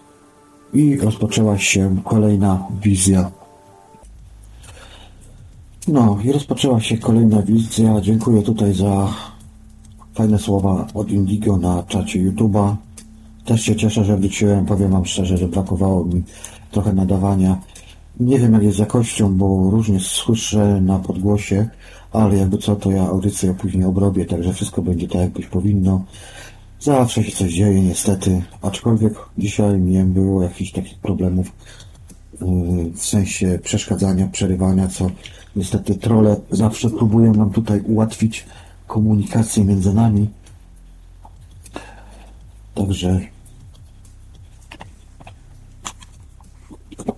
i rozpoczęła się kolejna wizja. No i rozpoczęła się kolejna wizja. Dziękuję tutaj za fajne słowa od Indigo na czacie YouTube'a. Też się cieszę, że wróciłem. Powiem Wam szczerze, że brakowało mi trochę nadawania. Nie wiem jak jest jakością, bo różnie słyszę na podgłosie, ale jakby co, to ja audycję później obrobię, także wszystko będzie tak, jak być powinno. Zawsze się coś dzieje, niestety, aczkolwiek dzisiaj nie było jakichś takich problemów yy, w sensie przeszkadzania, przerywania, co niestety trole zawsze próbują nam tutaj ułatwić komunikację między nami. Także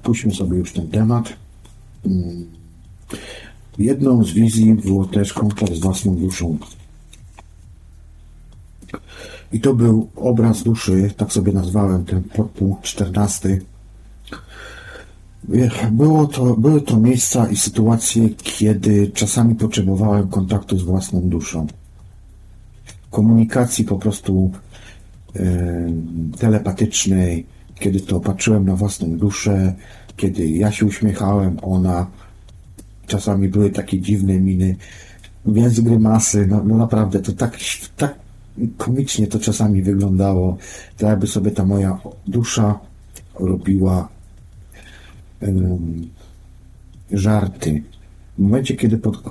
Puśćmy sobie już ten temat. Mm. Jedną z wizji było też kontakt z własną duszą. I to był obraz duszy, tak sobie nazwałem ten podpunkt 14. Było to, były to miejsca i sytuacje, kiedy czasami potrzebowałem kontaktu z własną duszą. Komunikacji po prostu e, telepatycznej, kiedy to patrzyłem na własną duszę, kiedy ja się uśmiechałem, ona czasami były takie dziwne miny, więc grymasy, no, no naprawdę to tak, tak komicznie to czasami wyglądało, tak jakby sobie ta moja dusza robiła um, żarty. W momencie, kiedy pod,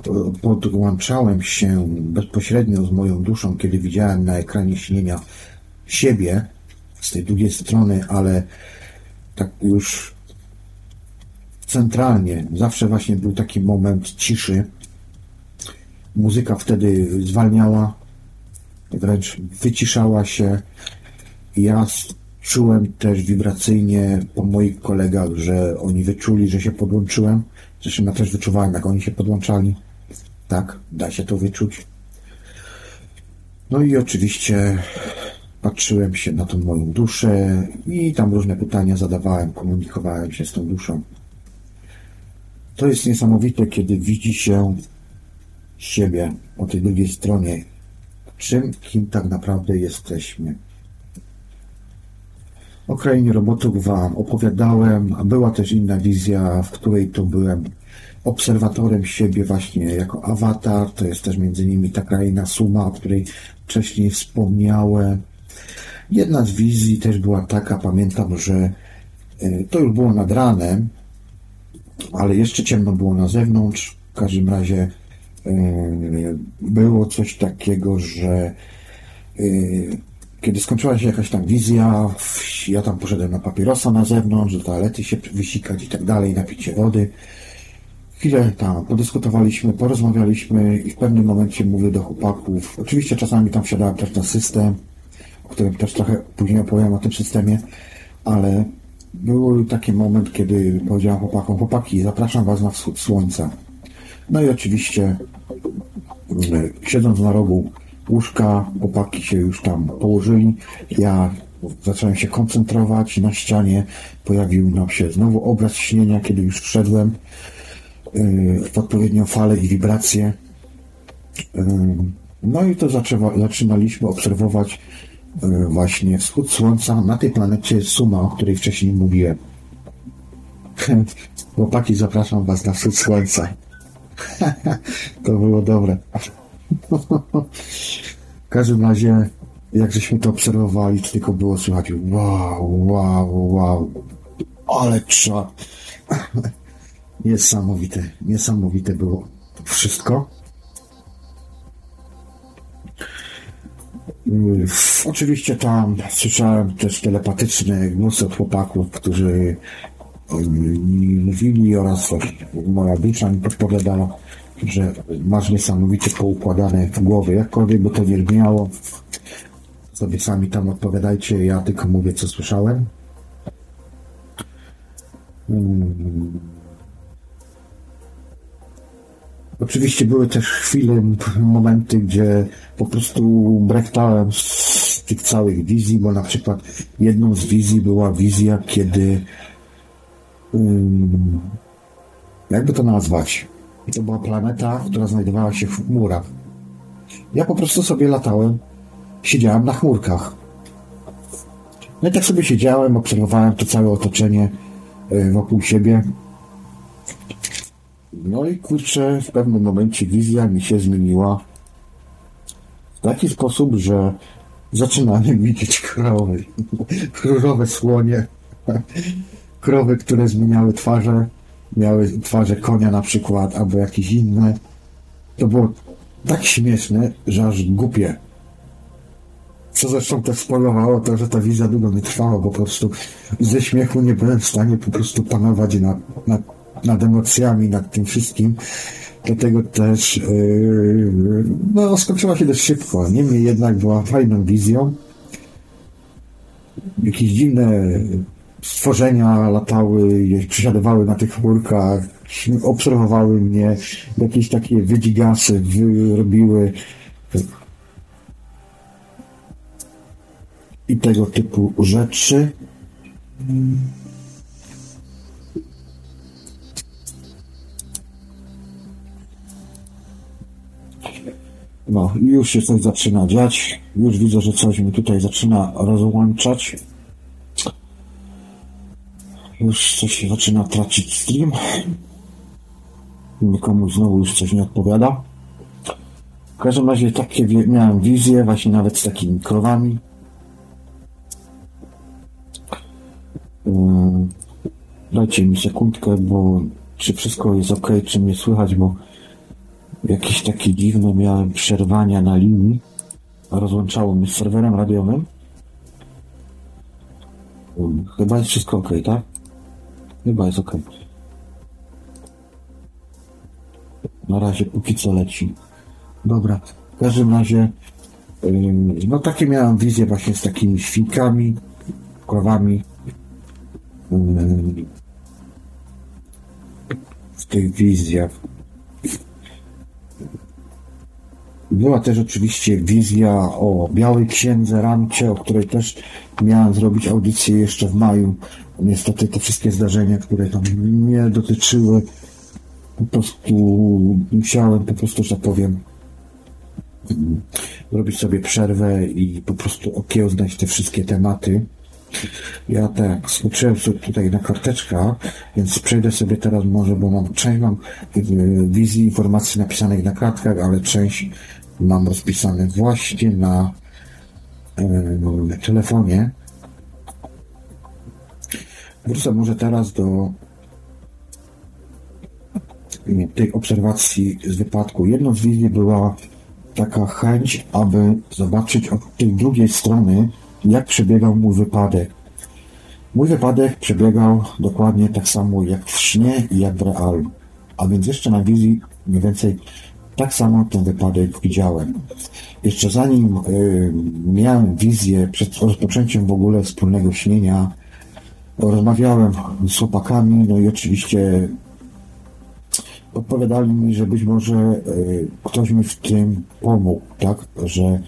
podłączałem się bezpośrednio z moją duszą, kiedy widziałem na ekranie śnienia siebie z tej drugiej strony, ale tak już centralnie, zawsze właśnie był taki moment ciszy. Muzyka wtedy zwalniała, wręcz wyciszała się. Ja czułem też wibracyjnie po moich kolegach, że oni wyczuli, że się podłączyłem. Zresztą ja też wyczuwałem, jak oni się podłączali. Tak, da się to wyczuć. No i oczywiście patrzyłem się na tą moją duszę i tam różne pytania zadawałem, komunikowałem się z tą duszą. To jest niesamowite, kiedy widzi się siebie po tej drugiej stronie, czym, kim tak naprawdę jesteśmy. O krainie robotów Wam opowiadałem, a była też inna wizja, w której to byłem obserwatorem siebie właśnie jako awatar. To jest też między innymi ta kraina Suma, o której wcześniej wspomniałem. Jedna z wizji też była taka, pamiętam, że e, to już było nad ranem, ale jeszcze ciemno było na zewnątrz. W każdym razie e, było coś takiego, że e, kiedy skończyła się jakaś tam wizja, ja tam poszedłem na papierosa na zewnątrz, do toalety się wysikać i tak dalej, napić wody. Chwilę tam podyskutowaliśmy, porozmawialiśmy i w pewnym momencie mówię do chłopaków. Oczywiście czasami tam wsiadałem też na system, którym też trochę później opowiem o tym systemie, ale był taki moment, kiedy powiedziałem chłopakom, chłopaki, zapraszam was na wschód słońca. No i oczywiście siedząc na rogu łóżka, chłopaki się już tam położyli, ja zacząłem się koncentrować, na ścianie pojawił nam się znowu obraz śnienia, kiedy już wszedłem yy, w odpowiednią falę i wibrację. Yy, no i to zaczęła, zaczynaliśmy obserwować właśnie wschód słońca na tej planecie Suma, o której wcześniej mówiłem. Chłopaki, zapraszam was na wschód słońca. to było dobre. w każdym razie, jak żeśmy to obserwowali, to tylko było słychać wow, wow, wow, ale trza. Niesamowite, niesamowite było wszystko. Oczywiście tam słyszałem też telepatyczne głosy od chłopaków, którzy mi mówili oraz moja dusza mi podpowiadała, że masz niesamowicie poukładane w głowie, jakkolwiek by to nie brzmiało. Sobie sami tam odpowiadajcie, ja tylko mówię, co słyszałem. Hmm. Oczywiście były też chwile, momenty, gdzie po prostu brechtałem z tych całych wizji, bo na przykład jedną z wizji była wizja, kiedy um, jakby to nazwać? To była planeta, która znajdowała się w chmurach. Ja po prostu sobie latałem, siedziałem na chmurkach. No i tak sobie siedziałem, obserwowałem to całe otoczenie wokół siebie. No i kurczę, w pewnym momencie wizja mi się zmieniła w taki sposób, że zaczynałem widzieć krowy, różowe słonie, krowy, które zmieniały twarze, miały twarze konia na przykład, albo jakieś inne. To było tak śmieszne, że aż głupie. Co zresztą też spowodowało to, że ta wizja długo nie trwała, bo po prostu ze śmiechu nie byłem w stanie po prostu panować nad, nad, nad emocjami, nad tym wszystkim. Dlatego też yy, no, skończyła się dość szybko. Niemniej jednak była fajną wizją. Jakieś dziwne stworzenia latały, przesiadowały na tych chmurkach, obserwowały mnie, jakieś takie wydzigasy robiły i tego typu rzeczy. No, już się coś zaczyna dziać. Już widzę, że coś mi tutaj zaczyna rozłączać. Już coś zaczyna tracić stream. Nikomu znowu już coś nie odpowiada. W każdym razie takie miałem wizje, właśnie nawet z takimi krowami. Yy, dajcie mi sekundkę, bo czy wszystko jest ok, czy mnie słychać, bo jakieś takie dziwne miałem przerwania na linii. Rozłączało mnie z serwerem radiowym. Yy, chyba jest wszystko ok, tak? Chyba jest ok. Na razie póki co leci. Dobra, w każdym razie no takie miałem wizje właśnie z takimi świnkami, krowami, w tych wizjach. Była też oczywiście wizja o Białej Księdze Ramcie, o której też miałem zrobić audycję jeszcze w maju. Niestety te wszystkie zdarzenia, które tam mnie dotyczyły, po prostu musiałem po prostu, że tak powiem, zrobić sobie przerwę i po prostu okiełznać te wszystkie tematy. Ja tak, skoczyłem sobie tutaj na karteczka, więc przejdę sobie teraz może, bo mam część mam wizji informacji napisanych na kartkach, ale część mam rozpisane właśnie na e, telefonie. Wrócę może teraz do tej obserwacji z wypadku. Jedną z wizji była taka chęć, aby zobaczyć od tej drugiej strony, jak przebiegał mój wypadek. Mój wypadek przebiegał dokładnie tak samo jak w śnie i jak w realu. A więc jeszcze na wizji mniej więcej tak samo ten wypadek widziałem. Jeszcze zanim y, miałem wizję przed rozpoczęciem w ogóle wspólnego śnienia, rozmawiałem z chłopakami, no i oczywiście odpowiadali mi, że być może y, ktoś mi w tym pomógł, tak, że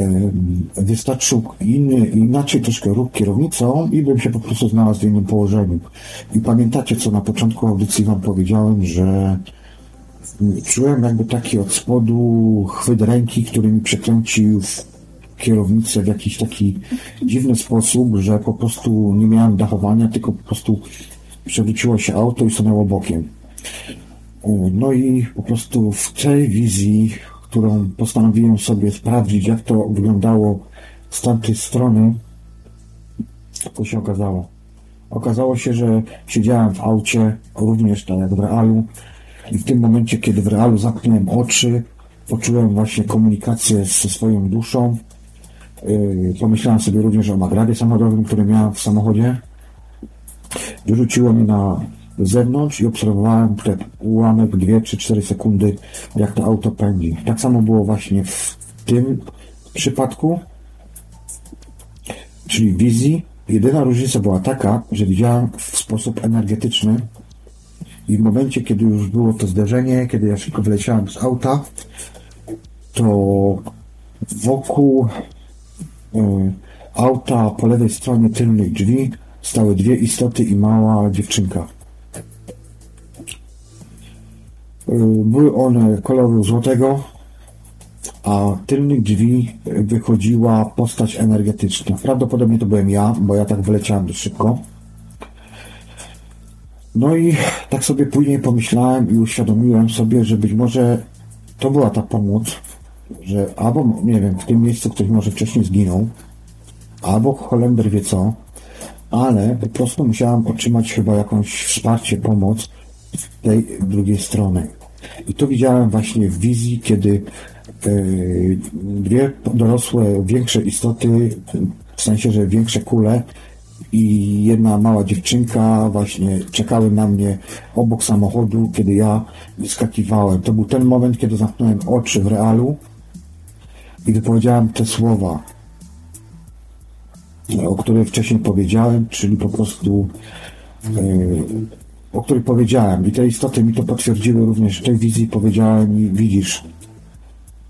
y, wystarczył inny, inaczej troszkę ruch kierownicą i bym się po prostu znalazł w innym położeniu. I pamiętacie, co na początku audycji wam powiedziałem, że czułem jakby taki od spodu chwyt ręki, który mi przekręcił kierownicę w jakiś taki dziwny sposób, że po prostu nie miałem dachowania, tylko po prostu przewróciło się auto i stanęło bokiem. No i po prostu w tej wizji, którą postanowiłem sobie sprawdzić, jak to wyglądało z tamtej strony, to się okazało. Okazało się, że siedziałem w aucie, również tak jak w realu, i w tym momencie, kiedy w realu zamknąłem oczy, poczułem właśnie komunikację ze swoją duszą. Yy, pomyślałem sobie również o nagradzie samochodowym, który miałem w samochodzie. Wyrzuciło mnie na zewnątrz i obserwowałem ten ułamek 2 czy 4 sekundy, jak to auto pędzi. Tak samo było właśnie w tym przypadku, czyli wizji. Jedyna różnica była taka, że widziałem w sposób energetyczny i w momencie, kiedy już było to zderzenie, kiedy ja szybko wyleciałem z auta, to wokół y, auta po lewej stronie tylnych drzwi stały dwie istoty i mała dziewczynka. Y, były one koloru złotego, a tylnych drzwi wychodziła postać energetyczna. Prawdopodobnie to byłem ja, bo ja tak wyleciałem szybko. No i tak sobie później pomyślałem i uświadomiłem sobie, że być może to była ta pomoc, że albo, nie wiem, w tym miejscu ktoś może wcześniej zginął, albo Holender wie co, ale po prostu musiałem otrzymać chyba jakąś wsparcie, pomoc z tej drugiej strony. I to widziałem właśnie w wizji, kiedy yy, dwie dorosłe, większe istoty, w sensie, że większe kule, i jedna mała dziewczynka właśnie czekały na mnie obok samochodu, kiedy ja wyskakiwałem. To był ten moment, kiedy zamknąłem oczy w realu i wypowiedziałem te słowa, o których wcześniej powiedziałem, czyli po prostu yy, o których powiedziałem. I te istoty mi to potwierdziły również w tej wizji. Powiedziałem widzisz,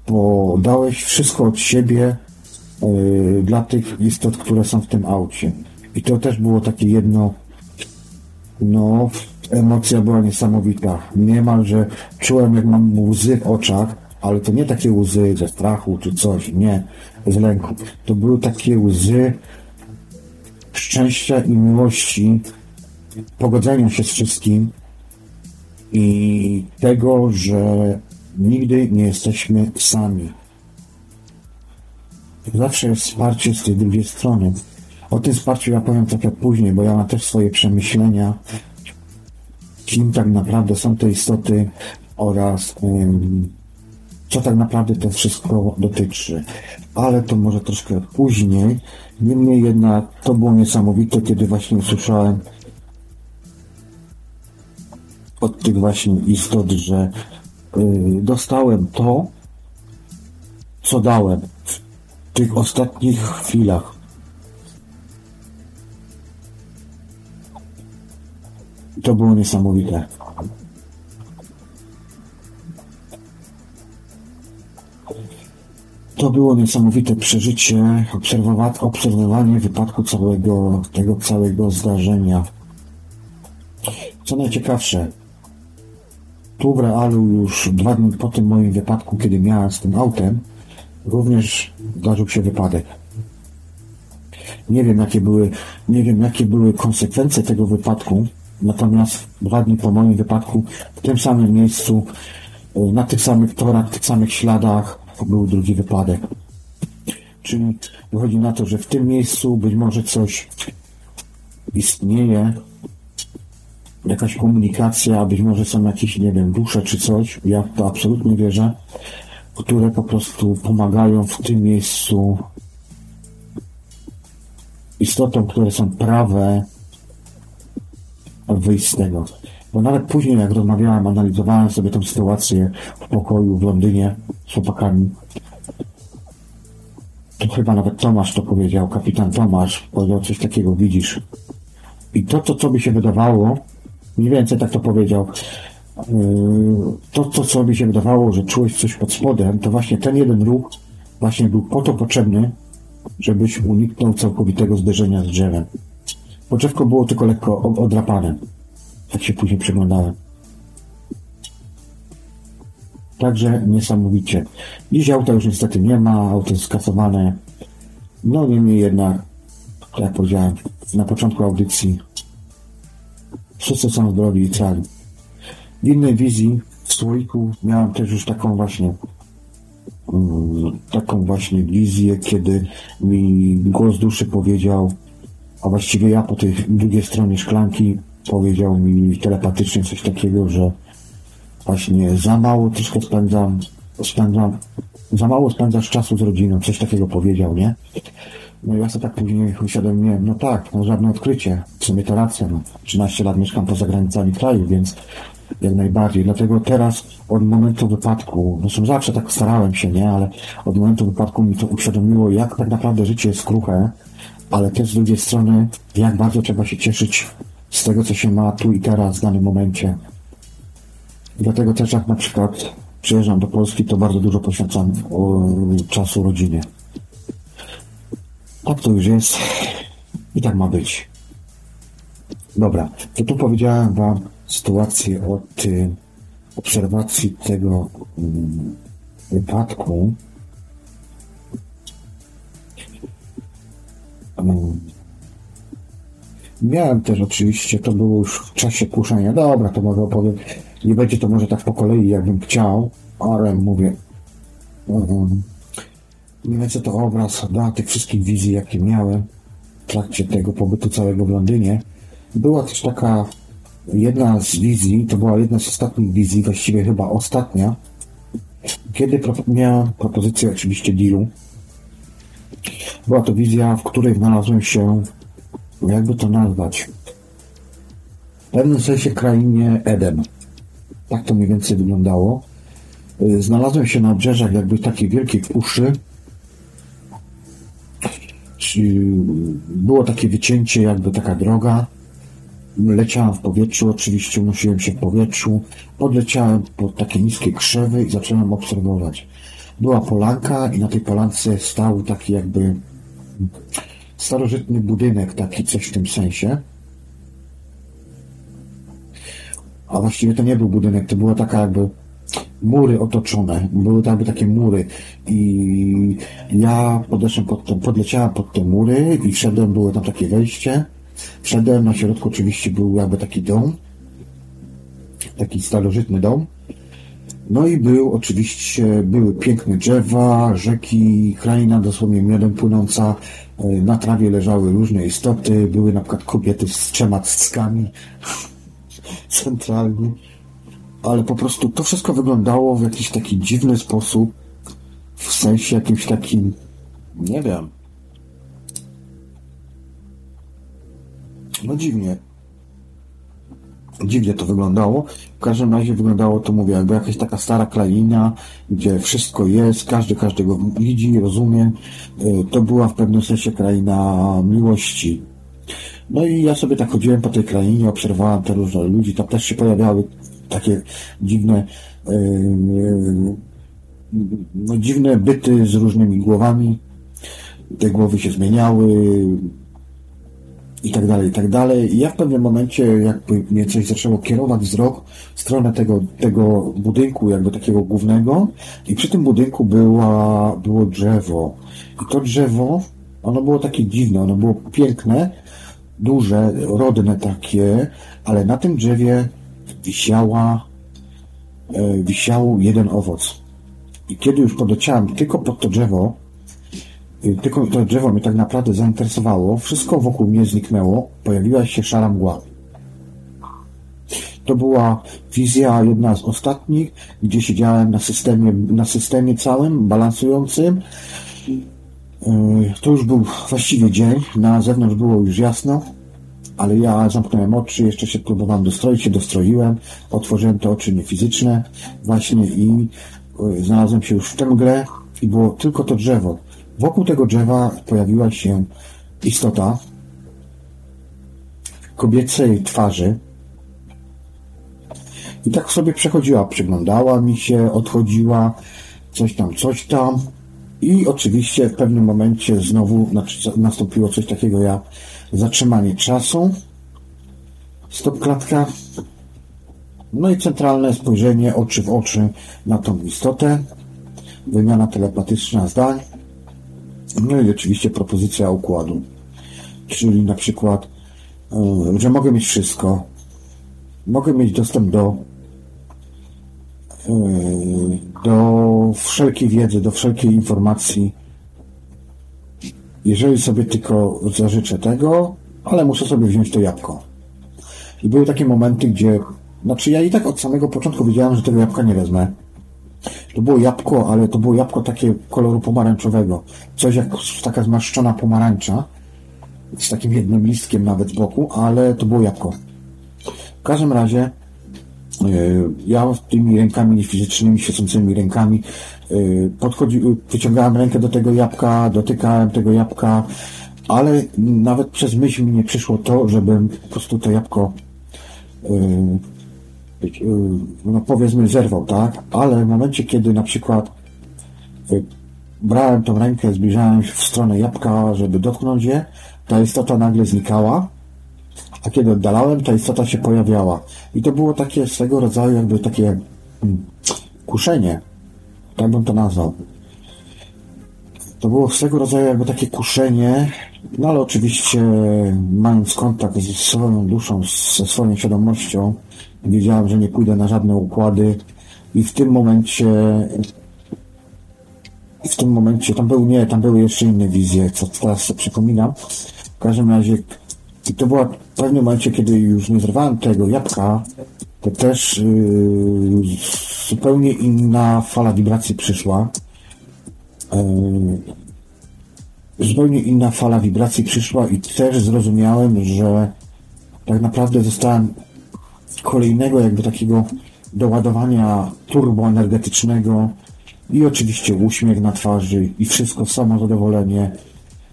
bo dałeś wszystko od siebie yy, dla tych istot, które są w tym aucie. I to też było takie jedno, no, emocja była niesamowita. Niemalże czułem, jak mam łzy w oczach, ale to nie takie łzy ze strachu czy coś, nie, z lęku. To były takie łzy szczęścia i miłości, pogodzenia się z wszystkim i tego, że nigdy nie jesteśmy sami. Zawsze jest wsparcie z tej drugiej strony. O tym wsparciu ja powiem trochę później, bo ja mam też swoje przemyślenia, kim tak naprawdę są te istoty oraz um, co tak naprawdę to wszystko dotyczy. Ale to może troszkę później. Niemniej jednak to było niesamowite, kiedy właśnie usłyszałem od tych właśnie istot, że y, dostałem to, co dałem w tych ostatnich chwilach. To było niesamowite. To było niesamowite przeżycie, obserwowanie wypadku całego, tego całego zdarzenia. Co najciekawsze, tu w realu już dwa dni po tym moim wypadku, kiedy miałem z tym autem, również zdarzył się wypadek. Nie wiem, jakie były, nie wiem, jakie były konsekwencje tego wypadku, Natomiast dwa dni po moim wypadku w tym samym miejscu, e, na tych samych torach, tych samych śladach był drugi wypadek. Czyli wychodzi na to, że w tym miejscu być może coś istnieje, jakaś komunikacja, być może są jakieś, nie wiem, dusze czy coś, ja w to absolutnie wierzę, które po prostu pomagają w tym miejscu istotom, które są prawe, wyjść z tego. Bo nawet później, jak rozmawiałem, analizowałem sobie tę sytuację w pokoju w Londynie z chłopakami, to chyba nawet Tomasz to powiedział, kapitan Tomasz powiedział coś takiego, widzisz. I to, co by się wydawało, mniej więcej tak to powiedział, yy, to, co by się wydawało, że czułeś coś pod spodem, to właśnie ten jeden ruch właśnie był po to potrzebny, żebyś uniknął całkowitego zderzenia z drzewem. Bo drzewko było tylko lekko odrapane. Tak się później przyglądałem. Także niesamowicie. Dziś auta już niestety nie ma, auto jest skasowane. No niemniej jednak, tak jak powiedziałem na początku audycji, wszyscy są zdrowi i cali. W innej wizji, w słoiku, miałem też już taką właśnie mm, taką właśnie wizję, kiedy mi głos duszy powiedział, a właściwie ja po tej drugiej stronie szklanki powiedział mi telepatycznie coś takiego, że właśnie za mało troszkę spędzam, spędzam, za mało spędzasz czasu z rodziną, coś takiego powiedział, nie? No i ja sobie tak później uświadomiłem, no tak, no żadne odkrycie, w sumie to racja, no. 13 lat mieszkam poza granicami kraju, więc jak najbardziej, dlatego teraz od momentu wypadku, no zawsze tak starałem się, nie, ale od momentu wypadku mi to uświadomiło, jak tak naprawdę życie jest kruche, ale też z drugiej strony, jak bardzo trzeba się cieszyć z tego, co się ma tu i teraz, w danym momencie. Dlatego też jak na przykład przyjeżdżam do Polski, to bardzo dużo poświęcam o, czasu rodzinie. Tak to już jest i tak ma być. Dobra, to tu powiedziałem Wam sytuację od y, obserwacji tego y, wypadku. Miałem też oczywiście, to było już w czasie kuszenia. Dobra, to może opowiem. Nie będzie to może tak po kolei, jakbym chciał, ale mówię. Um, mniej więcej to obraz da tych wszystkich wizji, jakie miałem w trakcie tego pobytu całego w Londynie. Była też taka jedna z wizji, to była jedna z ostatnich wizji, właściwie chyba ostatnia, kiedy miałem propozycję oczywiście dealu. Była to wizja, w której znalazłem się, jakby to nazwać, w pewnym sensie krainie Eden. Tak to mniej więcej wyglądało. Y, znalazłem się na obrzeżach jakby takiej wielkiej puszy. Było takie wycięcie, jakby taka droga. Leciałem w powietrzu, oczywiście unosiłem się w powietrzu. Podleciałem pod takie niskie krzewy i zacząłem obserwować. Była polanka i na tej polance stał taki jakby starożytny budynek, taki coś w tym sensie. A właściwie to nie był budynek, to była taka jakby mury otoczone, były jakby takie mury. I ja podeszłem pod te, podleciałem pod te mury i wszedłem, było tam takie wejście, wszedłem, na środku oczywiście był jakby taki dom, taki starożytny dom, no i był oczywiście, były piękne drzewa, rzeki, kraina dosłownie miodem płynąca, na trawie leżały różne istoty, były na przykład kobiety z trzema cyckami, ale po prostu to wszystko wyglądało w jakiś taki dziwny sposób, w sensie jakimś takim, nie wiem, no dziwnie, dziwnie to wyglądało. W każdym razie wyglądało to, mówię, jakby jakaś taka stara kraina, gdzie wszystko jest, każdy każdego widzi, rozumie. Y, to była w pewnym sensie kraina miłości, no i ja sobie tak chodziłem po tej krainie, obserwowałem te różne ludzi, tam też się pojawiały takie dziwne, yy, no, dziwne byty z różnymi głowami. Te głowy się zmieniały i tak dalej, i tak dalej. I ja w pewnym momencie jakby mnie coś zaczęło kierować wzrok w stronę tego, tego budynku, jakby takiego głównego i przy tym budynku była, było drzewo. I to drzewo, ono było takie dziwne, ono było piękne, duże, rodne takie, ale na tym drzewie wisiała, e, wisiał jeden owoc. I kiedy już podleciałem tylko pod to drzewo, tylko to drzewo mnie tak naprawdę zainteresowało, wszystko wokół mnie zniknęło, pojawiła się szara mgła. To była wizja jedna z ostatnich, gdzie siedziałem na systemie, na systemie całym, balansującym. E, to już był właściwie dzień, na zewnątrz było już jasno. ale ja zamknąłem oczy, jeszcze się próbowałem dostroić, się dostroiłem, otworzyłem te oczy niefizyczne właśnie i y, znalazłem się już w tym mgle i było tylko to drzewo. Wokół tego drzewa pojawiła się istota kobiecej twarzy. I tak sobie przechodziła, przyglądała mi się, odchodziła, coś tam, coś tam. I oczywiście w pewnym momencie znowu nastąpiło coś takiego jak zatrzymanie czasu, stop klatka, no i centralne spojrzenie oczy w oczy na tą istotę, wymiana telepatyczna zdań, no i oczywiście propozycja układu, czyli na przykład, e, że mogę mieć wszystko, mogę mieć dostęp do e, do wszelkiej wiedzy, do wszelkiej informacji, jeżeli sobie tylko zażyczę tego, ale muszę sobie wziąć to jabłko. I były takie momenty, gdzie, znaczy ja i tak od samego początku wiedziałem, że tego jabłka nie wezmę. To było jabłko, ale to było jabłko takie koloru pomarańczowego. Coś jak taka zmarszczona pomarańcza, z takim jednym listkiem nawet z boku, ale to było jabłko. W każdym razie e, ja tymi rękami niefizycznymi, świecącymi rękami Y, podchodzi, wyciągałem rękę do tego jabłka, dotykałem tego jabłka, ale nawet przez myśl mi nie przyszło to, żebym po prostu to jabłko y, no powiedzmy zerwał, tak? Ale w momencie, kiedy na przykład brałem tą rękę, zbliżałem się w stronę jabłka, żeby dotknąć je, ta istota nagle znikała, a kiedy oddalałem, ta istota się pojawiała. I to było takie swego rodzaju jakby takie hmm, kuszenie, tak bym to nazwał. To było swego rodzaju jakby takie kuszenie, no ale oczywiście mając kontakt ze swoją duszą, ze swoją świadomością, wiedziałem, że nie pójdę na żadne układy i w tym momencie w tym momencie, tam były, nie, tam były jeszcze inne wizje, co teraz sobie przypominam. W każdym razie, i to była w pewnym momencie, kiedy już nie zrywałem tego jabłka, to też yy, zupełnie inna fala wibracji przyszła. Yy, zupełnie inna fala wibracji przyszła i też zrozumiałem, że tak naprawdę zostałem kolejnego jakby takiego doładowania turboenergetycznego i oczywiście uśmiech na twarzy i wszystko samo zadowolenie,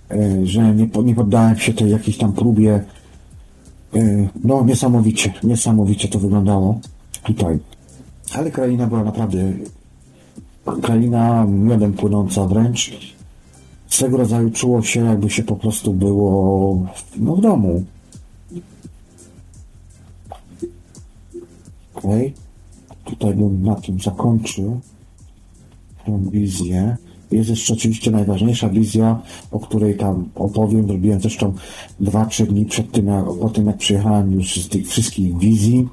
yy, że nie, nie poddałem się tej jakiejś tam próbie E, no, niesamowicie, niesamowicie to wyglądało tutaj. Ale kraina była naprawdę kraina miodem płynąca wręcz. Swego rodzaju czuło się, jakby się po prostu było no, w domu. Tutaj bym na tym zakończył tą wizję. Jest jeszcze oczywiście najważniejsza wizja, o której tam opowiem. Zrobiłem zresztą dwa, trzy dni przed tym, jak, po tym jak przyjechałem już z tych wszystkich wizji.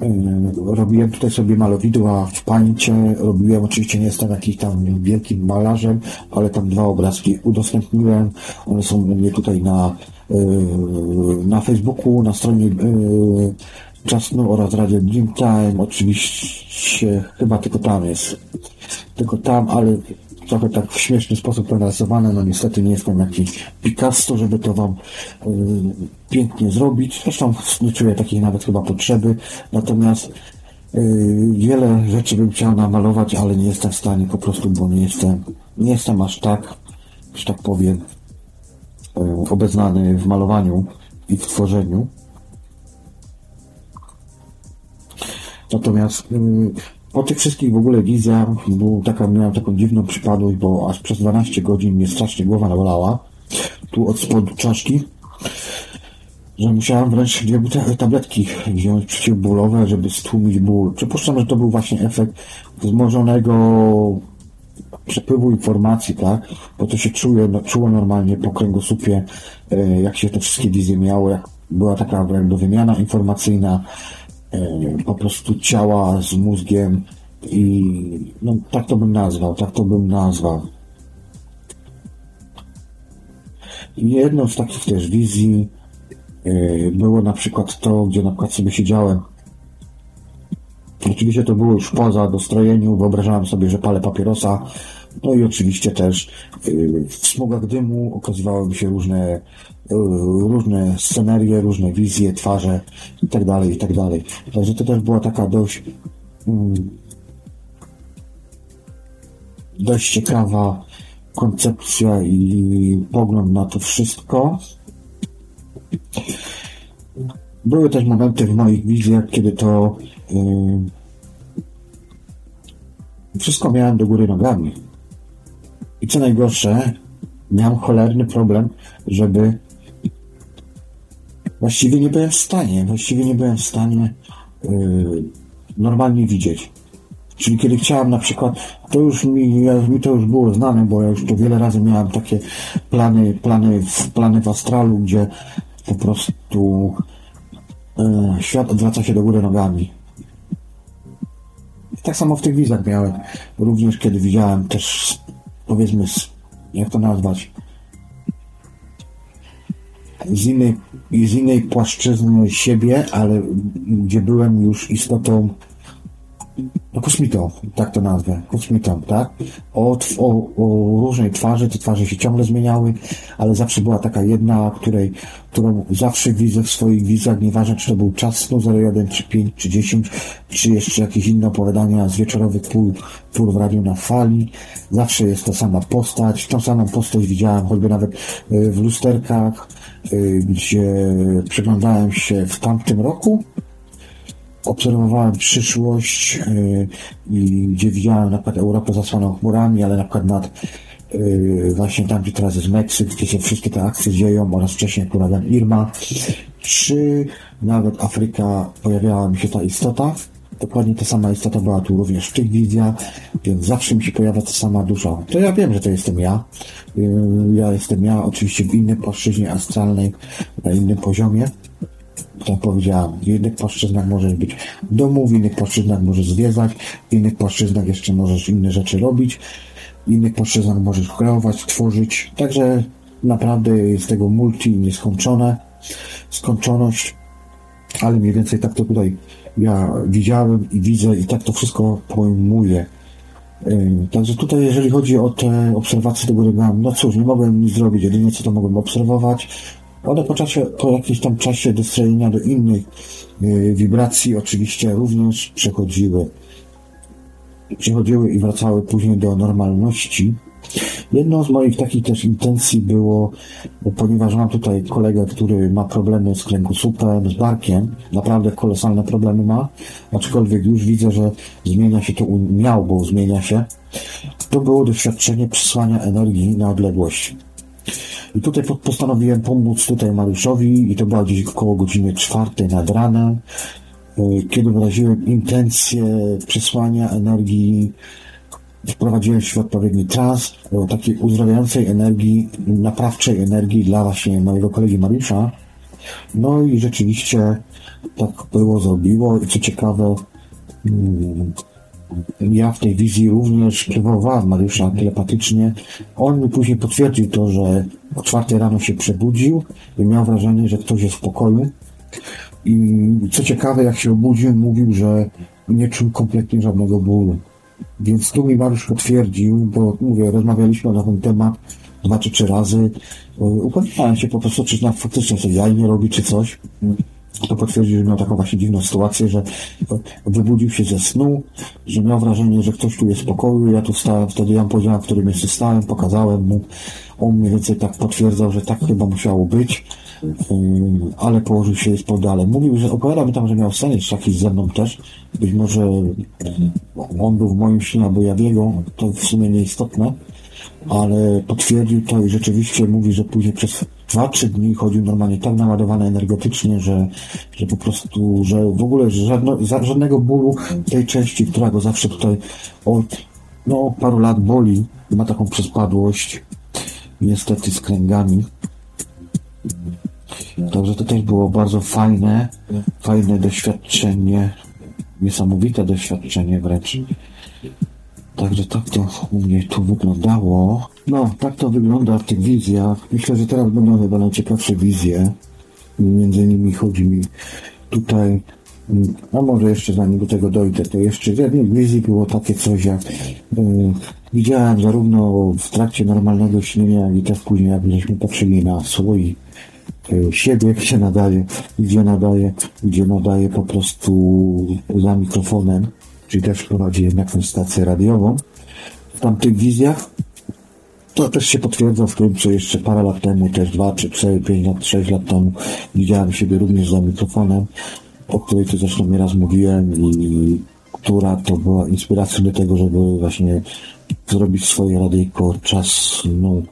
Yy, robiłem tutaj sobie malowidła w pańcie. Robiłem, oczywiście nie jestem jakiś tam wielkim malarzem, ale tam dwa obrazki udostępniłem. One są u mnie tutaj na, yy, na Facebooku, na stronie yy, Czasno oraz Radio Dreamtime. Oczywiście chyba tylko tam jest. Tylko tam, ale trochę tak w śmieszny sposób narysowane. No niestety nie jestem jakiś Picasso, żeby to wam y, pięknie zrobić. Zresztą nie czuję takiej nawet chyba potrzeby. Natomiast y, wiele rzeczy bym chciał namalować, ale nie jestem w stanie po prostu, bo nie jestem, nie jestem aż tak, że tak powiem, y, obeznany w malowaniu i w tworzeniu. Natomiast po tych wszystkich w ogóle wizjach był taka, miałem taką dziwną przypadłość, bo aż przez 12 godzin mnie strasznie głowa bolała. Tu od spodu czaszki. Że musiałem wręcz dwie tabletki wziąć przeciwbólowe, żeby stłumić ból. Przypuszczam, że to był właśnie efekt wzmożonego przepływu informacji, tak? Bo to się czuje, no, czuło normalnie po kręgosłupie, e, jak się te wszystkie wizje miało, jak była taka jakby wymiana informacyjna, po prostu ciała z mózgiem i no tak to bym nazwał, tak to bym nazwał. I jedną z takich też wizji e, było na przykład to, gdzie na przykład sobie siedziałem. Oczywiście to było już poza dostrojeniu, wyobrażałem sobie, że palę papierosa No i oczywiście też y, w smugach dymu okazywały się różne, y, różne scenerie, różne wizje, twarze i tak dalej, i tak. Także to też była taka dość mm, dość ciekawa koncepcja i pogląd na to wszystko. Były też momenty w moich wizjach, kiedy to yy, wszystko miałem do góry nogami. I co najgorsze, miałem cholerny problem, żeby właściwie nie byłem w stanie, właściwie nie byłem w stanie yy, normalnie widzieć. Czyli kiedy chciałem na przykład, to już mi, ja, mi to już było znane, bo ja już to wiele razy miałem takie plany, plany, plany w astralu, gdzie po prostu e, świat odwraca się do góry nogami. I tak samo w tych wizach miałem. Również kiedy widziałem też, powiedzmy, jak to nazwać, z innej, z innej płaszczyzny siebie, ale gdzie byłem już istotą kosmitą, tak to nazwę, kosmitą, tak? O, o, o różnej twarzy, te twarze się ciągle zmieniały, ale zawsze była taka jedna, której, którą zawsze widzę w swoich wizach, nieważne czy to był czas snu 01, czy 5, czy 10, czy jeszcze jakieś inne opowiadania z wieczorowych pół, pół w radiu na fali, zawsze jest ta sama postać, tą samą postać widziałem choćby nawet y, w lusterkach, y, gdzie przeglądałem się w tamtym roku, obserwowałem przyszłość, yy, gdzie widziałem na przykład Europę zasłaną chmurami, ale na przykład nad yy, właśnie tam, gdzie teraz jest Meksyk, gdzie się wszystkie te akcje dzieją oraz wcześniej huragan Irma, czy nawet Afryka pojawiała mi się ta istota. Dokładnie ta sama istota była tu również w tych wizjach, więc zawsze mi się pojawia ta sama dusza. To ja wiem, że to jestem ja. Yy, ja jestem ja, oczywiście w innej płaszczyźnie astralnej, na innym poziomie tak powiedziałem, w innych płaszczyznach możesz być w domu, w innych płaszczyznach możesz zwiedzać, w innych płaszczyznach jeszcze możesz inne rzeczy robić, w innych płaszczyznach możesz kreować, tworzyć. Także naprawdę jest tego multi nieskończone, skończoność, ale mniej więcej tak to tutaj ja widziałem i widzę i tak to wszystko pojmuję. Także tutaj, jeżeli chodzi o te obserwacje tego regionu, no cóż, nie mogłem nic zrobić, jedynie co to mogłem obserwować, one po, czasie, po jakimś tam czasie dostrojenia do innych yy, wibracji oczywiście również przechodziły. Przechodziły i wracały później do normalności. Jedną z moich takich też intencji było, ponieważ mam tutaj kolegę, który ma problemy z kręgosłupem, z barkiem, naprawdę kolosalne problemy ma, aczkolwiek już widzę, że zmienia się to, miał, bo zmienia się, to było doświadczenie przesłania energii na odległość. I tutaj postanowiłem pomóc tutaj Mariuszowi i to było gdzieś około godziny czwartej nad ranem, e, kiedy wyraziłem intencję przesłania energii, wprowadziłem się w odpowiedni trans, e, takiej uzdrawiającej energii, naprawczej energii dla właśnie mojego kolegi Mariusza. No i rzeczywiście tak było, zrobiło i co ciekawe, mm, ja w tej wizji również próbowałem Mariusza telepatycznie. On mi później potwierdził to, że o czwartej rano się przebudził i miał wrażenie, że ktoś jest w pokoju. I co ciekawe, jak się obudził, mówił, że nie czuł kompletnie żadnego bólu. Więc tu mi Mariusz potwierdził, bo mówię, rozmawialiśmy na ten temat dwa czy trzy razy. Upewniałem się po prostu, czy faktycznie sobie jaj nie robi, czy coś to potwierdził, że miał taką właśnie dziwną sytuację, że wybudził się ze snu, że miał wrażenie, że ktoś tu jest w pokoju, ja tu stałem, wtedy ja mu powiedziałem, w którym miejscu stałem, pokazałem mu, on mniej więcej tak potwierdzał, że tak chyba musiało być, ale położył się spod ale mówił, że opowiadał mi tam, że miał sen jakiś ze mną też, być może on był w moim śnie albo ja w jego, to w sumie nieistotne, ale potwierdził to i rzeczywiście mówi, że później przez dwa, trzy dni chodził normalnie tak naładowany energetycznie, że, że po prostu, że w ogóle żadno, żadnego bólu tej części, która go zawsze tutaj od no, paru lat boli, ma taką przespadłość, niestety z kręgami. Także to też było bardzo fajne, fajne doświadczenie, niesamowite doświadczenie wręcz. Także tak to u mnie tu wyglądało. No, tak to wygląda w tych wizjach. Myślę, że teraz będą chyba najciekawsze wizje. Między innymi chodzi mi tutaj A może jeszcze zanim do tego dojdę, to jeszcze w jednej wizji było takie coś jak y, widziałem zarówno w trakcie normalnego śnienia, jak i też później, jak żeśmy patrzyli na słoi y, siebie, gdzie nadaje, gdzie nadaje, gdzie nadaje po prostu za mikrofonem, czyli też prowadzi jednak tę stację radiową. W tamtych wizjach to też się potwierdza w tym, co jeszcze parę lat temu, też dwa, czy cztery, pięć lat, sześć lat temu widziałem siebie również za mikrofonem, o której tu zresztą nieraz mówiłem i która to była inspiracją do tego, żeby właśnie zrobić swoje radyjko czas, no,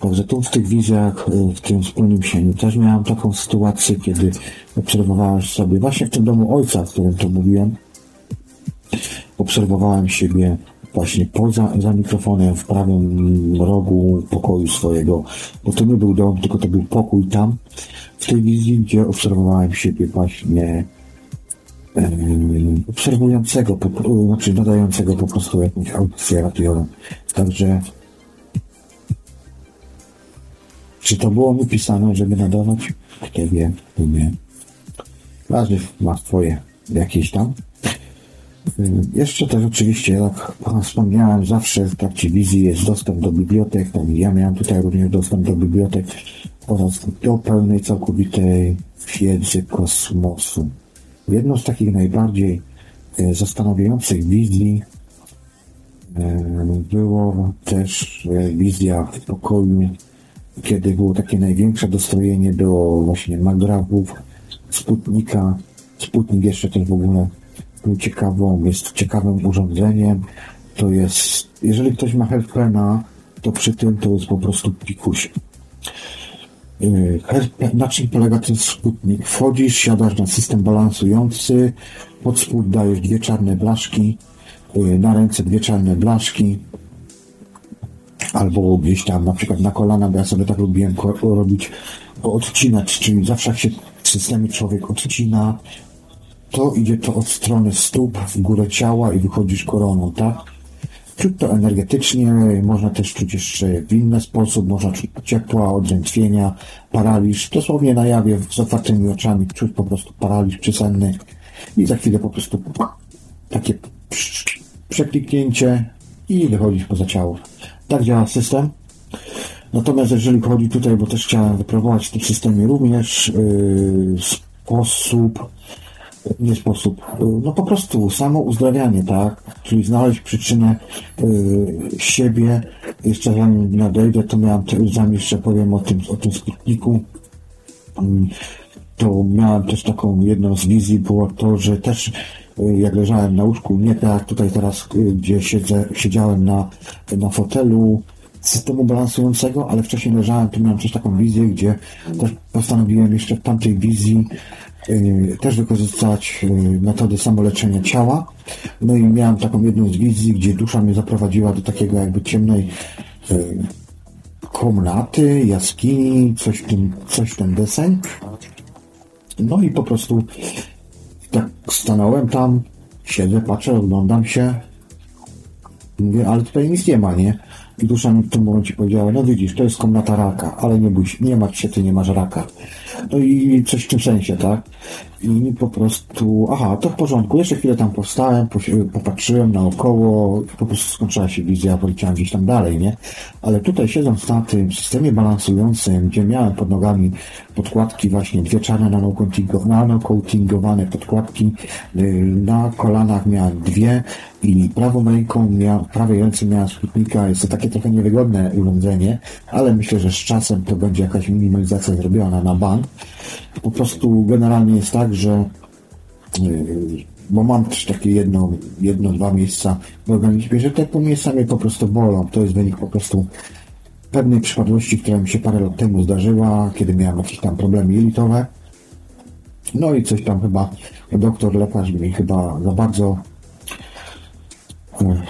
Także tu w tych wizjach, y, w tym wspólnym sieniu też miałem taką sytuację, kiedy obserwowałem sobie, właśnie w tym domu ojca, w którym to mówiłem, obserwowałem siebie właśnie poza za mikrofonem w prawym rogu pokoju swojego, bo to nie był dom, tylko to był pokój tam, w tej wizji, gdzie obserwowałem siebie właśnie obserwującego, po, znaczy nadającego po prostu jakąś audycję radiową. Także czy to było mi pisane, żeby nadawać? Kto wie, kto wie. Każdy ma swoje jakieś tam. Y, Jeszcze też oczywiście, jak wspomniałem, zawsze w trakcie wizji jest dostęp do bibliotek. Tak, ja miałem tutaj również dostęp do bibliotek oraz do pełnej, całkowitej wiedzy kosmosu. Jedną z takich najbardziej e, zastanawiających wizji e, było też wizja w pokoju, kiedy było takie największe dostrojenie, było właśnie Magrabów, Sputnika. Sputnik jeszcze też w ogóle ciekawą, jest ciekawym urządzeniem. To jest, jeżeli ktoś ma Healthplana, to przy tym to jest po prostu pikuś. Yy, na czym polega ten sputnik? Wchodzisz, siadasz na system balansujący, pod spód dajesz dwie czarne blaszki, yy, na ręce dwie czarne blaszki, albo gdzieś tam na przykład na kolana, bo ja sobie tak lubiłem robić, odcinać, czyli zawsze jak się w systemie człowiek odcina, to idzie to od strony stóp w górę ciała i wychodzisz koroną, tak? Czuć to energetycznie, można też czuć jeszcze w inny sposób, można czuć ciepła, odrętwienia, paraliż, dosłownie na jawie z otwartymi oczami czuć po prostu paraliż przysenny i za chwilę po prostu takie przekliknięcie i wychodzisz poza ciało. Tak działa system. Natomiast jeżeli chodzi tutaj, bo też chciałem wypróbować w tym systemie również yy, sposób nie sposób, no po prostu samo uzdrawianie, tak? Czyli znaleźć przyczynę y, siebie. Jeszcze zanim nadejdę, to miałem, zanim jeszcze powiem o tym, o tym skutniku, mm, to miałem też taką jedną z wizji, było to, że też y, jak leżałem na łóżku, nie tak tutaj teraz, gdzie siedzę, siedziałem na, na fotelu, systemu balansującego, ale wcześniej leżałem, to miałem też taką wizję, gdzie też postanowiłem jeszcze w tamtej wizji też wykorzystać y, metody samoleczenia ciała. No i miałem taką jedną z wizji, gdzie dusza mnie zaprowadziła do takiego jakby ciemnej y, komnaty, jaskini, coś w, tym, coś w ten deseń. No i po prostu tak stanąłem tam, siedzę, patrzę, oglądam się. Mówię, ale tutaj nic nie ma, nie? I dusza mi w tym momencie powiedziała, no widzisz, to jest komnata raka, ale nie bój się, nie martw się, ty nie masz raka. No i coś w tym sensie, tak? I po prostu, aha, to w porządku, jeszcze chwilę tam powstałem, popatrzyłem naokoło, po prostu skończyła się wizja, poleciałem gdzieś tam dalej, nie? Ale tutaj siedząc na tym systemie balansującym, gdzie miałem pod nogami podkładki właśnie, dwie czarne nanocoatingowane podkładki, y, na kolanach miałem dwie i prawą ręką miałem, prawej ręce miałem sputnika, jest to takie trochę niewygodne urządzenie, ale myślę, że z czasem to będzie jakaś minimalizacja zrobiona na bank. Po prostu generalnie jest tak, że yy, bo mam też takie jedno, jedno, dwa miejsca w organizmie, że te miejsca mnie po prostu bolą. To jest wynik po prostu pewnej przypadłości, która mi się parę lat temu zdarzyła, kiedy miałem jakieś tam problemy jelitowe. No i coś tam chyba doktor, lekarz mi chyba za bardzo yy,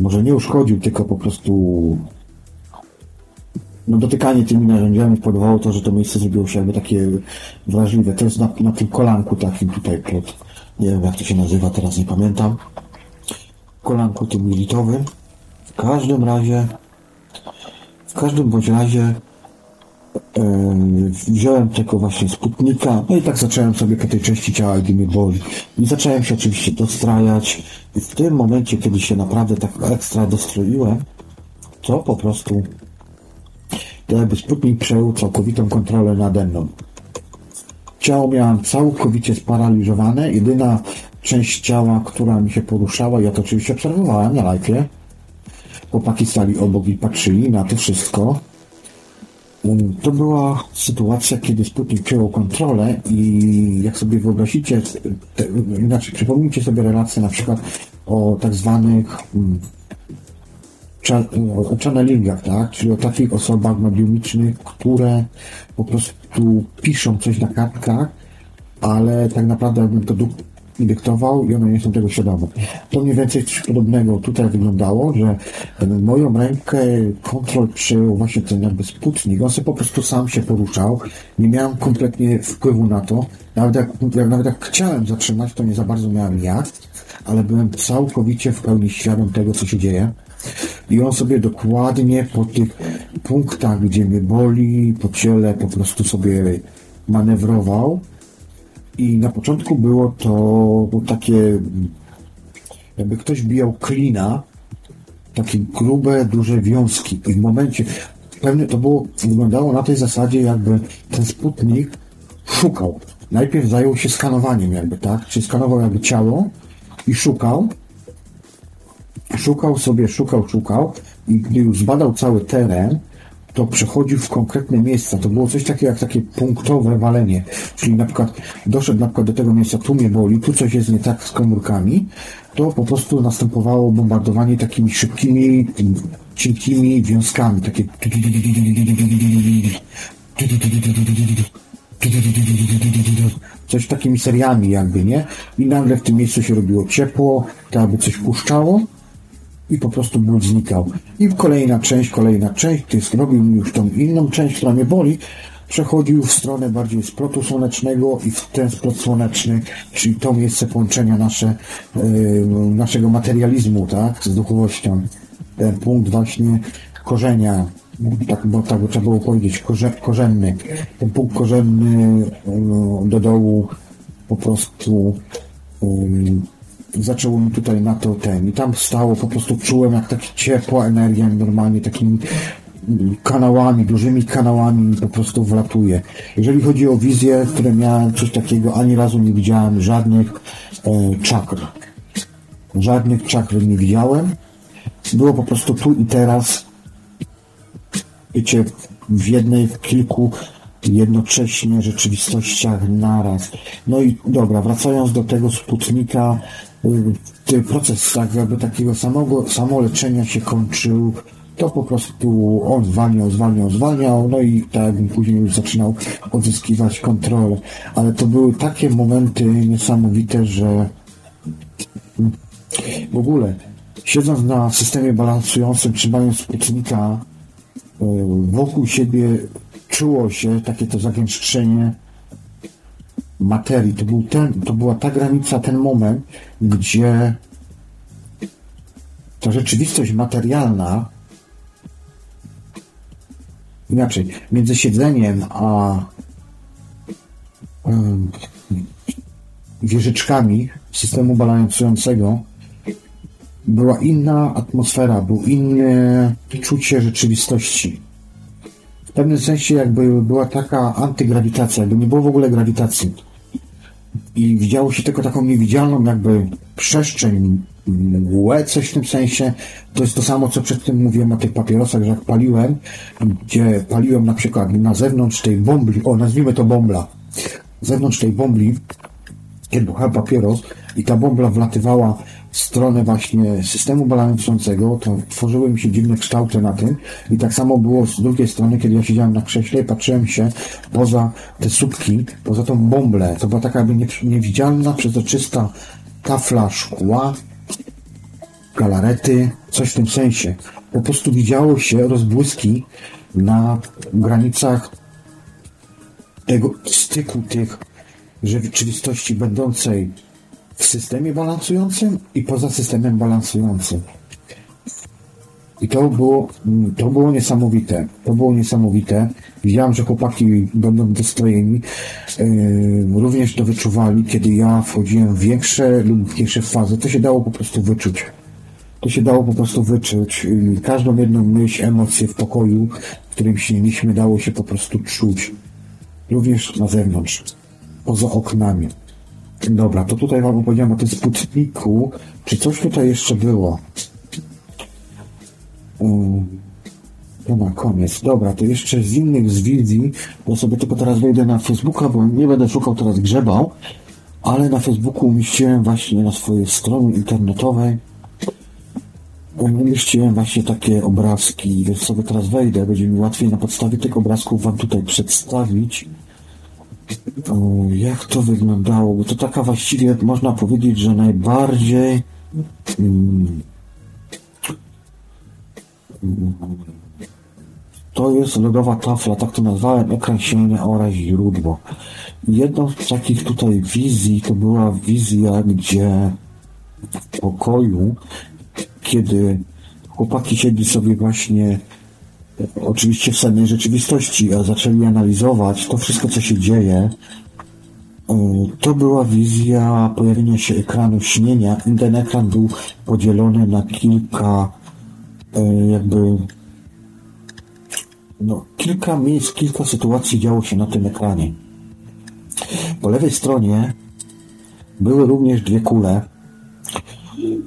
może nie uszkodził, tylko po prostu no, dotykanie tymi narzędziami spowodowało to, że to miejsce zrobiło się jakby takie wrażliwe. To jest na, na tym kolanku takim tutaj, pod, nie wiem jak to się nazywa, teraz nie pamiętam. Kolanku tym militowym. W każdym razie, w każdym bądź razie wziąłem tego właśnie sputnika, no i tak zacząłem sobie po tej części ciała, gdy mnie boli. I zacząłem się oczywiście dostrajać. I w tym momencie, kiedy się naprawdę tak ekstra dostroiłem, to po prostu jakby sputnik przejął całkowitą kontrolę nade mną. Ciało miałem całkowicie sparaliżowane. Jedyna część ciała, która mi się poruszała, ja to oczywiście obserwowałem na live'ie. Chłopaki stali obok i patrzyli na to wszystko. To była sytuacja, kiedy Sputnik przejął kontrolę i jak sobie wyobrazicie, te, inaczej przypomnijcie sobie relacje na przykład o tak zwanych um, o channelingach, tak? Czyli o takich osobach mediumicznych, które po prostu piszą coś na kartkach, ale tak naprawdę jakbym to dyktował i one nie są tego świadome. To mniej więcej coś podobnego tutaj wyglądało, że moją rękę kontrol przejął właśnie ten jakby sputnik. On sobie po prostu sam się poruszał. Nie miałem kompletnie wpływu na to. Nawet jak, nawet jak chciałem zatrzymać, to nie za bardzo miałem jak, ale byłem całkowicie w pełni świadom tego, co się dzieje. I on sobie dokładnie po tych punktach, gdzie mnie boli, po ciele po prostu sobie manewrował i na początku było to takie, jakby ktoś bijał klina, takie grube, duże wiązki. I w momencie, pewnie to było, wyglądało na tej zasadzie, jakby ten sputnik szukał. Najpierw zajął się skanowaniem jakby, tak? Czyli skanował jakby ciało i szukał. Szukał sobie, szukał, szukał i gdy już zbadał cały teren, to przechodził w konkretne miejsca. To było coś takiego jak takie punktowe walenie. Czyli na przykład doszedł na przykład do tego miejsca, tu mnie boli, tu coś jest nie tak z komórkami, to po prostu następowało bombardowanie takimi szybkimi, cienkimi wiązkami. Takie coś takimi seriami jakby, nie? I nagle w tym miejscu się robiło ciepło, to jakby coś puszczało i po prostu ból znikał. I kolejna część, kolejna część, gdy zrobił już tą inną część, która mnie boli, przechodził w stronę bardziej splotu słonecznego i w ten splot słoneczny, czyli to miejsce połączenia nasze, yy, naszego materializmu, tak, z duchowością. Ten punkt właśnie korzenia, tak, bo tak trzeba było powiedzieć, korze, korzenny. Ten punkt korzenny yy, do dołu po prostu yy, zaczęło mi tutaj na to ten i tam stało, po prostu czułem jak taka ciepła energia normalnie takimi kanałami, dużymi kanałami po prostu wlatuje. Jeżeli chodzi o wizję, które miałem coś takiego, ani razu nie widziałem żadnych e, czakr. Żadnych czakr nie widziałem. Było po prostu tu i teraz wiecie, w jednej, w kilku jednocześnie rzeczywistościach naraz. No i dobra, wracając do tego Sputnika, ten proces tak jakby takiego samego samoleczenia się kończył, to po prostu on zwalniał, zwalniał, zwalniał, no i tak później już zaczynał odzyskiwać kontrolę. Ale to były takie momenty niesamowite, że w ogóle siedząc na systemie balansującym, trzymając sputnika e, wokół siebie czuło się takie to zagęszczenie materii. To, był ten, to była ta granica, ten moment, gdzie ta rzeczywistość materialna inaczej, między siedzeniem a wieżyczkami systemu balansującego była inna atmosfera, był inne czucie rzeczywistości. W pewnym sensie jakby była taka antygrawitacja, jakby nie było w ogóle grawitacji i widziało się tylko taką niewidzialną jakby przestrzeń, mgłę, coś w tym sensie. To jest to samo, co przed tym mówiłem o tych papierosach, że jak paliłem, gdzie paliłem na przykład na zewnątrz tej bombli, o nazwijmy to bombla, zewnątrz tej bombli, kiedy był papieros i ta bombla wlatywała w stronę właśnie systemu balansującego, to tworzyły mi się dziwne kształty na tym i tak samo było z drugiej strony, kiedy ja siedziałem na krześle i patrzyłem się poza te słupki, poza tą bąblę. To była taka jakby niewidzialna, przezroczysta tafla szkła, galarety, coś w tym sensie. Po prostu widziało się rozbłyski na granicach tego styku tych rzeczywistości będącej w systemie balansującym i poza systemem balansującym. I to było, to było niesamowite. To było niesamowite. Widziałem, że chłopaki będą dostrojeni. Yy, również to wyczuwali, kiedy ja wchodziłem w większe lub mniejsze fazy. To się dało po prostu wyczuć. To się dało po prostu wyczuć. Yy, każdą jedną myśl, emocję w pokoju, w którym śniliśmy, dało się po prostu czuć. Również na zewnątrz. Poza oknami. Dobra, to tutaj wam opowiedziałem o tym Sputniku. Czy coś tutaj jeszcze było? To na koniec. Dobra, to jeszcze z innych z wizji, bo sobie tylko teraz wejdę na Facebooka, bo nie będę szukał teraz grzebał, ale na Facebooku umieściłem właśnie na swojej stronie internetowej umieściłem właśnie takie obrazki, więc sobie teraz wejdę, będzie mi łatwiej na podstawie tych obrazków wam tutaj przedstawić jak to wyglądało, bo to taka właściwie można powiedzieć, że najbardziej to jest lodowa tafla, tak to nazwałem, ekran silny oraz źródło. Jedną z takich tutaj wizji to była wizja, gdzie w pokoju, kiedy chłopaki siedli sobie właśnie oczywiście w sennej rzeczywistości, a zaczęli analizować to wszystko, co się dzieje, to była wizja pojawienia się ekranu śnienia ten ekran był podzielony na kilka E, jakby no, kilka miejsc, kilka sytuacji działo się na tym ekranie. Po lewej stronie były również dwie kule.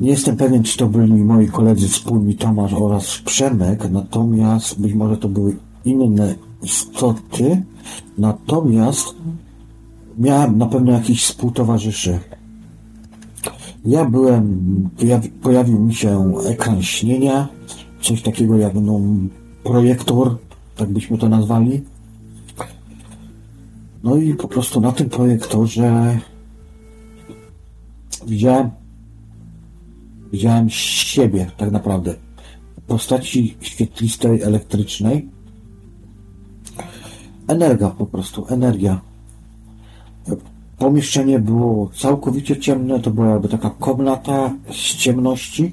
Nie jestem pewien, czy to byli moi koledzy wspólni Tomasz oraz Przemek, natomiast być może to były inne istoty. Natomiast miałem na pewno jakiś współtowarzyszy. Ja byłem, pojawi, pojawił mi się ekran śnienia, coś takiego jak no, projektor, tak byśmy to nazwali. No i po prostu na tym projektorze widziałem widziałem siebie tak naprawdę w postaci świetlistej, elektrycznej. Energia po prostu, energia. Pomieszczenie było całkowicie ciemne, to była jakby taka komnata z ciemności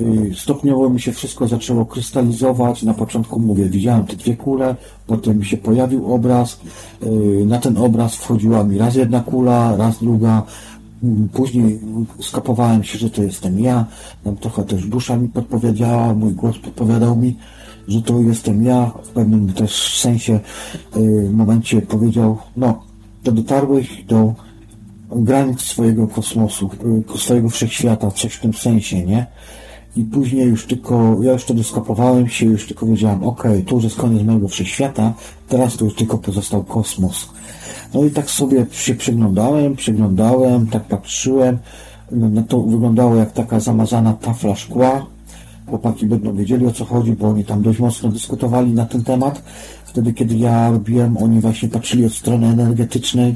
Y, stopniowo mi się wszystko zaczęło krystalizować. Na początku mówię, widziałem te dwie kule, potem mi się pojawił obraz. Y, na ten obraz wchodziła mi raz jedna kula, raz druga. Później skapowałem się, że to jestem ja. Tam trochę też dusza mi podpowiedziała, mój głos podpowiadał mi, że to jestem ja. W pewnym też sensie y, momencie powiedział, no, to dotarłeś do granic swojego kosmosu, swojego wszechświata, coś w tym sensie, nie? I później już tylko, ja już wtedy skopowałem się, już tylko wiedziałem, ok, to już jest koniec mojego wszechświata, teraz to już tylko pozostał kosmos. No i tak sobie się przyglądałem, przyglądałem, tak patrzyłem, no to wyglądało jak taka zamazana tafla szkła. Chłopaki będą wiedzieli o co chodzi, bo oni tam dość mocno dyskutowali na ten temat. Wtedy, kiedy ja robiłem, oni właśnie patrzyli od strony energetycznej.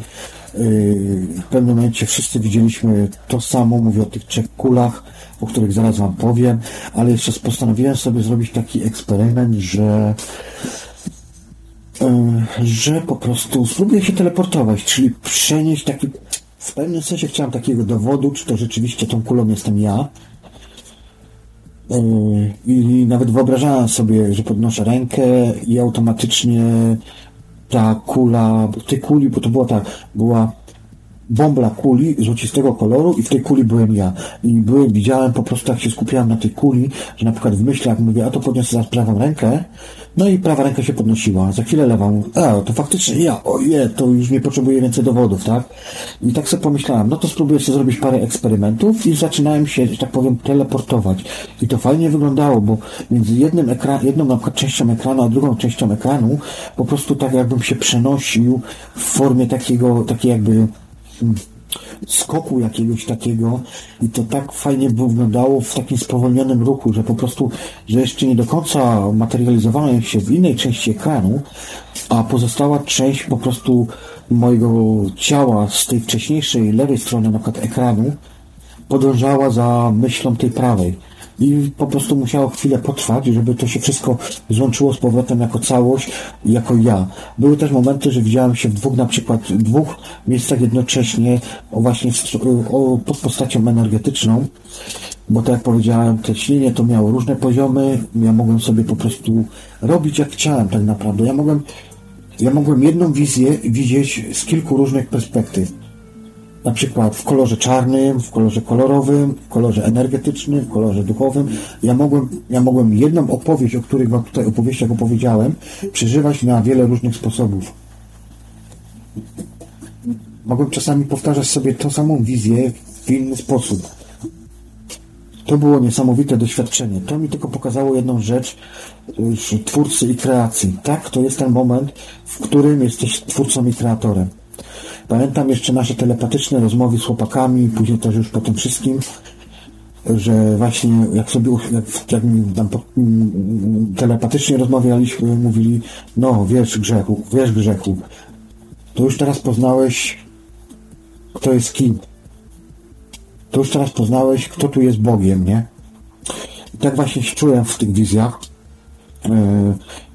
Yy, w pewnym momencie wszyscy widzieliśmy to samo, mówię o tych trzech kulach o których zaraz Wam powiem, ale jeszcze postanowiłem sobie zrobić taki eksperyment, że e, że po prostu spróbuję się teleportować, czyli przenieść taki, w pewnym sensie chciałem takiego dowodu, czy to rzeczywiście tą kulą jestem ja. E, I nawet wyobrażałem sobie, że podnoszę rękę i automatycznie ta kula, tej kuli, bo to była tak, była bombla kuli złocistego koloru i w tej kuli byłem ja. I byłem, widziałem po prostu, jak się skupiałem na tej kuli, że na przykład w myślach mówię, a to podniosę zaraz prawą rękę, no i prawa ręka się podnosiła, za chwilę lewą, a to faktycznie ja, oje, to już nie potrzebuję więcej dowodów, tak? I tak sobie pomyślałem, no to spróbuję sobie zrobić parę eksperymentów i zaczynałem się, że tak powiem, teleportować. I to fajnie wyglądało, bo między jednym ekran, jedną na przykład częścią ekranu, a drugą częścią ekranu, po prostu tak jakbym się przenosił w formie takiego, takiej jakby skoku jakiegoś takiego i to tak fajnie wyglądało w takim spowolnionym ruchu, że po prostu, że jeszcze nie do końca materializowałem się w innej części ekranu, a pozostała część po prostu mojego ciała z tej wcześniejszej lewej strony na przykład ekranu podążała za myślą tej prawej i po prostu musiało chwilę potrwać, żeby to się wszystko złączyło z powrotem jako całość, jako ja. Były też momenty, że widziałem się w dwóch, na przykład dwóch miejscach jednocześnie, o właśnie o, pod postacią energetyczną bo tak jak powiedziałem, te śnienie to miało różne poziomy, ja mogłem sobie po prostu robić jak chciałem tak naprawdę. Ja mogłem, ja mogłem jedną wizję widzieć z kilku różnych perspektyw. Na przykład w kolorze czarnym, w kolorze kolorowym, w kolorze energetycznym, w kolorze duchowym. Ja mogłem, ja mogłem jedną opowieść, o których wam tutaj opowieściach opowiedziałem, przeżywać na wiele różnych sposobów. Mogłem czasami powtarzać sobie tą samą wizję w inny sposób. To było niesamowite doświadczenie. To mi tylko pokazało jedną rzecz już twórcy i kreacji. Tak, to jest ten moment, w którym jesteś twórcą i kreatorem. Pamiętam jeszcze nasze telepatyczne rozmowy z chłopakami, później też już po tym wszystkim, że właśnie jak sobie jak, jak tam telepatycznie rozmawialiśmy, mówili, no wiesz grzechu, wiesz grzechu, to już teraz poznałeś, kto jest kim. To już teraz poznałeś, kto tu jest Bogiem, nie? I tak właśnie się czułem w tych wizjach. Yy,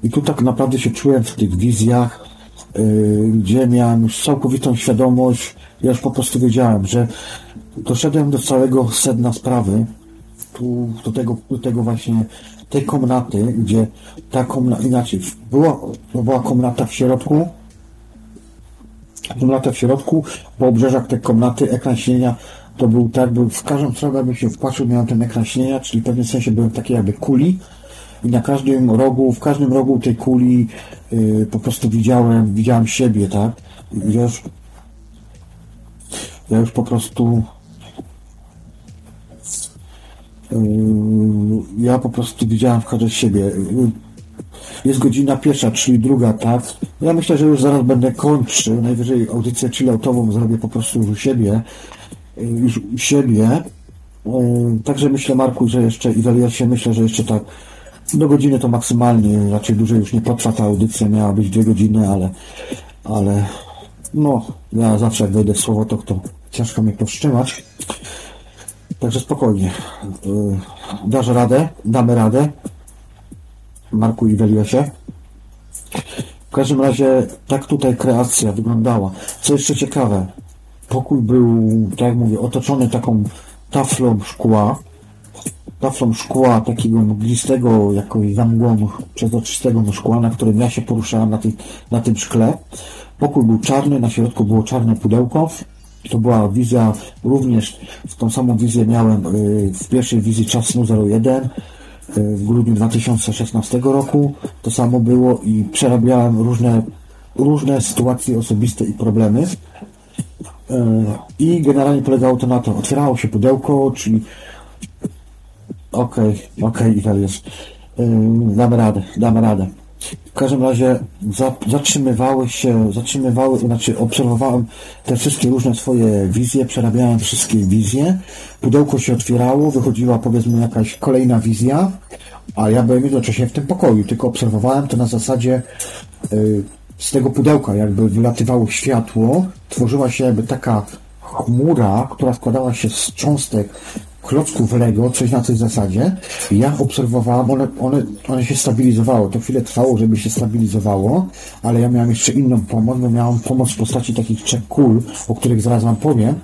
I tu tak naprawdę się czułem w tych wizjach, gdzie miałem już całkowitą świadomość, ja już po prostu wiedziałem, że doszedłem do całego sedna sprawy, tu, do tego, do tego właśnie, tej komnaty, gdzie ta komnata, inaczej, była, była komnata w środku, komnata w środku, po obrzeżach tej komnaty ekran śnienia to był tak, był w każdą stronę jakbym się wpatrzył, miałem ten ekran śnienia, czyli w pewnym sensie byłem taki jakby kuli i na każdym rogu, w każdym rogu tej kuli yy, po prostu widziałem, widziałem siebie, tak? Ja już, ja już po prostu yy, ja po prostu widziałem w każdym siebie. Jest godzina pierwsza, czyli druga, tak? Ja myślę, że już zaraz będę kończył. Najwyżej audycję chilloutową zrobię po prostu już u siebie. Już u siebie. Także myślę, Marku, że jeszcze i się myślę, że jeszcze tak do godziny to maksymalnie, raczej dłużej już nie potrwa ta audycja, miała być dwie godziny, ale, ale no, ja zawsze jak wejdę w słowo, to, to ciężko mnie powstrzymać. Także spokojnie. Dasz radę, damy radę. Marku i Weliosie. W każdym razie tak tutaj kreacja wyglądała. Co jeszcze ciekawe, pokój był, tak jak mówię, otoczony taką taflą szkła, taflą szkła takiego mglistego, jakoś zamgłą przezroczystego szkła, na którym ja się poruszałem na, na tym szkle. Pokój był czarny, na środku było czarne pudełko. To była wizja, również tą samą wizję miałem y, w pierwszej wizji czasu 01 w grudniu 2016 roku. To samo było i przerabiałem różne, różne sytuacje osobiste i problemy. E, I generalnie polegało to na to, otwierało się pudełko, czyli okej, okej, okay. E, damy radę, damy radę. W każdym razie za, zatrzymywały się, zatrzymywały, znaczy obserwowałem te wszystkie różne swoje wizje, przerabiałem wszystkie wizje, pudełko się otwierało, wychodziła powiedzmy jakaś kolejna wizja, a ja byłem jednocześnie w tym pokoju, tylko obserwowałem to na zasadzie y, z tego pudełka jakby wylatywało światło, tworzyła się jakby taka chmura, która składała się z cząstek klocków Lego, coś na tej zasadzie. Ja obserwowałem, one, one, one się stabilizowały. To chwilę trwało, żeby się stabilizowało, ale ja miałem jeszcze inną pomoc, bo miałem pomoc w postaci takich trzech kul, o których zaraz wam powiem.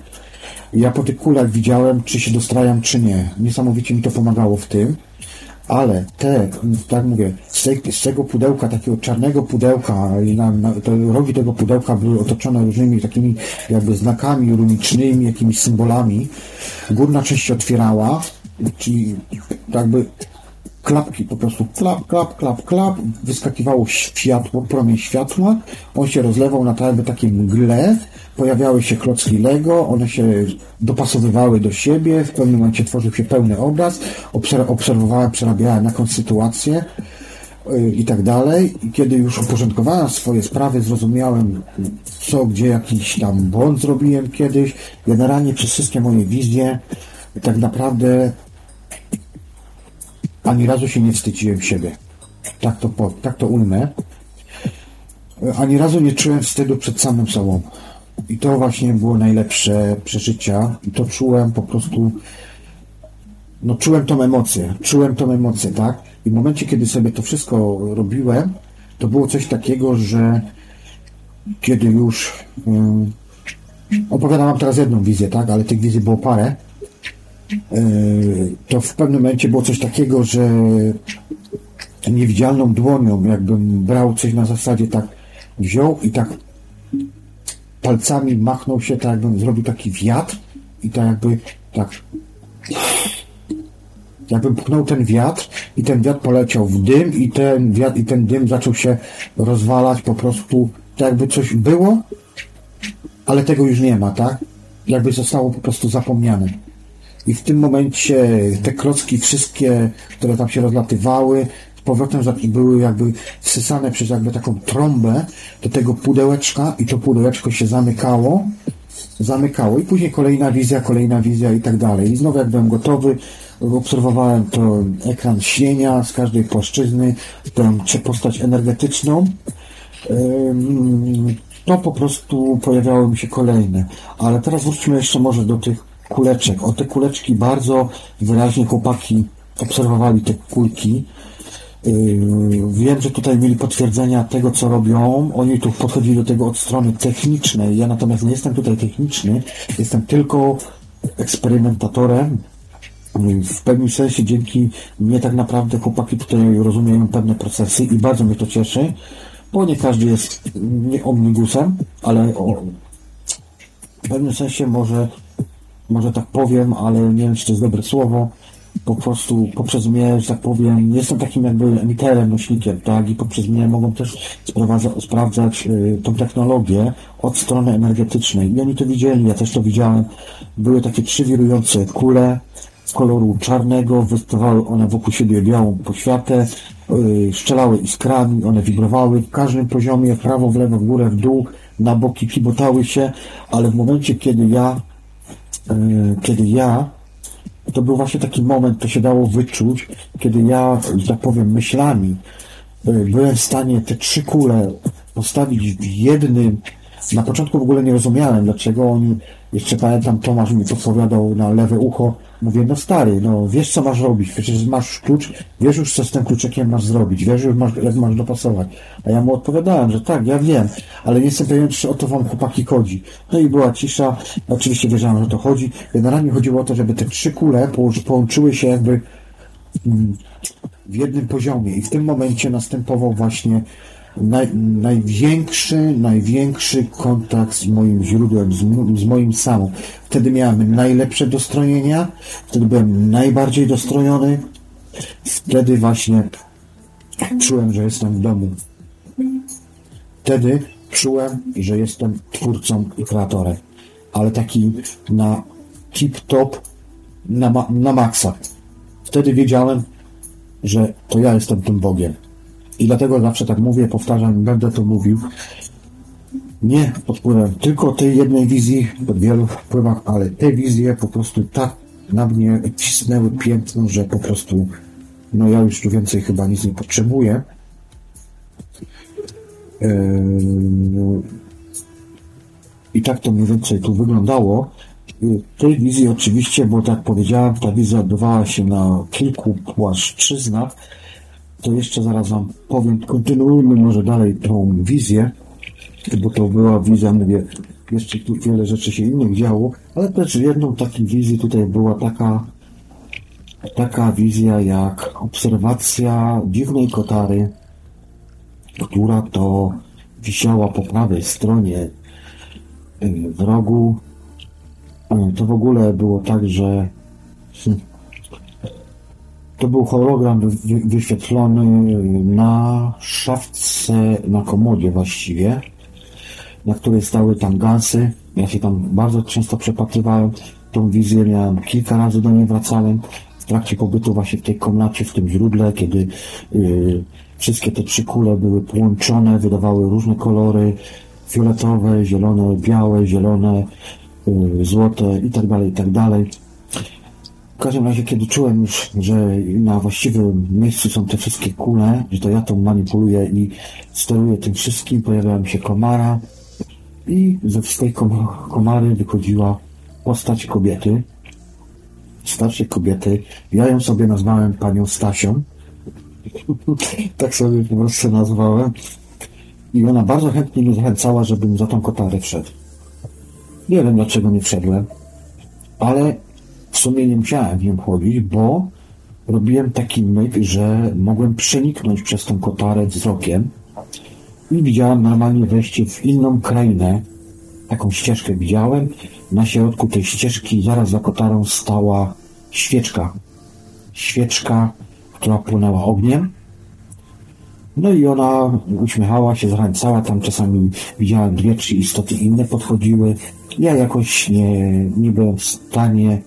Ja po tych kulach widziałem, czy się dostrajam, czy nie. Niesamowicie mi to pomagało w tym ale te, tak mówię, z, tej, z tego pudełka, takiego czarnego pudełka, na, na, te rogi tego pudełka były otoczone różnymi takimi jakby znakami runicznymi, jakimiś symbolami. Górna część się otwierała, czyli jakby klapki, po prostu klap, klap, klap, klap, wyskakiwało światło, promień światła, on się rozlewał na jakby takie mgle, pojawiały się klocki Lego, one się dopasowywały do siebie, w pewnym momencie tworzył się pełny obraz, obserwowałem, przerabiałem jakąś sytuację yy, i tak dalej. I kiedy już uporządkowałem swoje sprawy, zrozumiałem, co, gdzie jakiś tam błąd zrobiłem kiedyś. Generalnie przez wszystkie moje wizje tak naprawdę ani razu się nie wstydziłem siebie. Tak to, tak to ujmę. Ani razu nie czułem wstydu przed samym sobą. I to właśnie było najlepsze przeżycia. I to czułem po prostu, no czułem tą emocję, czułem tą emocję, tak? I w momencie, kiedy sobie to wszystko robiłem, to było coś takiego, że kiedy już um, opowiadam wam teraz jedną wizję, tak? Ale tych wizji było parę. to w pewnym momencie było coś takiego, że niewidzialną dłonią, jakbym brał coś na zasadzie tak wziął i tak palcami machnął się, tak jakbym zrobił taki wiatr i tak jakby tak jakbym pchnął ten wiatr i ten wiatr poleciał w dym i ten wiatr i ten dym zaczął się rozwalać po prostu tak jakby coś było, ale tego już nie ma, tak? Jakby zostało po prostu zapomniane. I w tym momencie te klocki wszystkie, które tam się rozlatywały, powrotem były jakby wsysane przez jakby taką trąbę do tego pudełeczka i to pudełeczko się zamykało, zamykało i później kolejna wizja, kolejna wizja i tak dalej. I znowu jak byłem gotowy, obserwowałem to ekran śnienia z każdej płaszczyzny, tę postać energetyczną, to po prostu pojawiały mi się kolejne. Ale teraz wróćmy jeszcze może do tych kuleczek. O te kuleczki bardzo wyraźnie chłopaki obserwowali te kulki. Yy, wiem, że tutaj mieli potwierdzenia tego, co robią. Oni tu podchodzili do tego od strony technicznej. Ja natomiast nie jestem tutaj techniczny. Jestem tylko eksperymentatorem. W pewnym sensie dzięki mnie tak naprawdę chłopaki tutaj rozumieją pewne procesy i bardzo mnie to cieszy, bo nie każdy jest nie omnibusem, ale o, w pewnym sensie może, może tak powiem, ale nie wiem, czy to jest dobre słowo, po prostu poprzez mnie, że tak powiem, jestem takim jakby emiterem, nośnikiem, tak, i poprzez mnie mogą też sprawdzać y, tą technologię od strony energetycznej. I oni to widzieli, ja też to widziałem. Były takie trzy wirujące kule koloru czarnego, wystawały one wokół siebie białą poświatę, yy, szczelały iskrami, one wibrowały w każdym poziomie, prawo, w lewo, w górę, w dół, na boki kibotały się, ale w momencie, kiedy ja, yy, kiedy ja to był właśnie taki moment, to się dało wyczuć, kiedy ja, że tak powiem, myślami y, byłem w stanie te trzy kule postawić w jednym. Na początku w ogóle nie rozumiałem, dlaczego oni, jeszcze pamiętam, Tomasz mi podpowiadał na lewe ucho, Mówię, no stary, no wiesz co masz robić, przecież masz klucz, wiesz już co z tym kluczekiem masz zrobić, wiesz już masz, jak masz dopasować. A ja mu odpowiadałem, że tak, ja wiem, ale nie jestem pewien, czy o to wam chłopaki chodzi. No i była cisza, oczywiście wiedziałem, że o to chodzi. Generalnie chodziło o to, żeby te trzy kule połączyły się jakby mm, w jednym poziomie i w tym momencie następował właśnie naj, największy, największy kontakt z moim źródłem, z, z moim samą. Wtedy miałem najlepsze dostrojenia, wtedy byłem najbardziej dostrojony, wtedy właśnie czułem, że jestem w domu. Wtedy czułem, że jestem twórcą i kreatorem, ale taki na tip-top, na, na maksa. Wtedy wiedziałem, że to ja jestem tym Bogiem. I dlatego zawsze tak mówię, powtarzam, będę to mówił. Nie pod wpływem tylko tej jednej wizji, pod wielu wpływach, ale te wizje po prostu tak na mnie cisnęły piętno, że po prostu no ja już tu więcej chyba nic nie potrzebuję. Eee, I tak to mniej więcej tu wyglądało. Tej wizji oczywiście, bo tak powiedziałem, ta wizja odbywała się na kilku płaszczyznach to jeszcze zaraz Wam powiem, kontynuujmy może dalej tą wizję, bo to była wizja, mówię, jeszcze tu wiele rzeczy się innych działo, ale też jedną taką wizji tutaj była taka, taka wizja jak obserwacja dziwnej kotary, która to wisiała po prawej stronie y, w rogu. Y, to w ogóle było tak, że hmm, to był hologram wyświetlony na szafce, na komodzie właściwie, na której stały tam gansy. Ja się tam bardzo często przepatrywałem. Tą wizję miałem kilka razy do niej wracałem w trakcie pobytu właśnie w tej komnacie, w tym źródle, kiedy yy, wszystkie te trzy kule były połączone, wydawały różne kolory, fioletowe, zielone, białe, zielone, yy, złote i tak dalej, i tak dalej. W każdym razie, kiedy czułem już, że na właściwym miejscu są te wszystkie kule, że to ja to manipuluję i steruję tym wszystkim, pojawiała się komara i ze tej komary wychodziła postać kobiety, starszej kobiety. Ja ją sobie nazwałem panią Stasią. tak sobie po prostu nazwałem. I ona bardzo chętnie mnie zachęcała, żebym za tą kotarę wszedł. Nie wiem dlaczego nie wszedłem, ale sumie nie musiałem w nią chodzić, bo robiłem taki myk, że mogłem przeniknąć przez tą kotarę wzrokiem i widziałem normalnie wejście w inną krainę. Taką ścieżkę widziałem. Na środku tej ścieżki zaraz za kotarą stała świeczka. Świeczka, która płynęła ogniem. No i ona uśmiechała się, zachęcała, tam czasami widziałem dwie, trzy istoty inne podchodziły. Ja jakoś nie, nie byłem w stanie,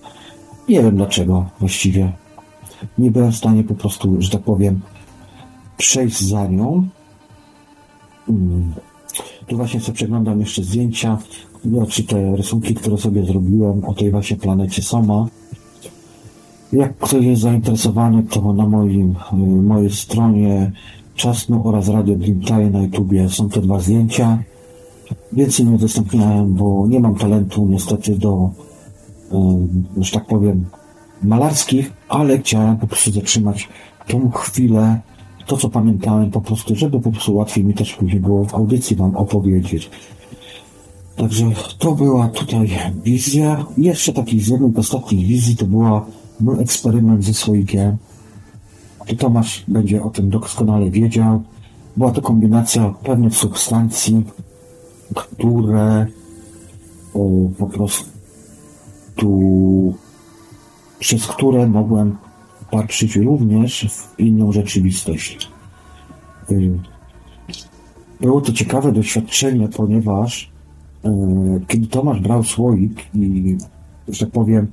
nie wiem dlaczego właściwie, nie byłem w stanie po prostu, że tak powiem, przejść za nią. Mm. Tu właśnie sobie przeglądam jeszcze zdjęcia, czy te rysunki, które sobie zrobiłem o tej właśnie planecie Soma. Jak ktoś jest zainteresowany, to na moim, y, mojej stronie Czasnu oraz Radio Dreamtime na YouTubie są te dwa zdjęcia. Więcej nie udostępniałem, bo nie mam talentu niestety do, że tak powiem, malarskich, ale chciałem po prostu zatrzymać tą chwilę, to co pamiętałem po prostu, żeby po prostu łatwiej mi też później było w audycji wam opowiedzieć. Także to była tutaj wizja. Jeszcze taki z jednej z ostatnich wizji to była mój eksperyment ze słoikiem. Tu Tomasz będzie o tym doskonale wiedział. Była to kombinacja pewnych substancji, które o, po prostu przez które mogłem patrzeć również w inną rzeczywistość. Y, Było to ciekawe doświadczenie, ponieważ y, kiedy Tomasz brał słoik i, że powiem,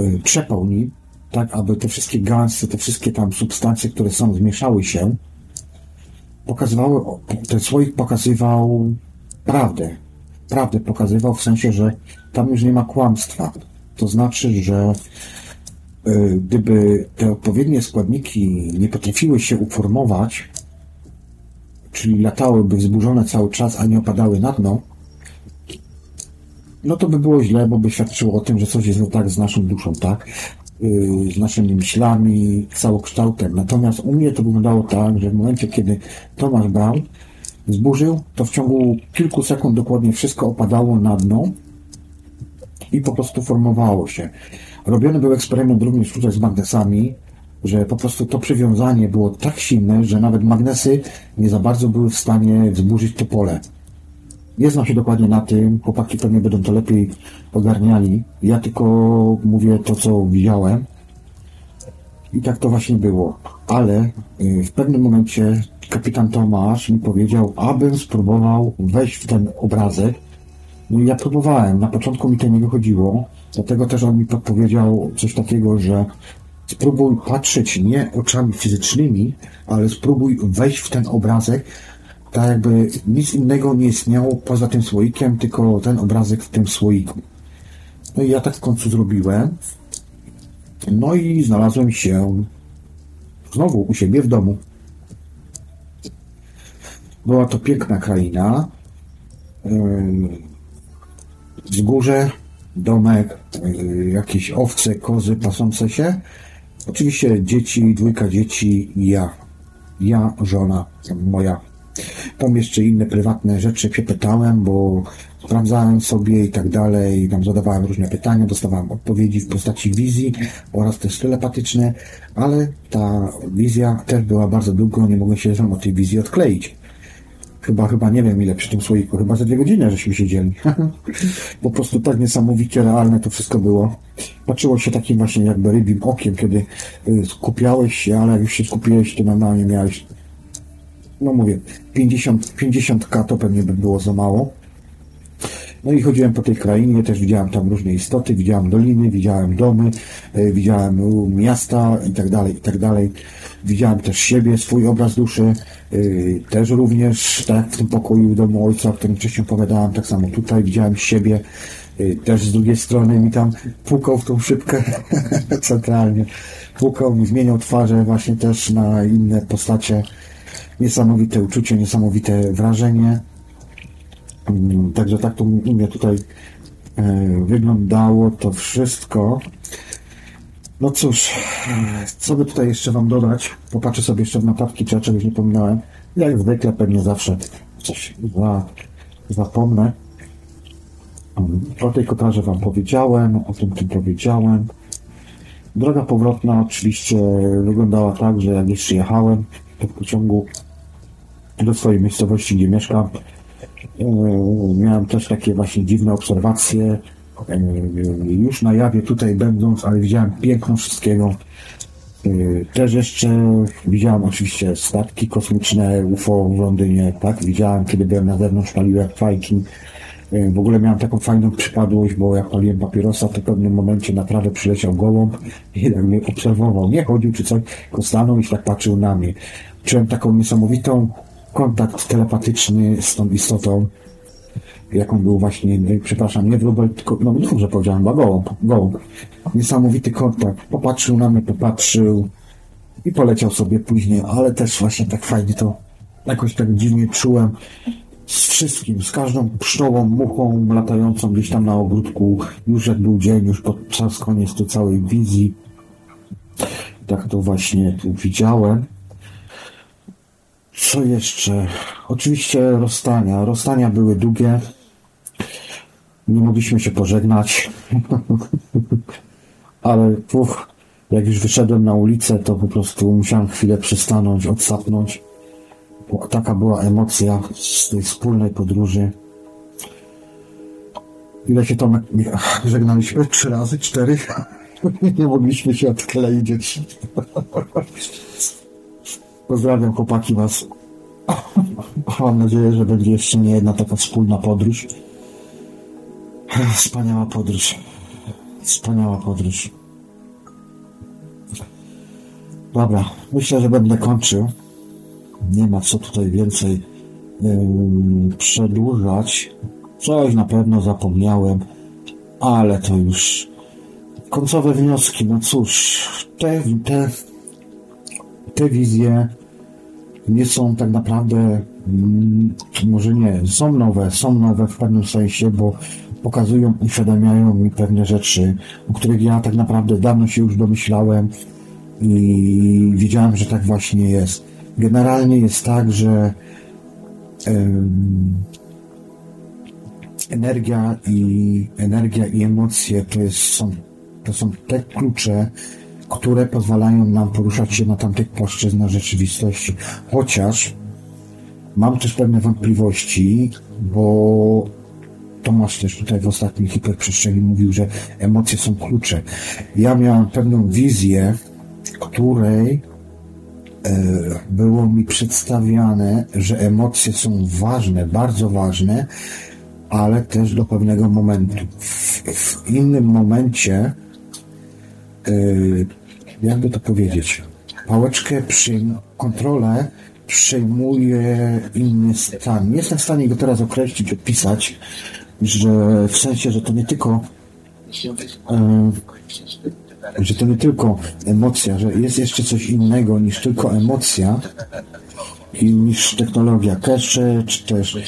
y, trzepał nim, tak aby te wszystkie gansy, te wszystkie tam substancje, które są, zmieszały się, pokazywały, ten słoik pokazywał prawdę. Prawdę pokazywał w sensie, że tam już nie ma kłamstwa. To znaczy, że y, gdyby te odpowiednie składniki nie potrafiły się uformować, czyli latałyby wzburzone cały czas, a nie opadały na dno, no to by było źle, bo by świadczyło o tym, że coś jest nie tak z naszą duszą, tak? Yy, z naszymi myślami, całokształtem. Natomiast u mnie to wyglądało tak, że w momencie, kiedy Tomasz Brown zburzył, to w ciągu kilku sekund dokładnie wszystko opadało na dno i po prostu formowało się. Robiony był eksperyment również tutaj z magnesami, że po prostu to przywiązanie było tak silne, że nawet magnesy nie za bardzo były w stanie wzburzyć to pole. Nie znam się dokładnie na tym, chłopaki pewnie będą to lepiej ogarniali. Ja tylko mówię to, co widziałem. I tak to właśnie było. Ale y, w pewnym momencie kapitan Tomasz mi powiedział, abym spróbował wejść w ten obrazek. No ja próbowałem. Na początku mi to nie wychodziło. Dlatego też on mi podpowiedział coś takiego, że spróbuj patrzeć nie oczami fizycznymi, ale spróbuj wejść w ten obrazek, tak jakby nic innego nie istniało poza tym słoikiem, tylko ten obrazek w tym słoiku. No i ja tak w końcu zrobiłem. No i znalazłem się znowu u siebie w domu. Była to piękna kraina. Wzgórze, domek, yy, jakieś owce, kozy pasące się. Oczywiście dzieci, dwójka dzieci i ja. Ja, żona moja. Tam jeszcze inne prywatne rzeczy się pytałem, bo sprawdzałem sobie i tak dalej, tam zadawałem różne pytania, dostawałem odpowiedzi w postaci wizji oraz też telepatyczne, ale ta wizja też była bardzo długo, nie mogłem się sam od tej wizji odkleić. Chyba, chyba nie wiem ile przy tym słoiku, chyba za dwie godziny żeśmy siedzieli. po prostu tak niesamowicie realne to wszystko było. Patrzyło się takim właśnie jakby rybim okiem, kiedy y, skupiałeś się, ale jak już się skupiłeś, to normalnie miałeś no mówię, 50, 50k to pewnie by było za mało. No i chodziłem po tej krainie, też widziałem tam różne istoty, widziałem doliny, widziałem domy, e, widziałem miasta i tak dalej, i tak dalej. Widziałem też siebie, swój obraz duszy, e, też również, tak w tym pokoju w domu ojca, o którym wcześniej opowiadałem, tak samo tutaj widziałem siebie, e, też z drugiej strony mi tam pukał w tą szybkę centralnie. Pukał mi, zmieniał twarze właśnie też na inne postacie niesamowite uczucie, niesamowite wrażenie. Mm, Także tak to u mnie tutaj e, wyglądało to wszystko. No cóż, e, co by tutaj jeszcze Wam dodać? Popatrzę sobie jeszcze w notatki, czy ja czegoś nie pominąłem. Jak zwykle pewnie zawsze coś za, zapomnę. Mm, O tej kotarze Wam powiedziałem, o tym tym powiedziałem. Droga powrotna oczywiście wyglądała tak, że jak jeszcze jechałem w pociągu do swojej miejscowości, gdzie mieszkam, miałem też takie właśnie dziwne obserwacje. E, Już na jawie tutaj będąc, ale widziałem piękno wszystkiego. E, Też jeszcze widziałem oczywiście statki kosmiczne UFO w Londynie, tak? Widziałem, kiedy byłem na zewnątrz, paliłem fajki. W ogóle miałem taką fajną przypadłość, bo jak paliłem papierosa, to w pewnym momencie na trawę przyleciał gołąb i tak mnie obserwował. Nie chodził czy coś, tylko stanął i tak patrzył na mnie. Czułem taką niesamowitą kontakt telepatyczny z tą istotą, jaką był właśnie, nie, przepraszam, nie wróbel, tylko, no dobrze powiedziałem, chyba gołąb, gołąb. Niesamowity kontakt. Popatrzył na mnie, popatrzył i poleciał sobie później, ale też właśnie tak fajnie to jakoś tak dziwnie czułem z wszystkim, z każdą pszczołą, muchą latającą gdzieś tam na ogródku, już jak był dzień, już podczas koniec tej całej wizji. Tak to właśnie widziałem. Co jeszcze? Oczywiście rozstania. Rozstania były długie. Nie mogliśmy się pożegnać. Ale puf, jak już wyszedłem na ulicę, to po prostu musiałem chwilę przystanąć, odsapnąć. Bo taka była emocja z tej wspólnej podróży. Ile się tam żegnaliśmy? Trzy razy? Cztery? Nie mogliśmy się odkleić. Pozdrawiam chłopaki was. Mam nadzieję, że będzie jeszcze nie jedna taka wspólna podróż. Wspaniała podróż. Wspaniała podróż. Dobra, myślę, że będę kończył. Nie ma co tutaj więcej ym, przedłużać. Coś na pewno zapomniałem, ale to już końcowe wnioski. No cóż, te, te, te wizje nie są tak naprawdę, mm, może nie, są nowe, są nowe w pewnym sensie, bo pokazują, uświadamiają mi pewne rzeczy, o których ja tak naprawdę dawno się już domyślałem i wiedziałem, że tak właśnie jest. Generalnie jest tak, że energia i energia i emocje to jest, są, to są te klucze, które pozwalają nam poruszać się na tamtych płaszczyznach rzeczywistości. Chociaż mam też pewne wątpliwości, bo Tomasz też tutaj w ostatniej hiperprzestrzeni mówił, że emocje są klucze. Ja miałem pewną wizję, której e, było mi przedstawiane, że emocje są ważne, bardzo ważne, ale też do pewnego momentu. W, w innym momencie, e, jakby to powiedzieć, pałeczkę przyjm- kontrolę przejmuje inny stan. Nie jestem w stanie go teraz określić, opisać, że w sensie, że to nie tylko e, że to nie tylko emocja, że jest jeszcze coś innego niż tylko emocja i niż technologia cache, czy też y,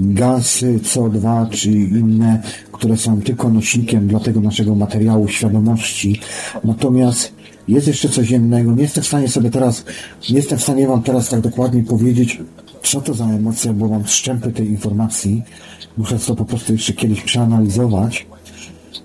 gazy, CO2, czy inne, które są tylko nośnikiem dla tego naszego materiału świadomości. Natomiast jest jeszcze coś innego. Nie jestem w stanie sobie teraz, nie jestem w stanie wam teraz tak dokładnie powiedzieć, co to za emocja, bo mam szczępy tej informacji. Muszę to po prostu jeszcze kiedyś przeanalizować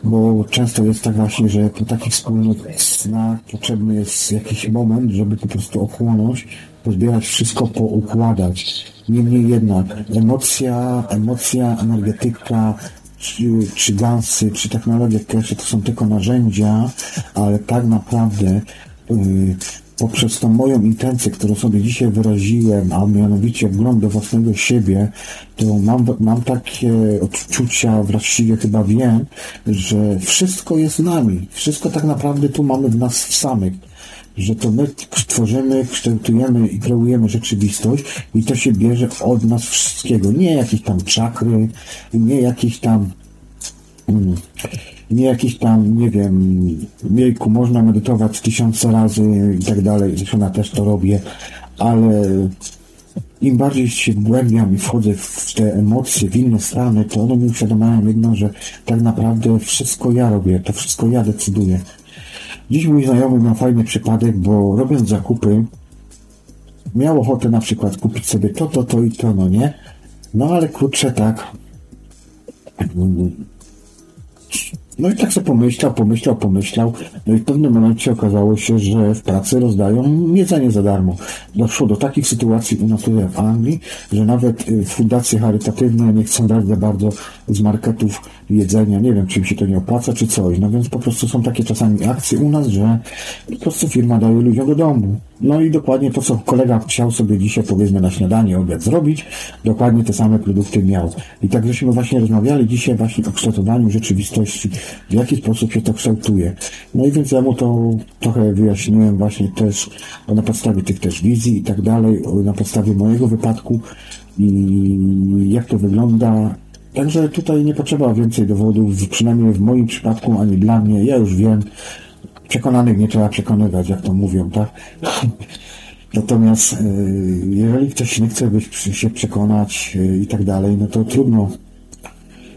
bo często jest tak właśnie, że po takich wspólnych snach potrzebny jest jakiś moment, żeby po prostu ochłonąć, pozbierać wszystko, poukładać. Niemniej jednak emocja, emocja, energetyka, czy, czy gansy, czy technologie cache to są tylko narzędzia, ale tak naprawdę yy, poprzez tą moją intencję, którą sobie dzisiaj wyraziłem, a mianowicie wgląd do własnego siebie, to mam, mam takie odczucia, właściwie chyba wiem, że wszystko jest z nami. Wszystko tak naprawdę tu mamy w nas samych. Że to my tworzymy, kształtujemy i kreujemy rzeczywistość i to się bierze od nas wszystkiego. Nie jakieś tam czakry, nie jakieś tam mm, nie jakiś tam, nie wiem, jejku, można medytować tysiące razy i tak dalej, zresztą ja też to robię, ale im bardziej się wgłębiam i wchodzę w te emocje, w inne stany, to one mi uświadamiają jedno, że tak naprawdę wszystko ja robię, to wszystko ja decyduję. Dziś mój znajomy miał fajny przypadek, bo robiąc zakupy, miał ochotę na przykład kupić sobie to, to, to i to, no nie? No ale kurczę tak, No i tak sobie pomyślał, pomyślał, pomyślał. No i w pewnym momencie okazało się, że w pracy rozdają jedzenie za darmo. Doszło do takich sytuacji u nas tutaj w Anglii, że nawet y, fundacje charytatywne nie chcą dać za bardzo z marketów jedzenia. Nie wiem, czy im się to nie opłaca, czy coś. No więc po prostu są takie czasami akcje u nas, że po prostu firma daje ludziom do domu. No i dokładnie to, co kolega chciał sobie dzisiaj, powiedzmy, na śniadanie, obiad zrobić, dokładnie te same produkty miał. I tak żeśmy właśnie rozmawiali dzisiaj właśnie o kształtowaniu rzeczywistości, w jaki sposób się to kształtuje. No i więc ja mu to trochę wyjaśniłem właśnie też na podstawie tych też wizji i tak dalej, na podstawie mojego wypadku i jak to wygląda. Także tutaj nie potrzeba więcej dowodów, przynajmniej w moim przypadku, ani dla mnie. Ja już wiem, przekonanych nie trzeba przekonywać, jak to mówią, tak? Natomiast y, jeżeli ktoś nie chce być, się przekonać y, i tak dalej, no to trudno.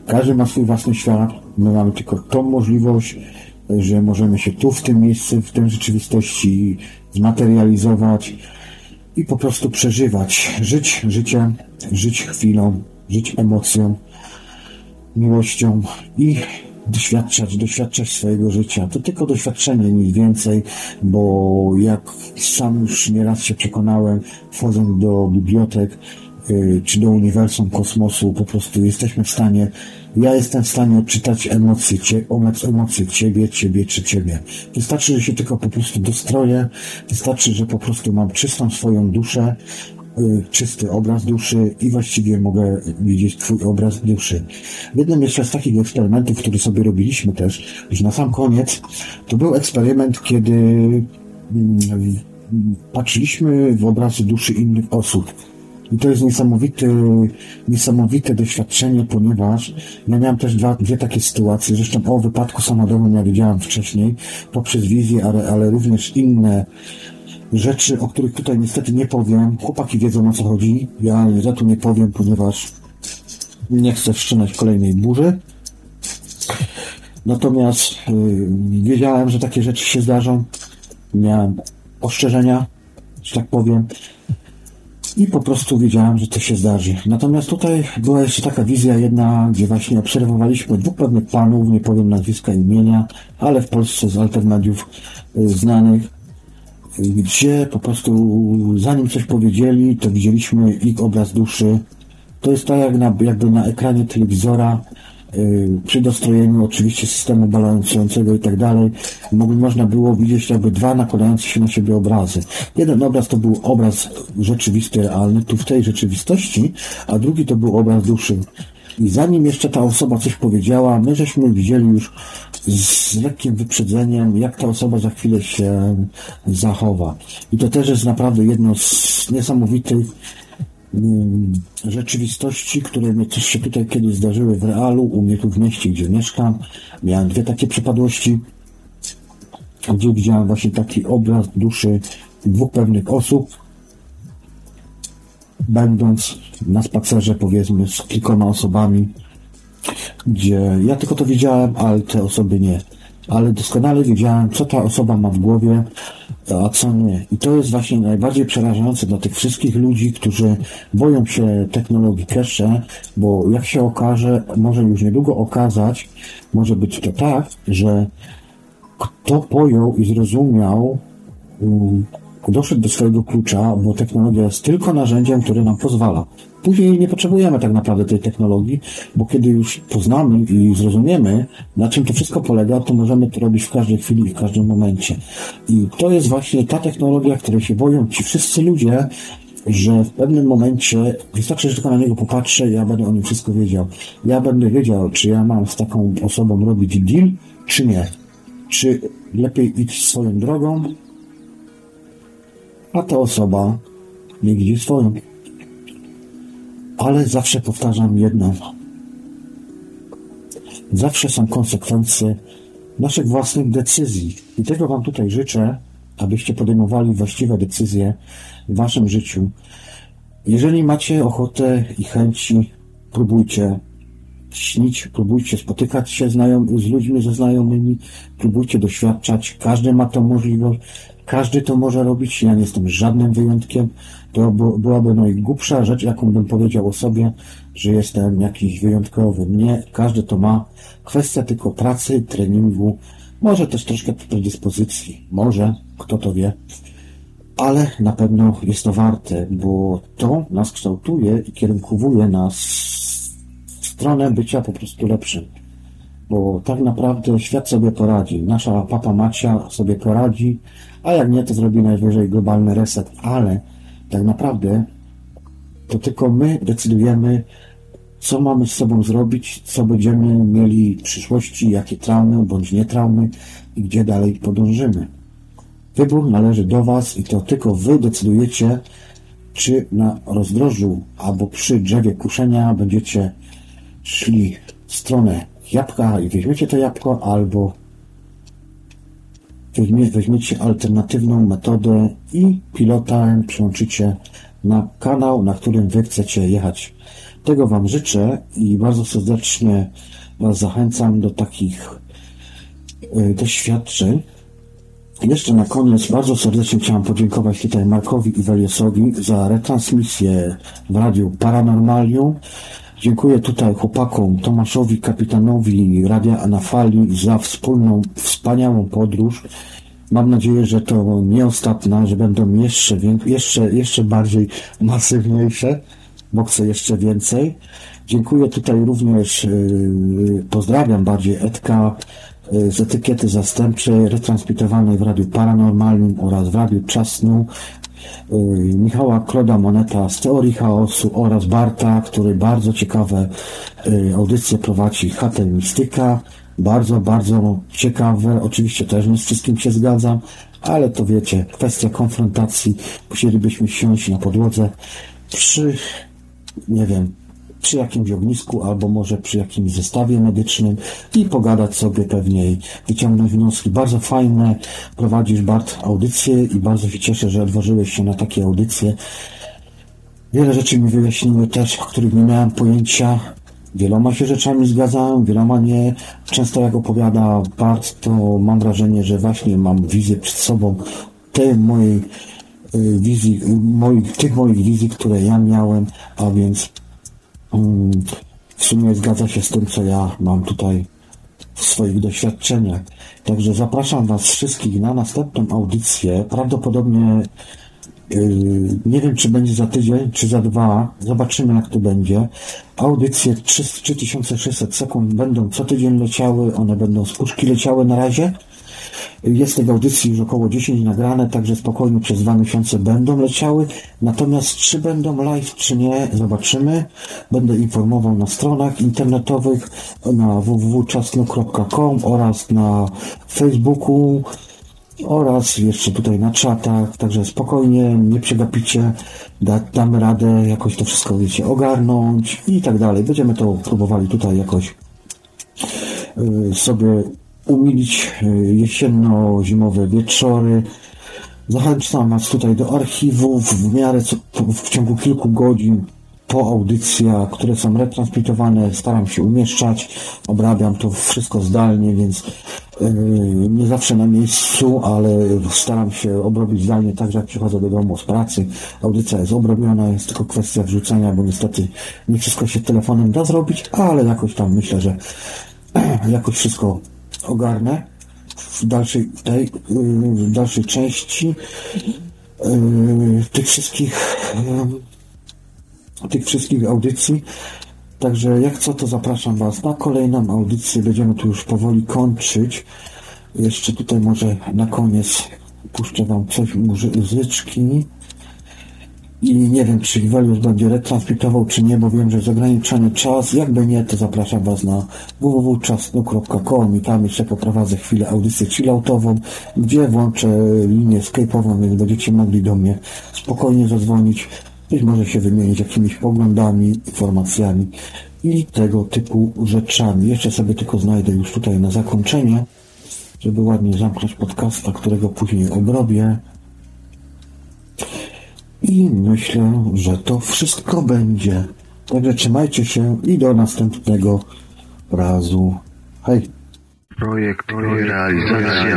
Każdy ma swój własny świat. My mamy tylko tą możliwość, że możemy się tu, w tym miejscu, w tej rzeczywistości zmaterializować i po prostu przeżywać. Żyć życiem, żyć chwilą, żyć emocją, miłością i doświadczać, doświadczać swojego życia. To tylko doświadczenie, nic więcej, bo jak sam już nieraz się przekonałem, wchodząc do bibliotek y, czy do uniwersum kosmosu, po prostu jesteśmy w stanie, ja jestem w stanie odczytać emocje, cie, emocje ciebie, ciebie czy ciebie. Wystarczy, że się tylko po prostu dostroję, wystarczy, że po prostu mam czystą swoją duszę, czysty obraz duszy i właściwie mogę widzieć Twój obraz duszy. Jednym jeszcze z takich eksperymentów, który sobie robiliśmy też, już na sam koniec, to był eksperyment, kiedy mm, patrzyliśmy w obrazy duszy innych osób. I to jest niesamowite, niesamowite doświadczenie, ponieważ ja miałem też dwa, dwie takie sytuacje. Zresztą o wypadku samochodowym ja wiedziałem wcześniej, poprzez wizję, ale, ale również inne rzeczy, o których tutaj niestety nie powiem. Chłopaki wiedzą o co chodzi. Ja, ja tu nie powiem, ponieważ nie chcę wszczynać kolejnej burzy. Natomiast yy, wiedziałem, że takie rzeczy się zdarzą. Miałem ostrzeżenia, że tak powiem. I po prostu wiedziałem, że to się zdarzy. Natomiast tutaj była jeszcze taka wizja jedna, gdzie właśnie obserwowaliśmy dwóch pewnych panów, nie powiem nazwiska imienia, ale w Polsce z alternatów yy, znanych, gdzie po prostu zanim coś powiedzieli, to widzieliśmy ich obraz duszy. To jest tak jak na, jakby na ekranie telewizora yy, przy dostrojeniu oczywiście systemu balansującego i tak dalej można było widzieć jakby dwa nakładające się na siebie obrazy. Jeden obraz to był obraz rzeczywisty, realny, tu w tej rzeczywistości, a drugi to był obraz duszy. I zanim jeszcze ta osoba coś powiedziała, my żeśmy widzieli już z lekkim wyprzedzeniem, jak ta osoba za chwilę się zachowa. I to też jest naprawdę jedno z niesamowitych um, rzeczywistości, które mi też się tutaj kiedyś zdarzyły w realu, u mnie tu w mieście, gdzie mieszkam. Miałem dwie takie przypadłości, gdzie widziałem właśnie taki obraz duszy dwóch pewnych osób, będąc na spacerze powiedzmy z kilkoma osobami, gdzie ja tylko to wiedziałem, ale te osoby nie. Ale doskonale wiedziałem, co ta osoba ma w głowie, a co nie. I to jest właśnie najbardziej przerażające dla tych wszystkich ludzi, którzy boją się technologii cache, bo jak się okaże, może już niedługo okazać, może być to tak, że kto pojął i zrozumiał um, doszedł do swojego klucza, bo technologia jest tylko narzędziem, które nam pozwala. Później nie potrzebujemy tak naprawdę tej technologii, bo kiedy już poznamy i zrozumiemy, na czym to wszystko polega, to możemy to robić w każdej chwili i w każdym momencie. I to jest właśnie ta technologia, której się boją ci wszyscy ludzie, że w pewnym momencie wystarczy, że tylko na niego popatrzę, ja będę o nim wszystko wiedział. Ja będę wiedział, czy ja mam z taką osobą robić deal, czy nie. Czy lepiej iść swoją drogą, a ta osoba nie widzi swoją. Ale zawsze powtarzam jedno. Zawsze są konsekwencje naszych własnych decyzji. I tego Wam tutaj życzę, abyście podejmowali właściwe decyzje w Waszym życiu. Jeżeli macie ochotę i chęci, próbujcie, śnić, próbujcie spotykać się z ludźmi, ze znajomymi, próbujcie doświadczać. Każdy ma tą możliwość, każdy to może robić. Ja nie jestem żadnym wyjątkiem. To by- byłaby najgłupsza rzecz, jaką bym powiedział o sobie, że jestem jakiś wyjątkowy. Nie, każdy to ma. Kwestia tylko pracy, treningu, może też troszkę predyspozycji. Może, kto to wie ale na pewno jest to warte, bo to nas kształtuje i kierunkowuje nas w stronę bycia po prostu lepszym. Bo tak naprawdę świat sobie poradzi, nasza papa Macia sobie poradzi, a jak nie, to zrobi najwyżej globalny reset, ale tak naprawdę to tylko my decydujemy, co mamy z sobą zrobić, co będziemy mieli w przyszłości, jakie traumy bądź nie traumy i gdzie dalej podążymy. Wybór należy do Was i to tylko Wy decydujecie, czy na rozdrożu albo przy drzewie kuszenia będziecie szli w stronę jabłka i weźmiecie to jabłko, albo weźmie, weźmiecie alternatywną metodę i pilotem przyłączycie na kanał, na którym Wy chcecie jechać. Tego Wam życzę i bardzo serdecznie Was zachęcam do takich y, doświadczeń. Jeszcze na koniec bardzo serdecznie chciałem podziękować tutaj Markowi i Weliesowi za retransmisję w radiu Paranormalium. Dziękuję tutaj chłopakom Tomaszowi, kapitanowi Radia Anafali za wspólną, wspaniałą podróż. Mam nadzieję, że to nie ostatnia, że będą jeszcze, jeszcze, jeszcze bardziej masywniejsze, bo chcę jeszcze więcej. Dziękuję tutaj również, yy, pozdrawiam bardziej Edka yy, z etykiety zastępczej, retransmitowanej w Radiu Paranormalnym oraz w Radiu Czasnu, Michała Kloda Moneta z Teorii Chaosu oraz Barta, który bardzo ciekawe yy, audycje prowadzi Hatel Mistyka. Bardzo, bardzo ciekawe. Oczywiście też nie z wszystkim się zgadzam, ale to wiecie, kwestia konfrontacji. Musielibyśmy siąść na podłodze przy nie wiem, przy jakimś ognisku albo może przy jakimś zestawie medycznym i pogadać sobie pewnie i wyciągnąć wnioski. Bardzo fajne prowadzisz Bart audycje i bardzo się cieszę, że odważyłeś się na takie audycje. Wiele rzeczy mi wyjaśniły też, o których nie miałem pojęcia. Wieloma się rzeczami zgadzałem, wieloma nie. Często jak opowiada Bart, to mam wrażenie, że właśnie mam wizję przed sobą tej mojej y, wizji, y, moich, tych moich wizji, które ja miałem, a więc w sumie zgadza się z tym, co ja mam tutaj w swoich doświadczeniach. Także zapraszam Was wszystkich na następną audycję. Prawdopodobnie Yy, nie wiem, czy będzie za tydzień, czy za dwa. Zobaczymy, jak to będzie. Audycje 3, 3600 sekund będą co tydzień leciały. One będą z puszki leciały na razie. Jest tych audycji już około 10 nagrane, także spokojnie przez dwa miesiące będą leciały. Natomiast czy będą live, czy nie, zobaczymy. Będę informował na stronach internetowych, na www.czasno.com oraz na Facebooku oraz jeszcze tutaj na czatach, także spokojnie, nie przegapicie, da, damy radę jakoś to wszystko, wiecie, ogarnąć i tak dalej. Będziemy to próbowali tutaj jakoś y, sobie umilić y, jesienno-zimowe wieczory. Zachęcam Was tutaj do archiwów w miarę co, w, ciągu kilku godzin po audycjach, które są retransmitowane, staram się umieszczać, obrabiam to wszystko zdalnie, więc yy, nie zawsze na miejscu, ale staram się obrobić zdalnie tak, że jak przychodzę do domu z pracy, audycja jest obrobiona, jest tylko kwestia wrzucenia, bo niestety nie wszystko się telefonem da zrobić, ale jakoś tam myślę, że jakoś wszystko ogarnę w dalszej, tej, w dalszej części yy, tych wszystkich yy, tych wszystkich audycji. Także jak co, to zapraszam Was na kolejną audycję. Będziemy tu już powoli kończyć. Jeszcze tutaj może na koniec puszczę Wam coś muzyczki. I nie wiem, czy Ivelius będzie retransmitował, czy nie, bo wiem, że jest ograniczony czas. Jakby nie, to zapraszam Was na www.czasnu.com i tam jeszcze poprowadzę chwilę audycję chilloutową, gdzie włączę linię Skype'ową, więc będziecie mogli do mnie spokojnie zadzwonić. Być może się wymienić jakimiś poglądami, informacjami i tego typu rzeczami. Jeszcze sobie tylko znajdę już tutaj na zakończenie, żeby ładnie zamknąć podcasta, którego później obrobię. I myślę, że to wszystko będzie Także trzymajcie się i do następnego razu. Hej! Projekt i realizacja.